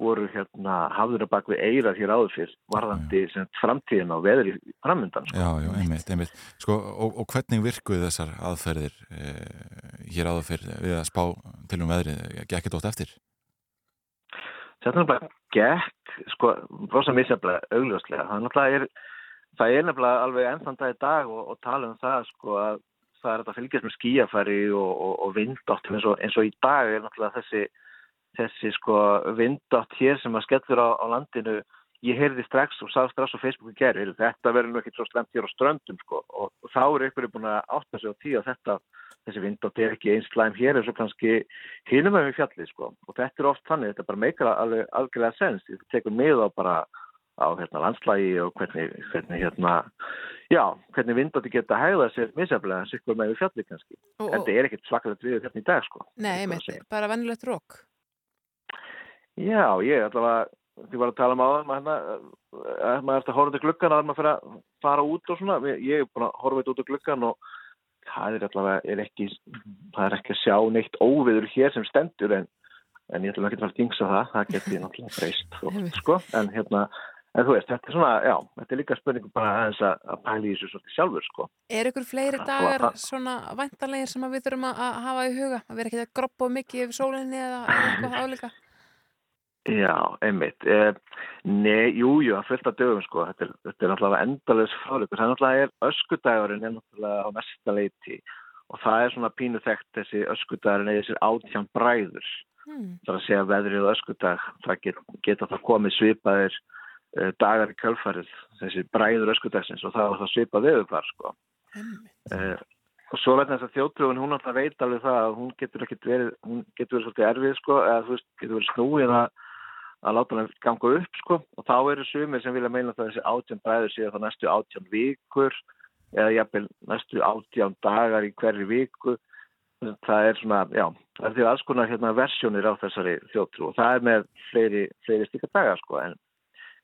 voru hérna hafður að bak við eirað hér áður fyrr varðandi sem framtíðin á veðri framöndan. Sko. Já, já, einmitt, einmitt. Sko, og, og hvernig virkuð þessar aðferðir eh, hér áður fyrr við að spá til um veðri, gekk þetta ótt eftir? Þetta er bara gekk, sko, rosa misjaflega augljóslega. Það er náttúrulega, það er nefnilega alveg ennþann dag í dag og, og tala um það, sko, að það er að fylgjast með skíafæri og, og, og vindáttum eins, eins og í dag er náttúrulega þessi þessi sko vindátt hér sem að skellur á, á landinu. Ég heyrði strax og sá strax á Facebooku gerð þetta verður nú ekki svo slemt hér á ströndum sko. Og, og þá eru ykkur búin að átta sig á tíu að þetta, þessi vindátt er ekki eins slæm hér eins og kannski hinum með fjallið sko. Og þetta er oft þannig, þetta bara meikar alveg algjörlega sens, þetta tekur með á bara á hérna landslægi og hvernig, hvernig hérna já, hvernig vindátti geta hægða sér misjaflega en sikkur með við fjallið kannski. Og- en þetta er ekkit svaklega við hérna í dag sko. Nei, einmitt, bara vennilegt rók. Já, ég allavega, þið var að tala um áðan, maður hérna, maður eftir að horfa út í gluggan að maður fyrir að fara út og svona, ég er búin að horfa út í gluggan og það er allavega, er ekki, það er ekki að sjá neitt óviður hér sem stendur en, en ég ætlum ekki að fara að dingsa það, það geti náttúrulega breyst og, sko, en hérna en þú veist, þetta er svona, já, þetta er líka spurning bara aðeins að, að pæla í þessu svolítið sjálfur sko. Er ykkur fleiri dagar það- svona væntanlegir sem að við þurfum að að hafa í huga? Að vera ekki að groppa mikið yfir sólinni eða eitthvað álíka? Já, einmitt eh, Nei, jú, jú, það fullt af dögum sko, þetta er, þetta er náttúrulega endalins fráleikur, það er náttúrulega er öskudagurinn er náttúrulega á mesta leiti og það er svona pínu þekkt þessi öskudagurinn eða þessir átján bræður Hmm. það er að segja veðrið og öskudag það get, geta það komið svipaðir dagar í kjölfarið þessi bræður öskudagsins og það var það svipað veðurfar sko. Uh, og svo vegna þess að þjóttrúin hún alltaf veit alveg það að hún getur ekkert verið hún getur verið svolítið erfið sko eða þú veist, getur verið snúið að að láta hann ganga upp sko. Og þá eru sumir sem vilja meina það að þessi átján bræður séu það næstu átján vikur eða jafnvel næstu átján dagar í hverju viku. Það er svona, já, það er því alls konar hérna versjónir á þessari þjóttrú og það er með fleiri, fleiri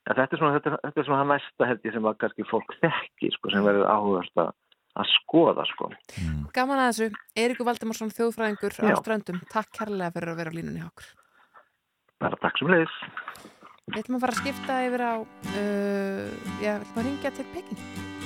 en þetta er svona þetta, er- þetta er svona það næsta held ég sem að kannski fólk þekki sko sem verður áhugast að, að skoða sko Gaman að þessu, Eiríkur Valdimarsson, þjóðfræðingur á ströndum. Takk kærlega fyrir að vera á línunni hjá okkur. bara takk sem leiðis Við ætlum að fara að skipta yfir á, uh, já, við ætlum að ringja til Peking.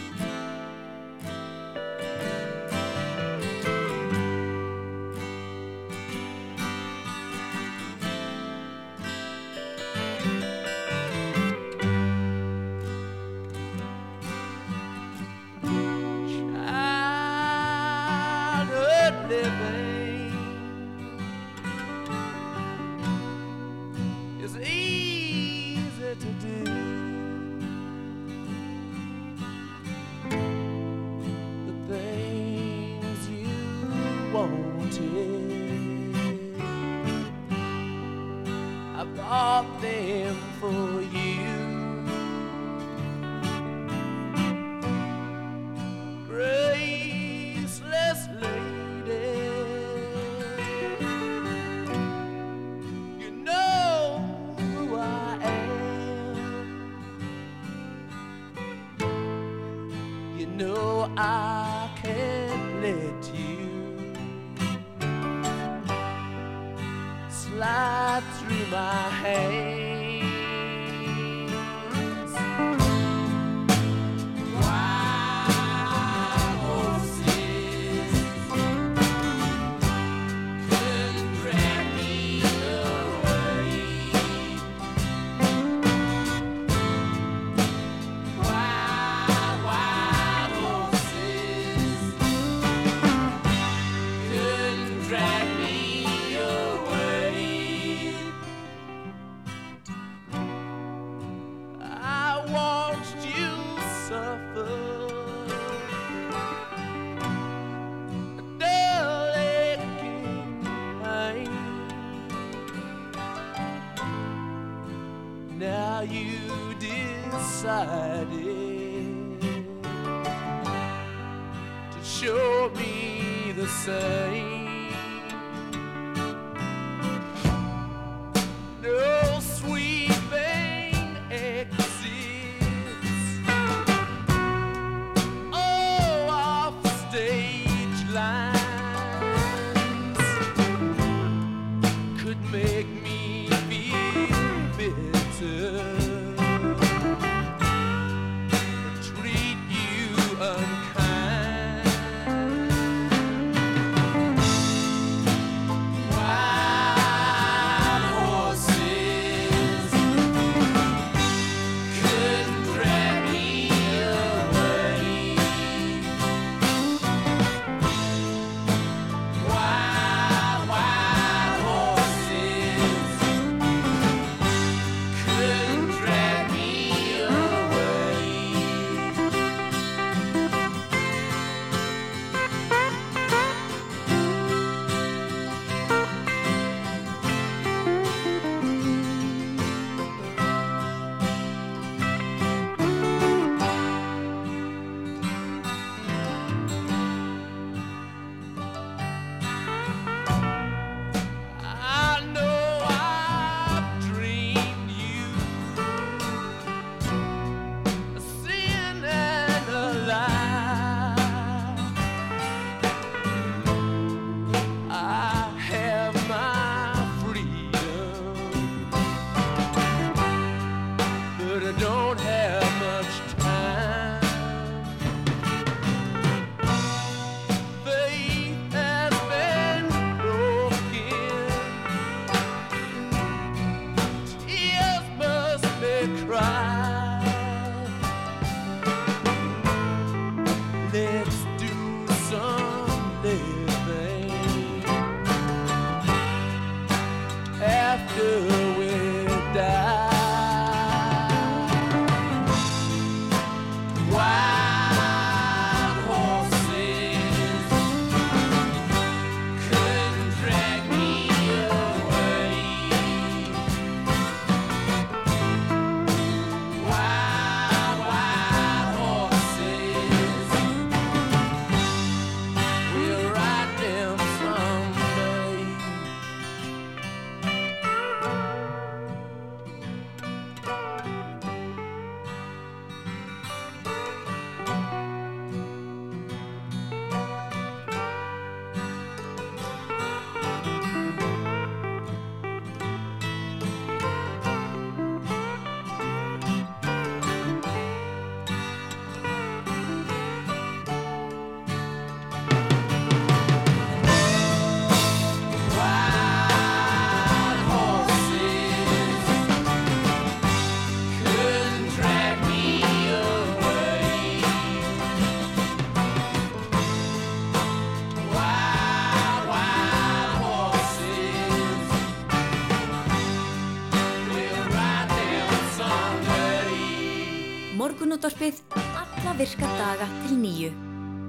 Morgunútvarpið alla virka daga til nýju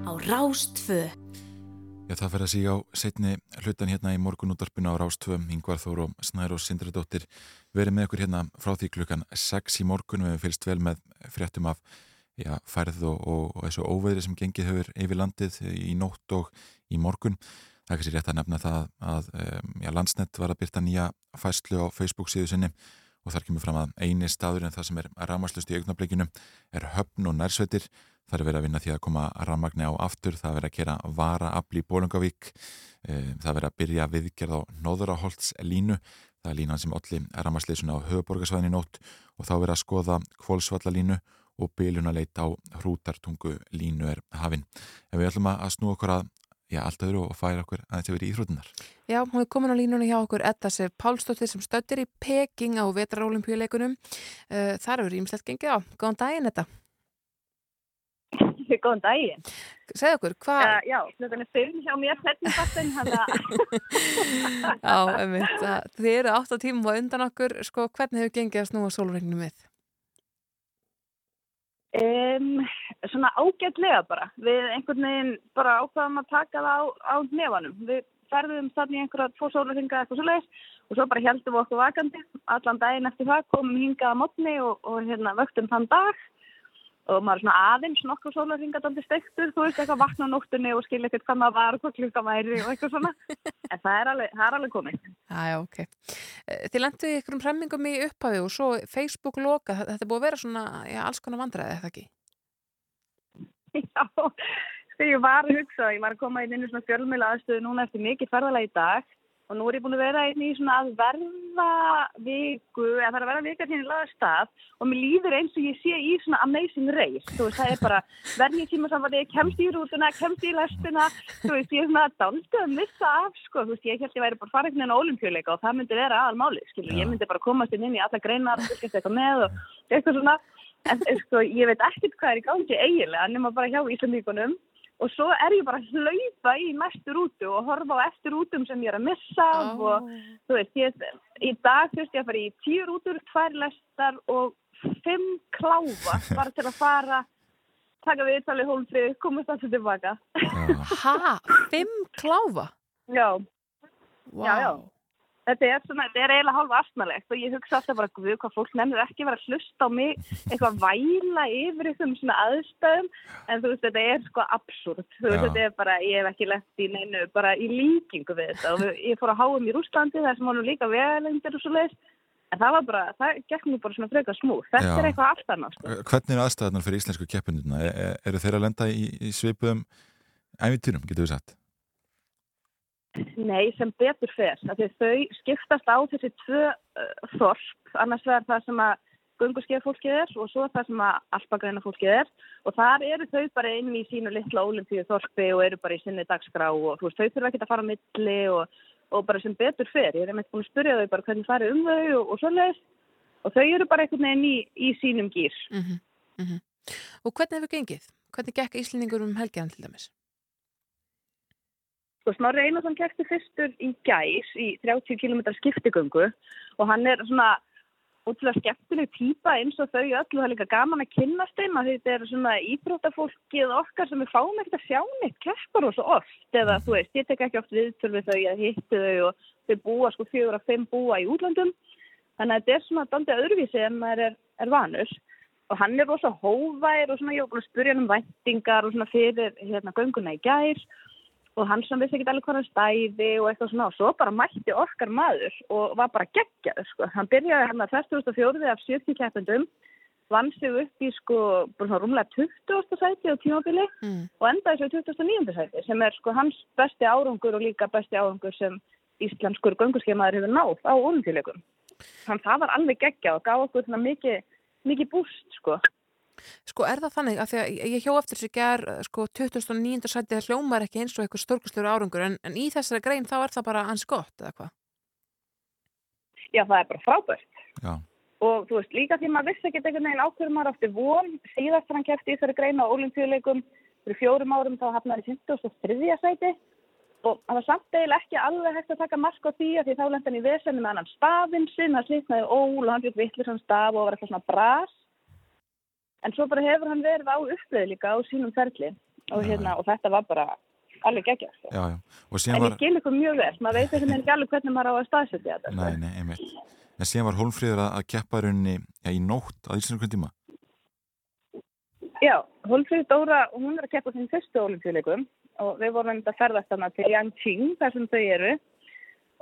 á Rástfö. Já, það fer að síga á setni hlutan hérna í morgunúttarpinu á Rástvöm, Yngvar Þór og Snær og Sindradóttir verið með okkur hérna frá því klukkan 6 í morgun við hefum fylst vel með fréttum af já, færð og, og, og þessu óveðri sem gengið hefur yfir landið í nótt og í morgun. Það er kannski rétt að nefna það að já, landsnett var að byrta nýja fæslu á Facebook síðu sinni og þar kemur fram að eini staður en það sem er rámaslust í augnablikinu er höfn og nærsveitir Það er verið að vinna því að koma rammagni á aftur, það er verið að gera varaafl í Bólungavík, það er verið að byrja viðgerð á Nóðuraholts línu, það er línan sem allir rammarsleysuna á höfuborgarsvæðinni nótt og þá er verið að skoða kvólsvallalínu og bylunaleit á hrútartungu línu er hafinn. En við ætlum að snú okkur að já, allt öðru og færa okkur að þetta verið íþrótunar. Já, hún er komin á línunni hjá okkur Edda Sef Pálsdóttir sem stöttir í Peking á vetrarólimpíuleikunum. Það eru ímislegt gengið á. Góðan daginn, Edda. Góðan daginn. Segð okkur, hvað... Uh, já, klukkan er fyrir hjá mér hvernig fattin, hana... já, einmitt. Þið eru átt á tímum og undan okkur, sko, hvernig hefur gengið að snúa sólregnum við? Um, svona ágætlega bara. Við einhvern veginn bara ákvaðum að taka það á, á nefanum. Við ferðum þannig einhverja tvo sólregnga eitthvað svo leiðis og svo bara heldum við okkur vakandi allan daginn eftir það, komum hingað á mótni og, og hérna, vöktum þann dag og maður svona aðeins nokkur sólarringadandi stektur, þú veist eitthvað vakna á nóttunni og skilja eitthvað hvað maður var og hvað klukka væri og eitthvað svona, en það er alveg, það er alveg komið. Já, ok. Þið lendu í einhverjum hremmingum í upphafi og svo Facebook loka, þetta búið að vera svona, já, alls konar vandræði, eða ekki? Já, þegar ég var að hugsa, ég var að koma inn í svona fjölmjöla aðstöðu núna eftir mikið ferðalega í dag og nú er ég búin að vera einn í svona að verða viku, eða það er að verða vikar hérna í laga stað og mér líður eins og ég sé í svona amazing race, þú veist, það er bara verðið tíma samfandi, kemst í rútuna, kemst í lestina, þú veist, ég er svona daldið að missa af, sko, þú veist, ég held ég væri bara veginn á olimpíuleika og það myndi vera aðalmáli, skilur, ég myndi bara komast inn inn í alla greinar, fylgjast eitthvað með og eitthvað svona, en sko, ég veit ekkert hvað er í gangi eiginlega, nema bara hjá Íslandíkunum og svo er ég bara að hlaupa í næstu rútu og horfa á eftir rútum sem ég er að missa oh. og þú veist, ég, í dag þurfti ég að fara í tíu rútur, tvær lestar og fimm kláfa bara til að fara, taka við talið hólfrið, komast alltaf tilbaka. Hæ? Fimm kláfa? Já. Wow. Já, já. Þetta er, svona, þetta er eiginlega hálfa astnalegt og ég hugsa alltaf bara, guð, hvað fólk nefnir ekki vera að hlusta á mig, eitthvað væla yfir einhverjum svona aðstæðum, en þú veist, þetta er sko absúrt, þetta er bara, ég hef ekki lett í neinu, bara í líkingu við þetta og ég fór að háum í Rúslandi þar sem honum líka vegalendir og svo leiðis, en það var bara, það gekk nú bara svona freka smúð, þetta Já. er eitthvað annars. Sko. Hvernig er aðstæðanar fyrir íslensku keppinuna? Er, eru þeir að lenda í, í svipuðum ævintýrum, getur við sagt? Nei, sem betur fer. Þau skiptast á þessi tvö uh, þorp, annars vegar það sem að gungurskeiða fólkið er og svo það sem að alpagreina fólkið er og þar eru þau bara inn í sínu litla ólimpíu þorpi og eru bara í sinni dagskrá og þú veist, þau þurfa ekki að fara á milli og, og bara sem betur fer. Ég er einmitt búin að spyrja þau bara hvernig farið um þau og, og svoleiðis og þau eru bara einhvern veginn í, í sínum gýr. Mm -hmm, mm -hmm. Og hvernig hefur gengið? Hvernig gekk Íslendingur um helgiðan til dæmis? Sko Snorri Einarsson kæfti fyrstur í gæs í 30 km skiptigöngu og hann er svona útrúlega skemmtileg týpa eins og þau öll og það er líka gaman að kynnast þeim að þetta er svona íþróttafólkið okkar sem fáum ekkert að sjá neitt keppar og svo oft eða þú veist, ég tek ekki oft viðtöl við þau að hitti þau og þau búa sko fjögur að fimm búa í útlandum þannig að þetta er svona dandið öðruvísi en maður er, er vanur. Og hann er rosa hóvær og svona ég var búin að spurja hann um væntingar og svona fyrir hérna gönguna í gær og hann sem vissi ekki alveg hvað hann stæði og eitthvað svona og svo bara mætti okkar maður og var bara geggjaður sko. Hann byrjaði hann að 2004 af 70 keppendum, vann sig upp í sko bara rúmlega 20. sæti á tímabili mm. og endaði svo í 29. sæti sem er sko hans besti árangur og líka besti árangur sem íslenskur gönguskemaður hefur náð á olimpíuleikum. Þannig það var alveg geggjað og gaf okkur svona mikið, mikið búst sko. Sko er það þannig að því að ég hjó eftir þessi ger sko 2009. sæti það hljómar ekki eins og eitthvað stórkustlur árangur en, en í þessari grein þá er það bara hans gott eða hvað? Já það er bara frábært Já. og þú veist líka því maður vissi ekki einhvern veginn ákveður maður átti von síðast hann kæfti í þessari grein á olimpíuleikum fyrir fjórum árum þá hafnaði 53. sæti og það var samt eiginlega ekki alveg hægt að taka mark á því að því þá lendi hann í vesenni með annan stafinn sinn, það slítnaði ól og hann byggt vittlis hann staf og var eitthvað svona bras en svo bara hefur hann verið á uppleið líka á sínum ferli og, hérna, og þetta var bara alveg geggja sko. Já, já. Og en síðan ég var, skil ykkur mjög vel, maður veit ekki alveg hvernig maður á að staðsetja þetta sko. nei, nei, einmitt. En síðan var Hólmfríður að, keppa rauninni já, í nótt að íslensku tíma. Já, Hólfríð Dóra, hún er að keppa þinn fyrstu olimpíuleikum og við vorum að ferðast hana til Yangqing þar sem þau eru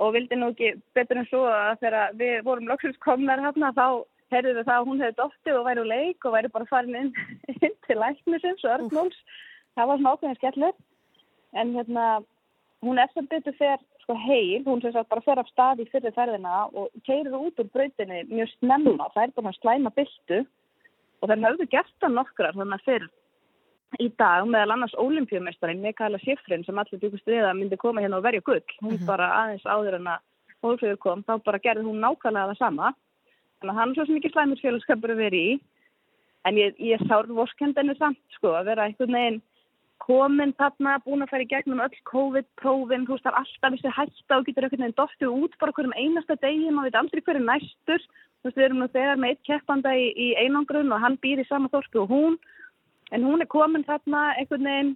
og vildi nú ekki betur en svo að þegar við vorum loksins komnar hérna þá heyrðum við það að hún hefði dottið og væri úr leik og væri bara farin inn, inn til læknisins og örnmóls. Það var svona ákveðin skellur. En hérna hún sem betur fer sko heil, hún sem sagt bara fer af stað í fyrir ferðina og keirir út úr brautinni mjög snemma, það er bara slæma byltu. Og það höfðu gert það nokkrar þannig að fyrr í dag meðal annars ólimpíumestarinn Mikaela Sifrin sem allir byggust við að myndi koma hérna og verja gull. Hún bara aðeins áður en að Hólfríður kom þá bara gerði hún nákvæmlega það sama þannig að hann er svo ekki slæmur félagskapur að vera í. En ég, ég sár vorskendinni samt sko að vera einhvern veginn komin þarna, búin að fara í gegnum öll COVID-prófin, þú veist, það er alltaf þessi hætta og getur einhvern veginn dottið út bara hverjum einasta degi, maður veit aldrei hverju næstur. Þú veist, við erum nú þegar með eitt keppanda í, í einangrun og hann býr í sama þorpu og hún, en hún er komin þarna einhvern veginn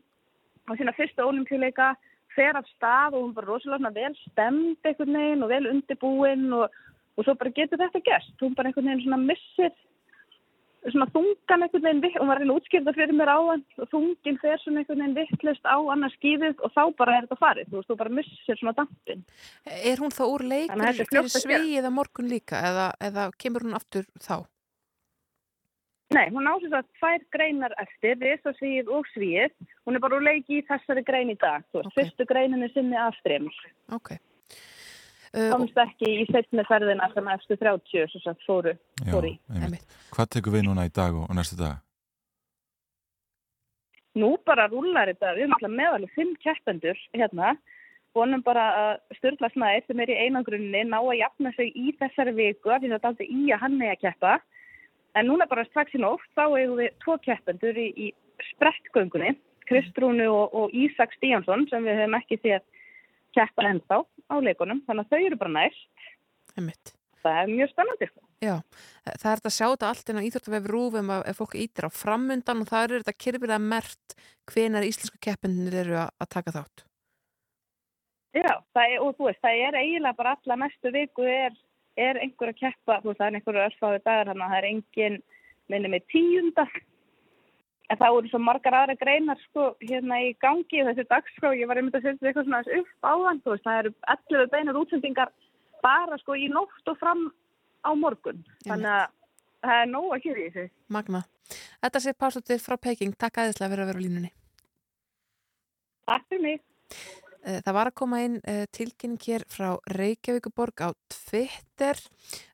á sína fyrsta olimpíuleika, fer af stað og hún bara rosalega vel stemd einhvern veginn og vel undirbúin og, og svo bara getur þetta gert, hún bara einhvern veginn svona missir svona þungan einhvern veginn, vi- hún var reyna útskýrða fyrir mér á hann og þungin fer svona einhvern veginn vittlust á annars skýðið og þá bara er þetta farið, þú veist, þú bara missir svona dampin. Er hún þá úr leik Þannig að þetta fyrir, er að svegið á morgun líka eða, eða kemur hún aftur þá? Nei, hún ásins að tvær greinar eftir, risasvíð og svíð, hún er bara úr leik í þessari grein í dag, þú veist, okay. fyrstu greinin er sinni afstremur. Ok. Komst ekki í setni ferðina sem eftir 30 svo sagt fóru, fóru í. einmitt. Hvað tekur við núna í dag og, og næstu dag? Nú bara rúlar þetta, við erum alltaf meðalveg fimm keppendur hérna, vonum bara að Sturla Snæð sem er í einangrunni ná að jafna sig í þessari viku af því að þetta aldrei í að hann er að keppa. En núna bara strax í nótt þá eigum við tvo keppendur í, í sprettgöngunni, Kristrúnu og, og Ísak Stíjansson sem við hefum ekki séð keppa ennþá á leikunum, þannig að þau eru bara næst. Einmitt. Það er mjög spennandi. sko. Já, það er þetta að sjá þetta allt inn á Íþróttavef Rúf ef, ef fólk ítir á framundan og það er þetta kyrfilega mert hvenar íslensku keppinir eru að, taka þátt. Já, er, og þú veist, það er eiginlega bara alla næstu viku er, er einhver að keppa, þú veist, það er einhverju örfáðu dagar þannig að það er engin, minni með tíunda en það voru svo margar aðra greinar sko hérna í gangi þessi dagskrá, ég var einmitt að setja eitthvað svona upp á þann, þú veist, það eru 11 beinar útsendingar bara sko í nótt og fram á morgun, þannig að það er nóg að kjöri í þessu. Magna. Þetta sé pásóttir frá Peking. Takk aðeinslega fyrir að vera á línunni. Takk fyrir mig. Eh, Það var að koma inn eh, tilkynning hér frá Reykjavíkuborg á Twitter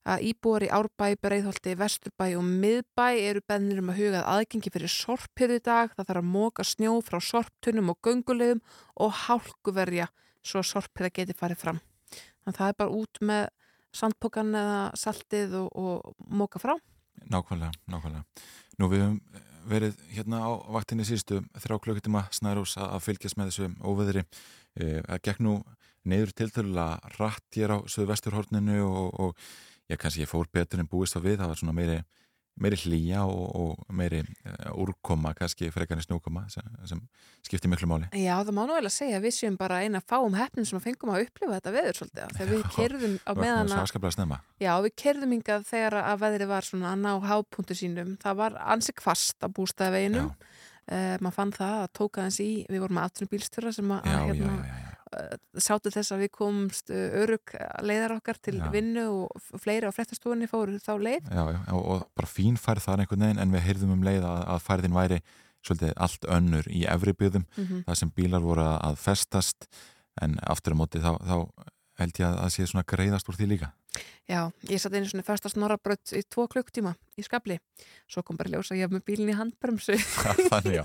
að íbúar í Árbæ, Breiðholti, Vesturbæ og Miðbæ eru bennir um að hugað aðgengi fyrir sorphyrðu dag. Það þarf að móka snjó frá sorptunum og göngulegum og hálkuverja svo sorphyrða geti farið fram. Þannig að það er bara út með sandpokan eða saltið og, og móka frá. Nákvæmlega, nákvæmlega. Nú við höfum verið hérna á vaktinni síðustu þrjá klukkutíma snærús að að fylgjast með þessu óveðri. Það gekk nú neyður tiltölulega rætt hér á söðvesturhorninu og, og ég kannski ég fór betur en búist á við. Það var svona meiri, meiri hlýja og, og meiri uh, úrkoma, kannski frekarni snúkoma sem, sem skiptir miklu máli. Já, það má nú vel að segja að við séum bara eina fáum hefnin sem að fengum að upplifa þetta veður svolítið. að Þegar við kerðum á meðan að. Já, við kerðum hingað þegar að veðri var svona að ná hápunktu sínum. Það var ansi kvast á bústæðveginum. Uh, maður fann það að tóka hans í, við vorum með 18 bílstjóra sem að, Já, að já, hérna, uh, sátu þess að við komumst uh, örug leiðar okkar til Já. vinnu og fleiri á fréttastofunni fóru þá leið. Já, já, og, bara fín færð þar einhvern veginn en við heyrðum um leið að, að færðin væri svolítið allt önnur í efri byggðum Mhm. þar sem bílar voru að, að festast en aftur á móti þá, þá held ég að það sé svona greiðast úr því líka Já, ég satt einu svona fast að snorrabrödd í tvo klukktíma í skabli. Svo kom bara ljósa ég hef með bílinn í handbremsu. Þannig já,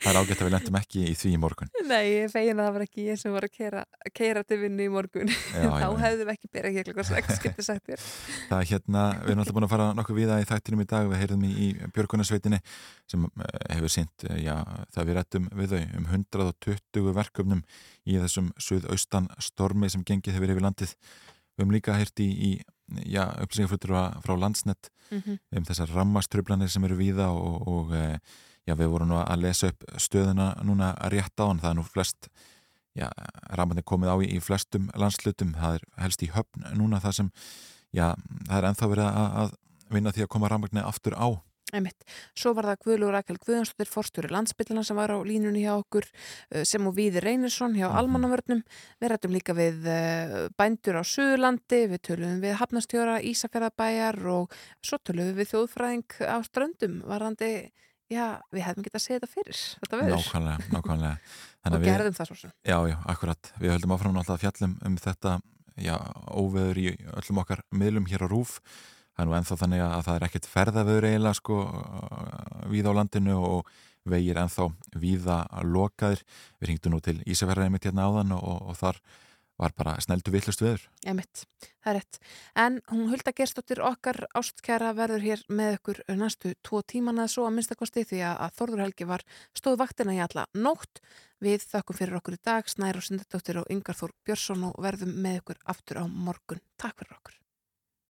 það er ágætt að við lendum ekki í því í morgun Nei, ég fegin að það var ekki ég sem var að keira, keira til vinnu í morgun. Já, þá já, hefðum við ekki byrjað hér klukka 6, getur sagt þér. Það er hérna, við erum alltaf búin að fara nokkuð viða í þættinum í dag, við heyrðum í, í Björgunarsveitinni sem eh, hefur sýnt, eh, já, það við rettum við þau um 120 verkefnum í þessum Við höfum líka heyrt í, í já, upplýsingaflutur frá landsnett Mhm. um þessar rammastrublanir sem eru víða og, og eh, já, við vorum nú að lesa upp stöðuna núna rétt á hann, það er nú flest já, rammarnir komið á í, í flestum landslutum, það er helst í höfn núna það sem, já, það er ennþá verið að, að vinna því að koma rammarnir aftur á Einmitt. Svo var það Guðlúr Rakel Guðjónsdóttir forstjóri landsbytlarna sem var á línunni hjá okkur eh, sem og Víði Reynisson hjá Almannavörnum. Við rættum líka við eh, bændur á Suðurlandi, við töluðum við Hafnastjóra Ísafjörðabæjar og svo töluðum við þjóðfræðing á ströndum varandi, já, við hefum getað að segja þetta fyrir þetta veður. Nákvæmlega, nákvæmlega Og að gerðum það svo sem. Já, já, akkurat, við höldum áfram að fjallum um þetta já, óveður í öllum okkar miðlum hér á Rúf það er nú ennþá þannig að það er ekkert ferðaveður eiginlega sko víða á landinu og vegir ennþá víða lokaðir við ringdu nú til Ísafjörðaði mitt hérna áðan og, og þar var bara sneldu villust veður Emitt, það er rétt. En hún Hulda Gerstóttir okkar ástkjara verður hér með ykkur næstu tvo tímana svo að minnstakosti því að, að Þorður Helgi var stóð vaktina í alla nótt. Við þakkum fyrir okkur í dag, Snæra og Sindardóttir og Yngar Þór Björnsson og verðum með ykkur aftur á morgun. Takk fyrir okkur.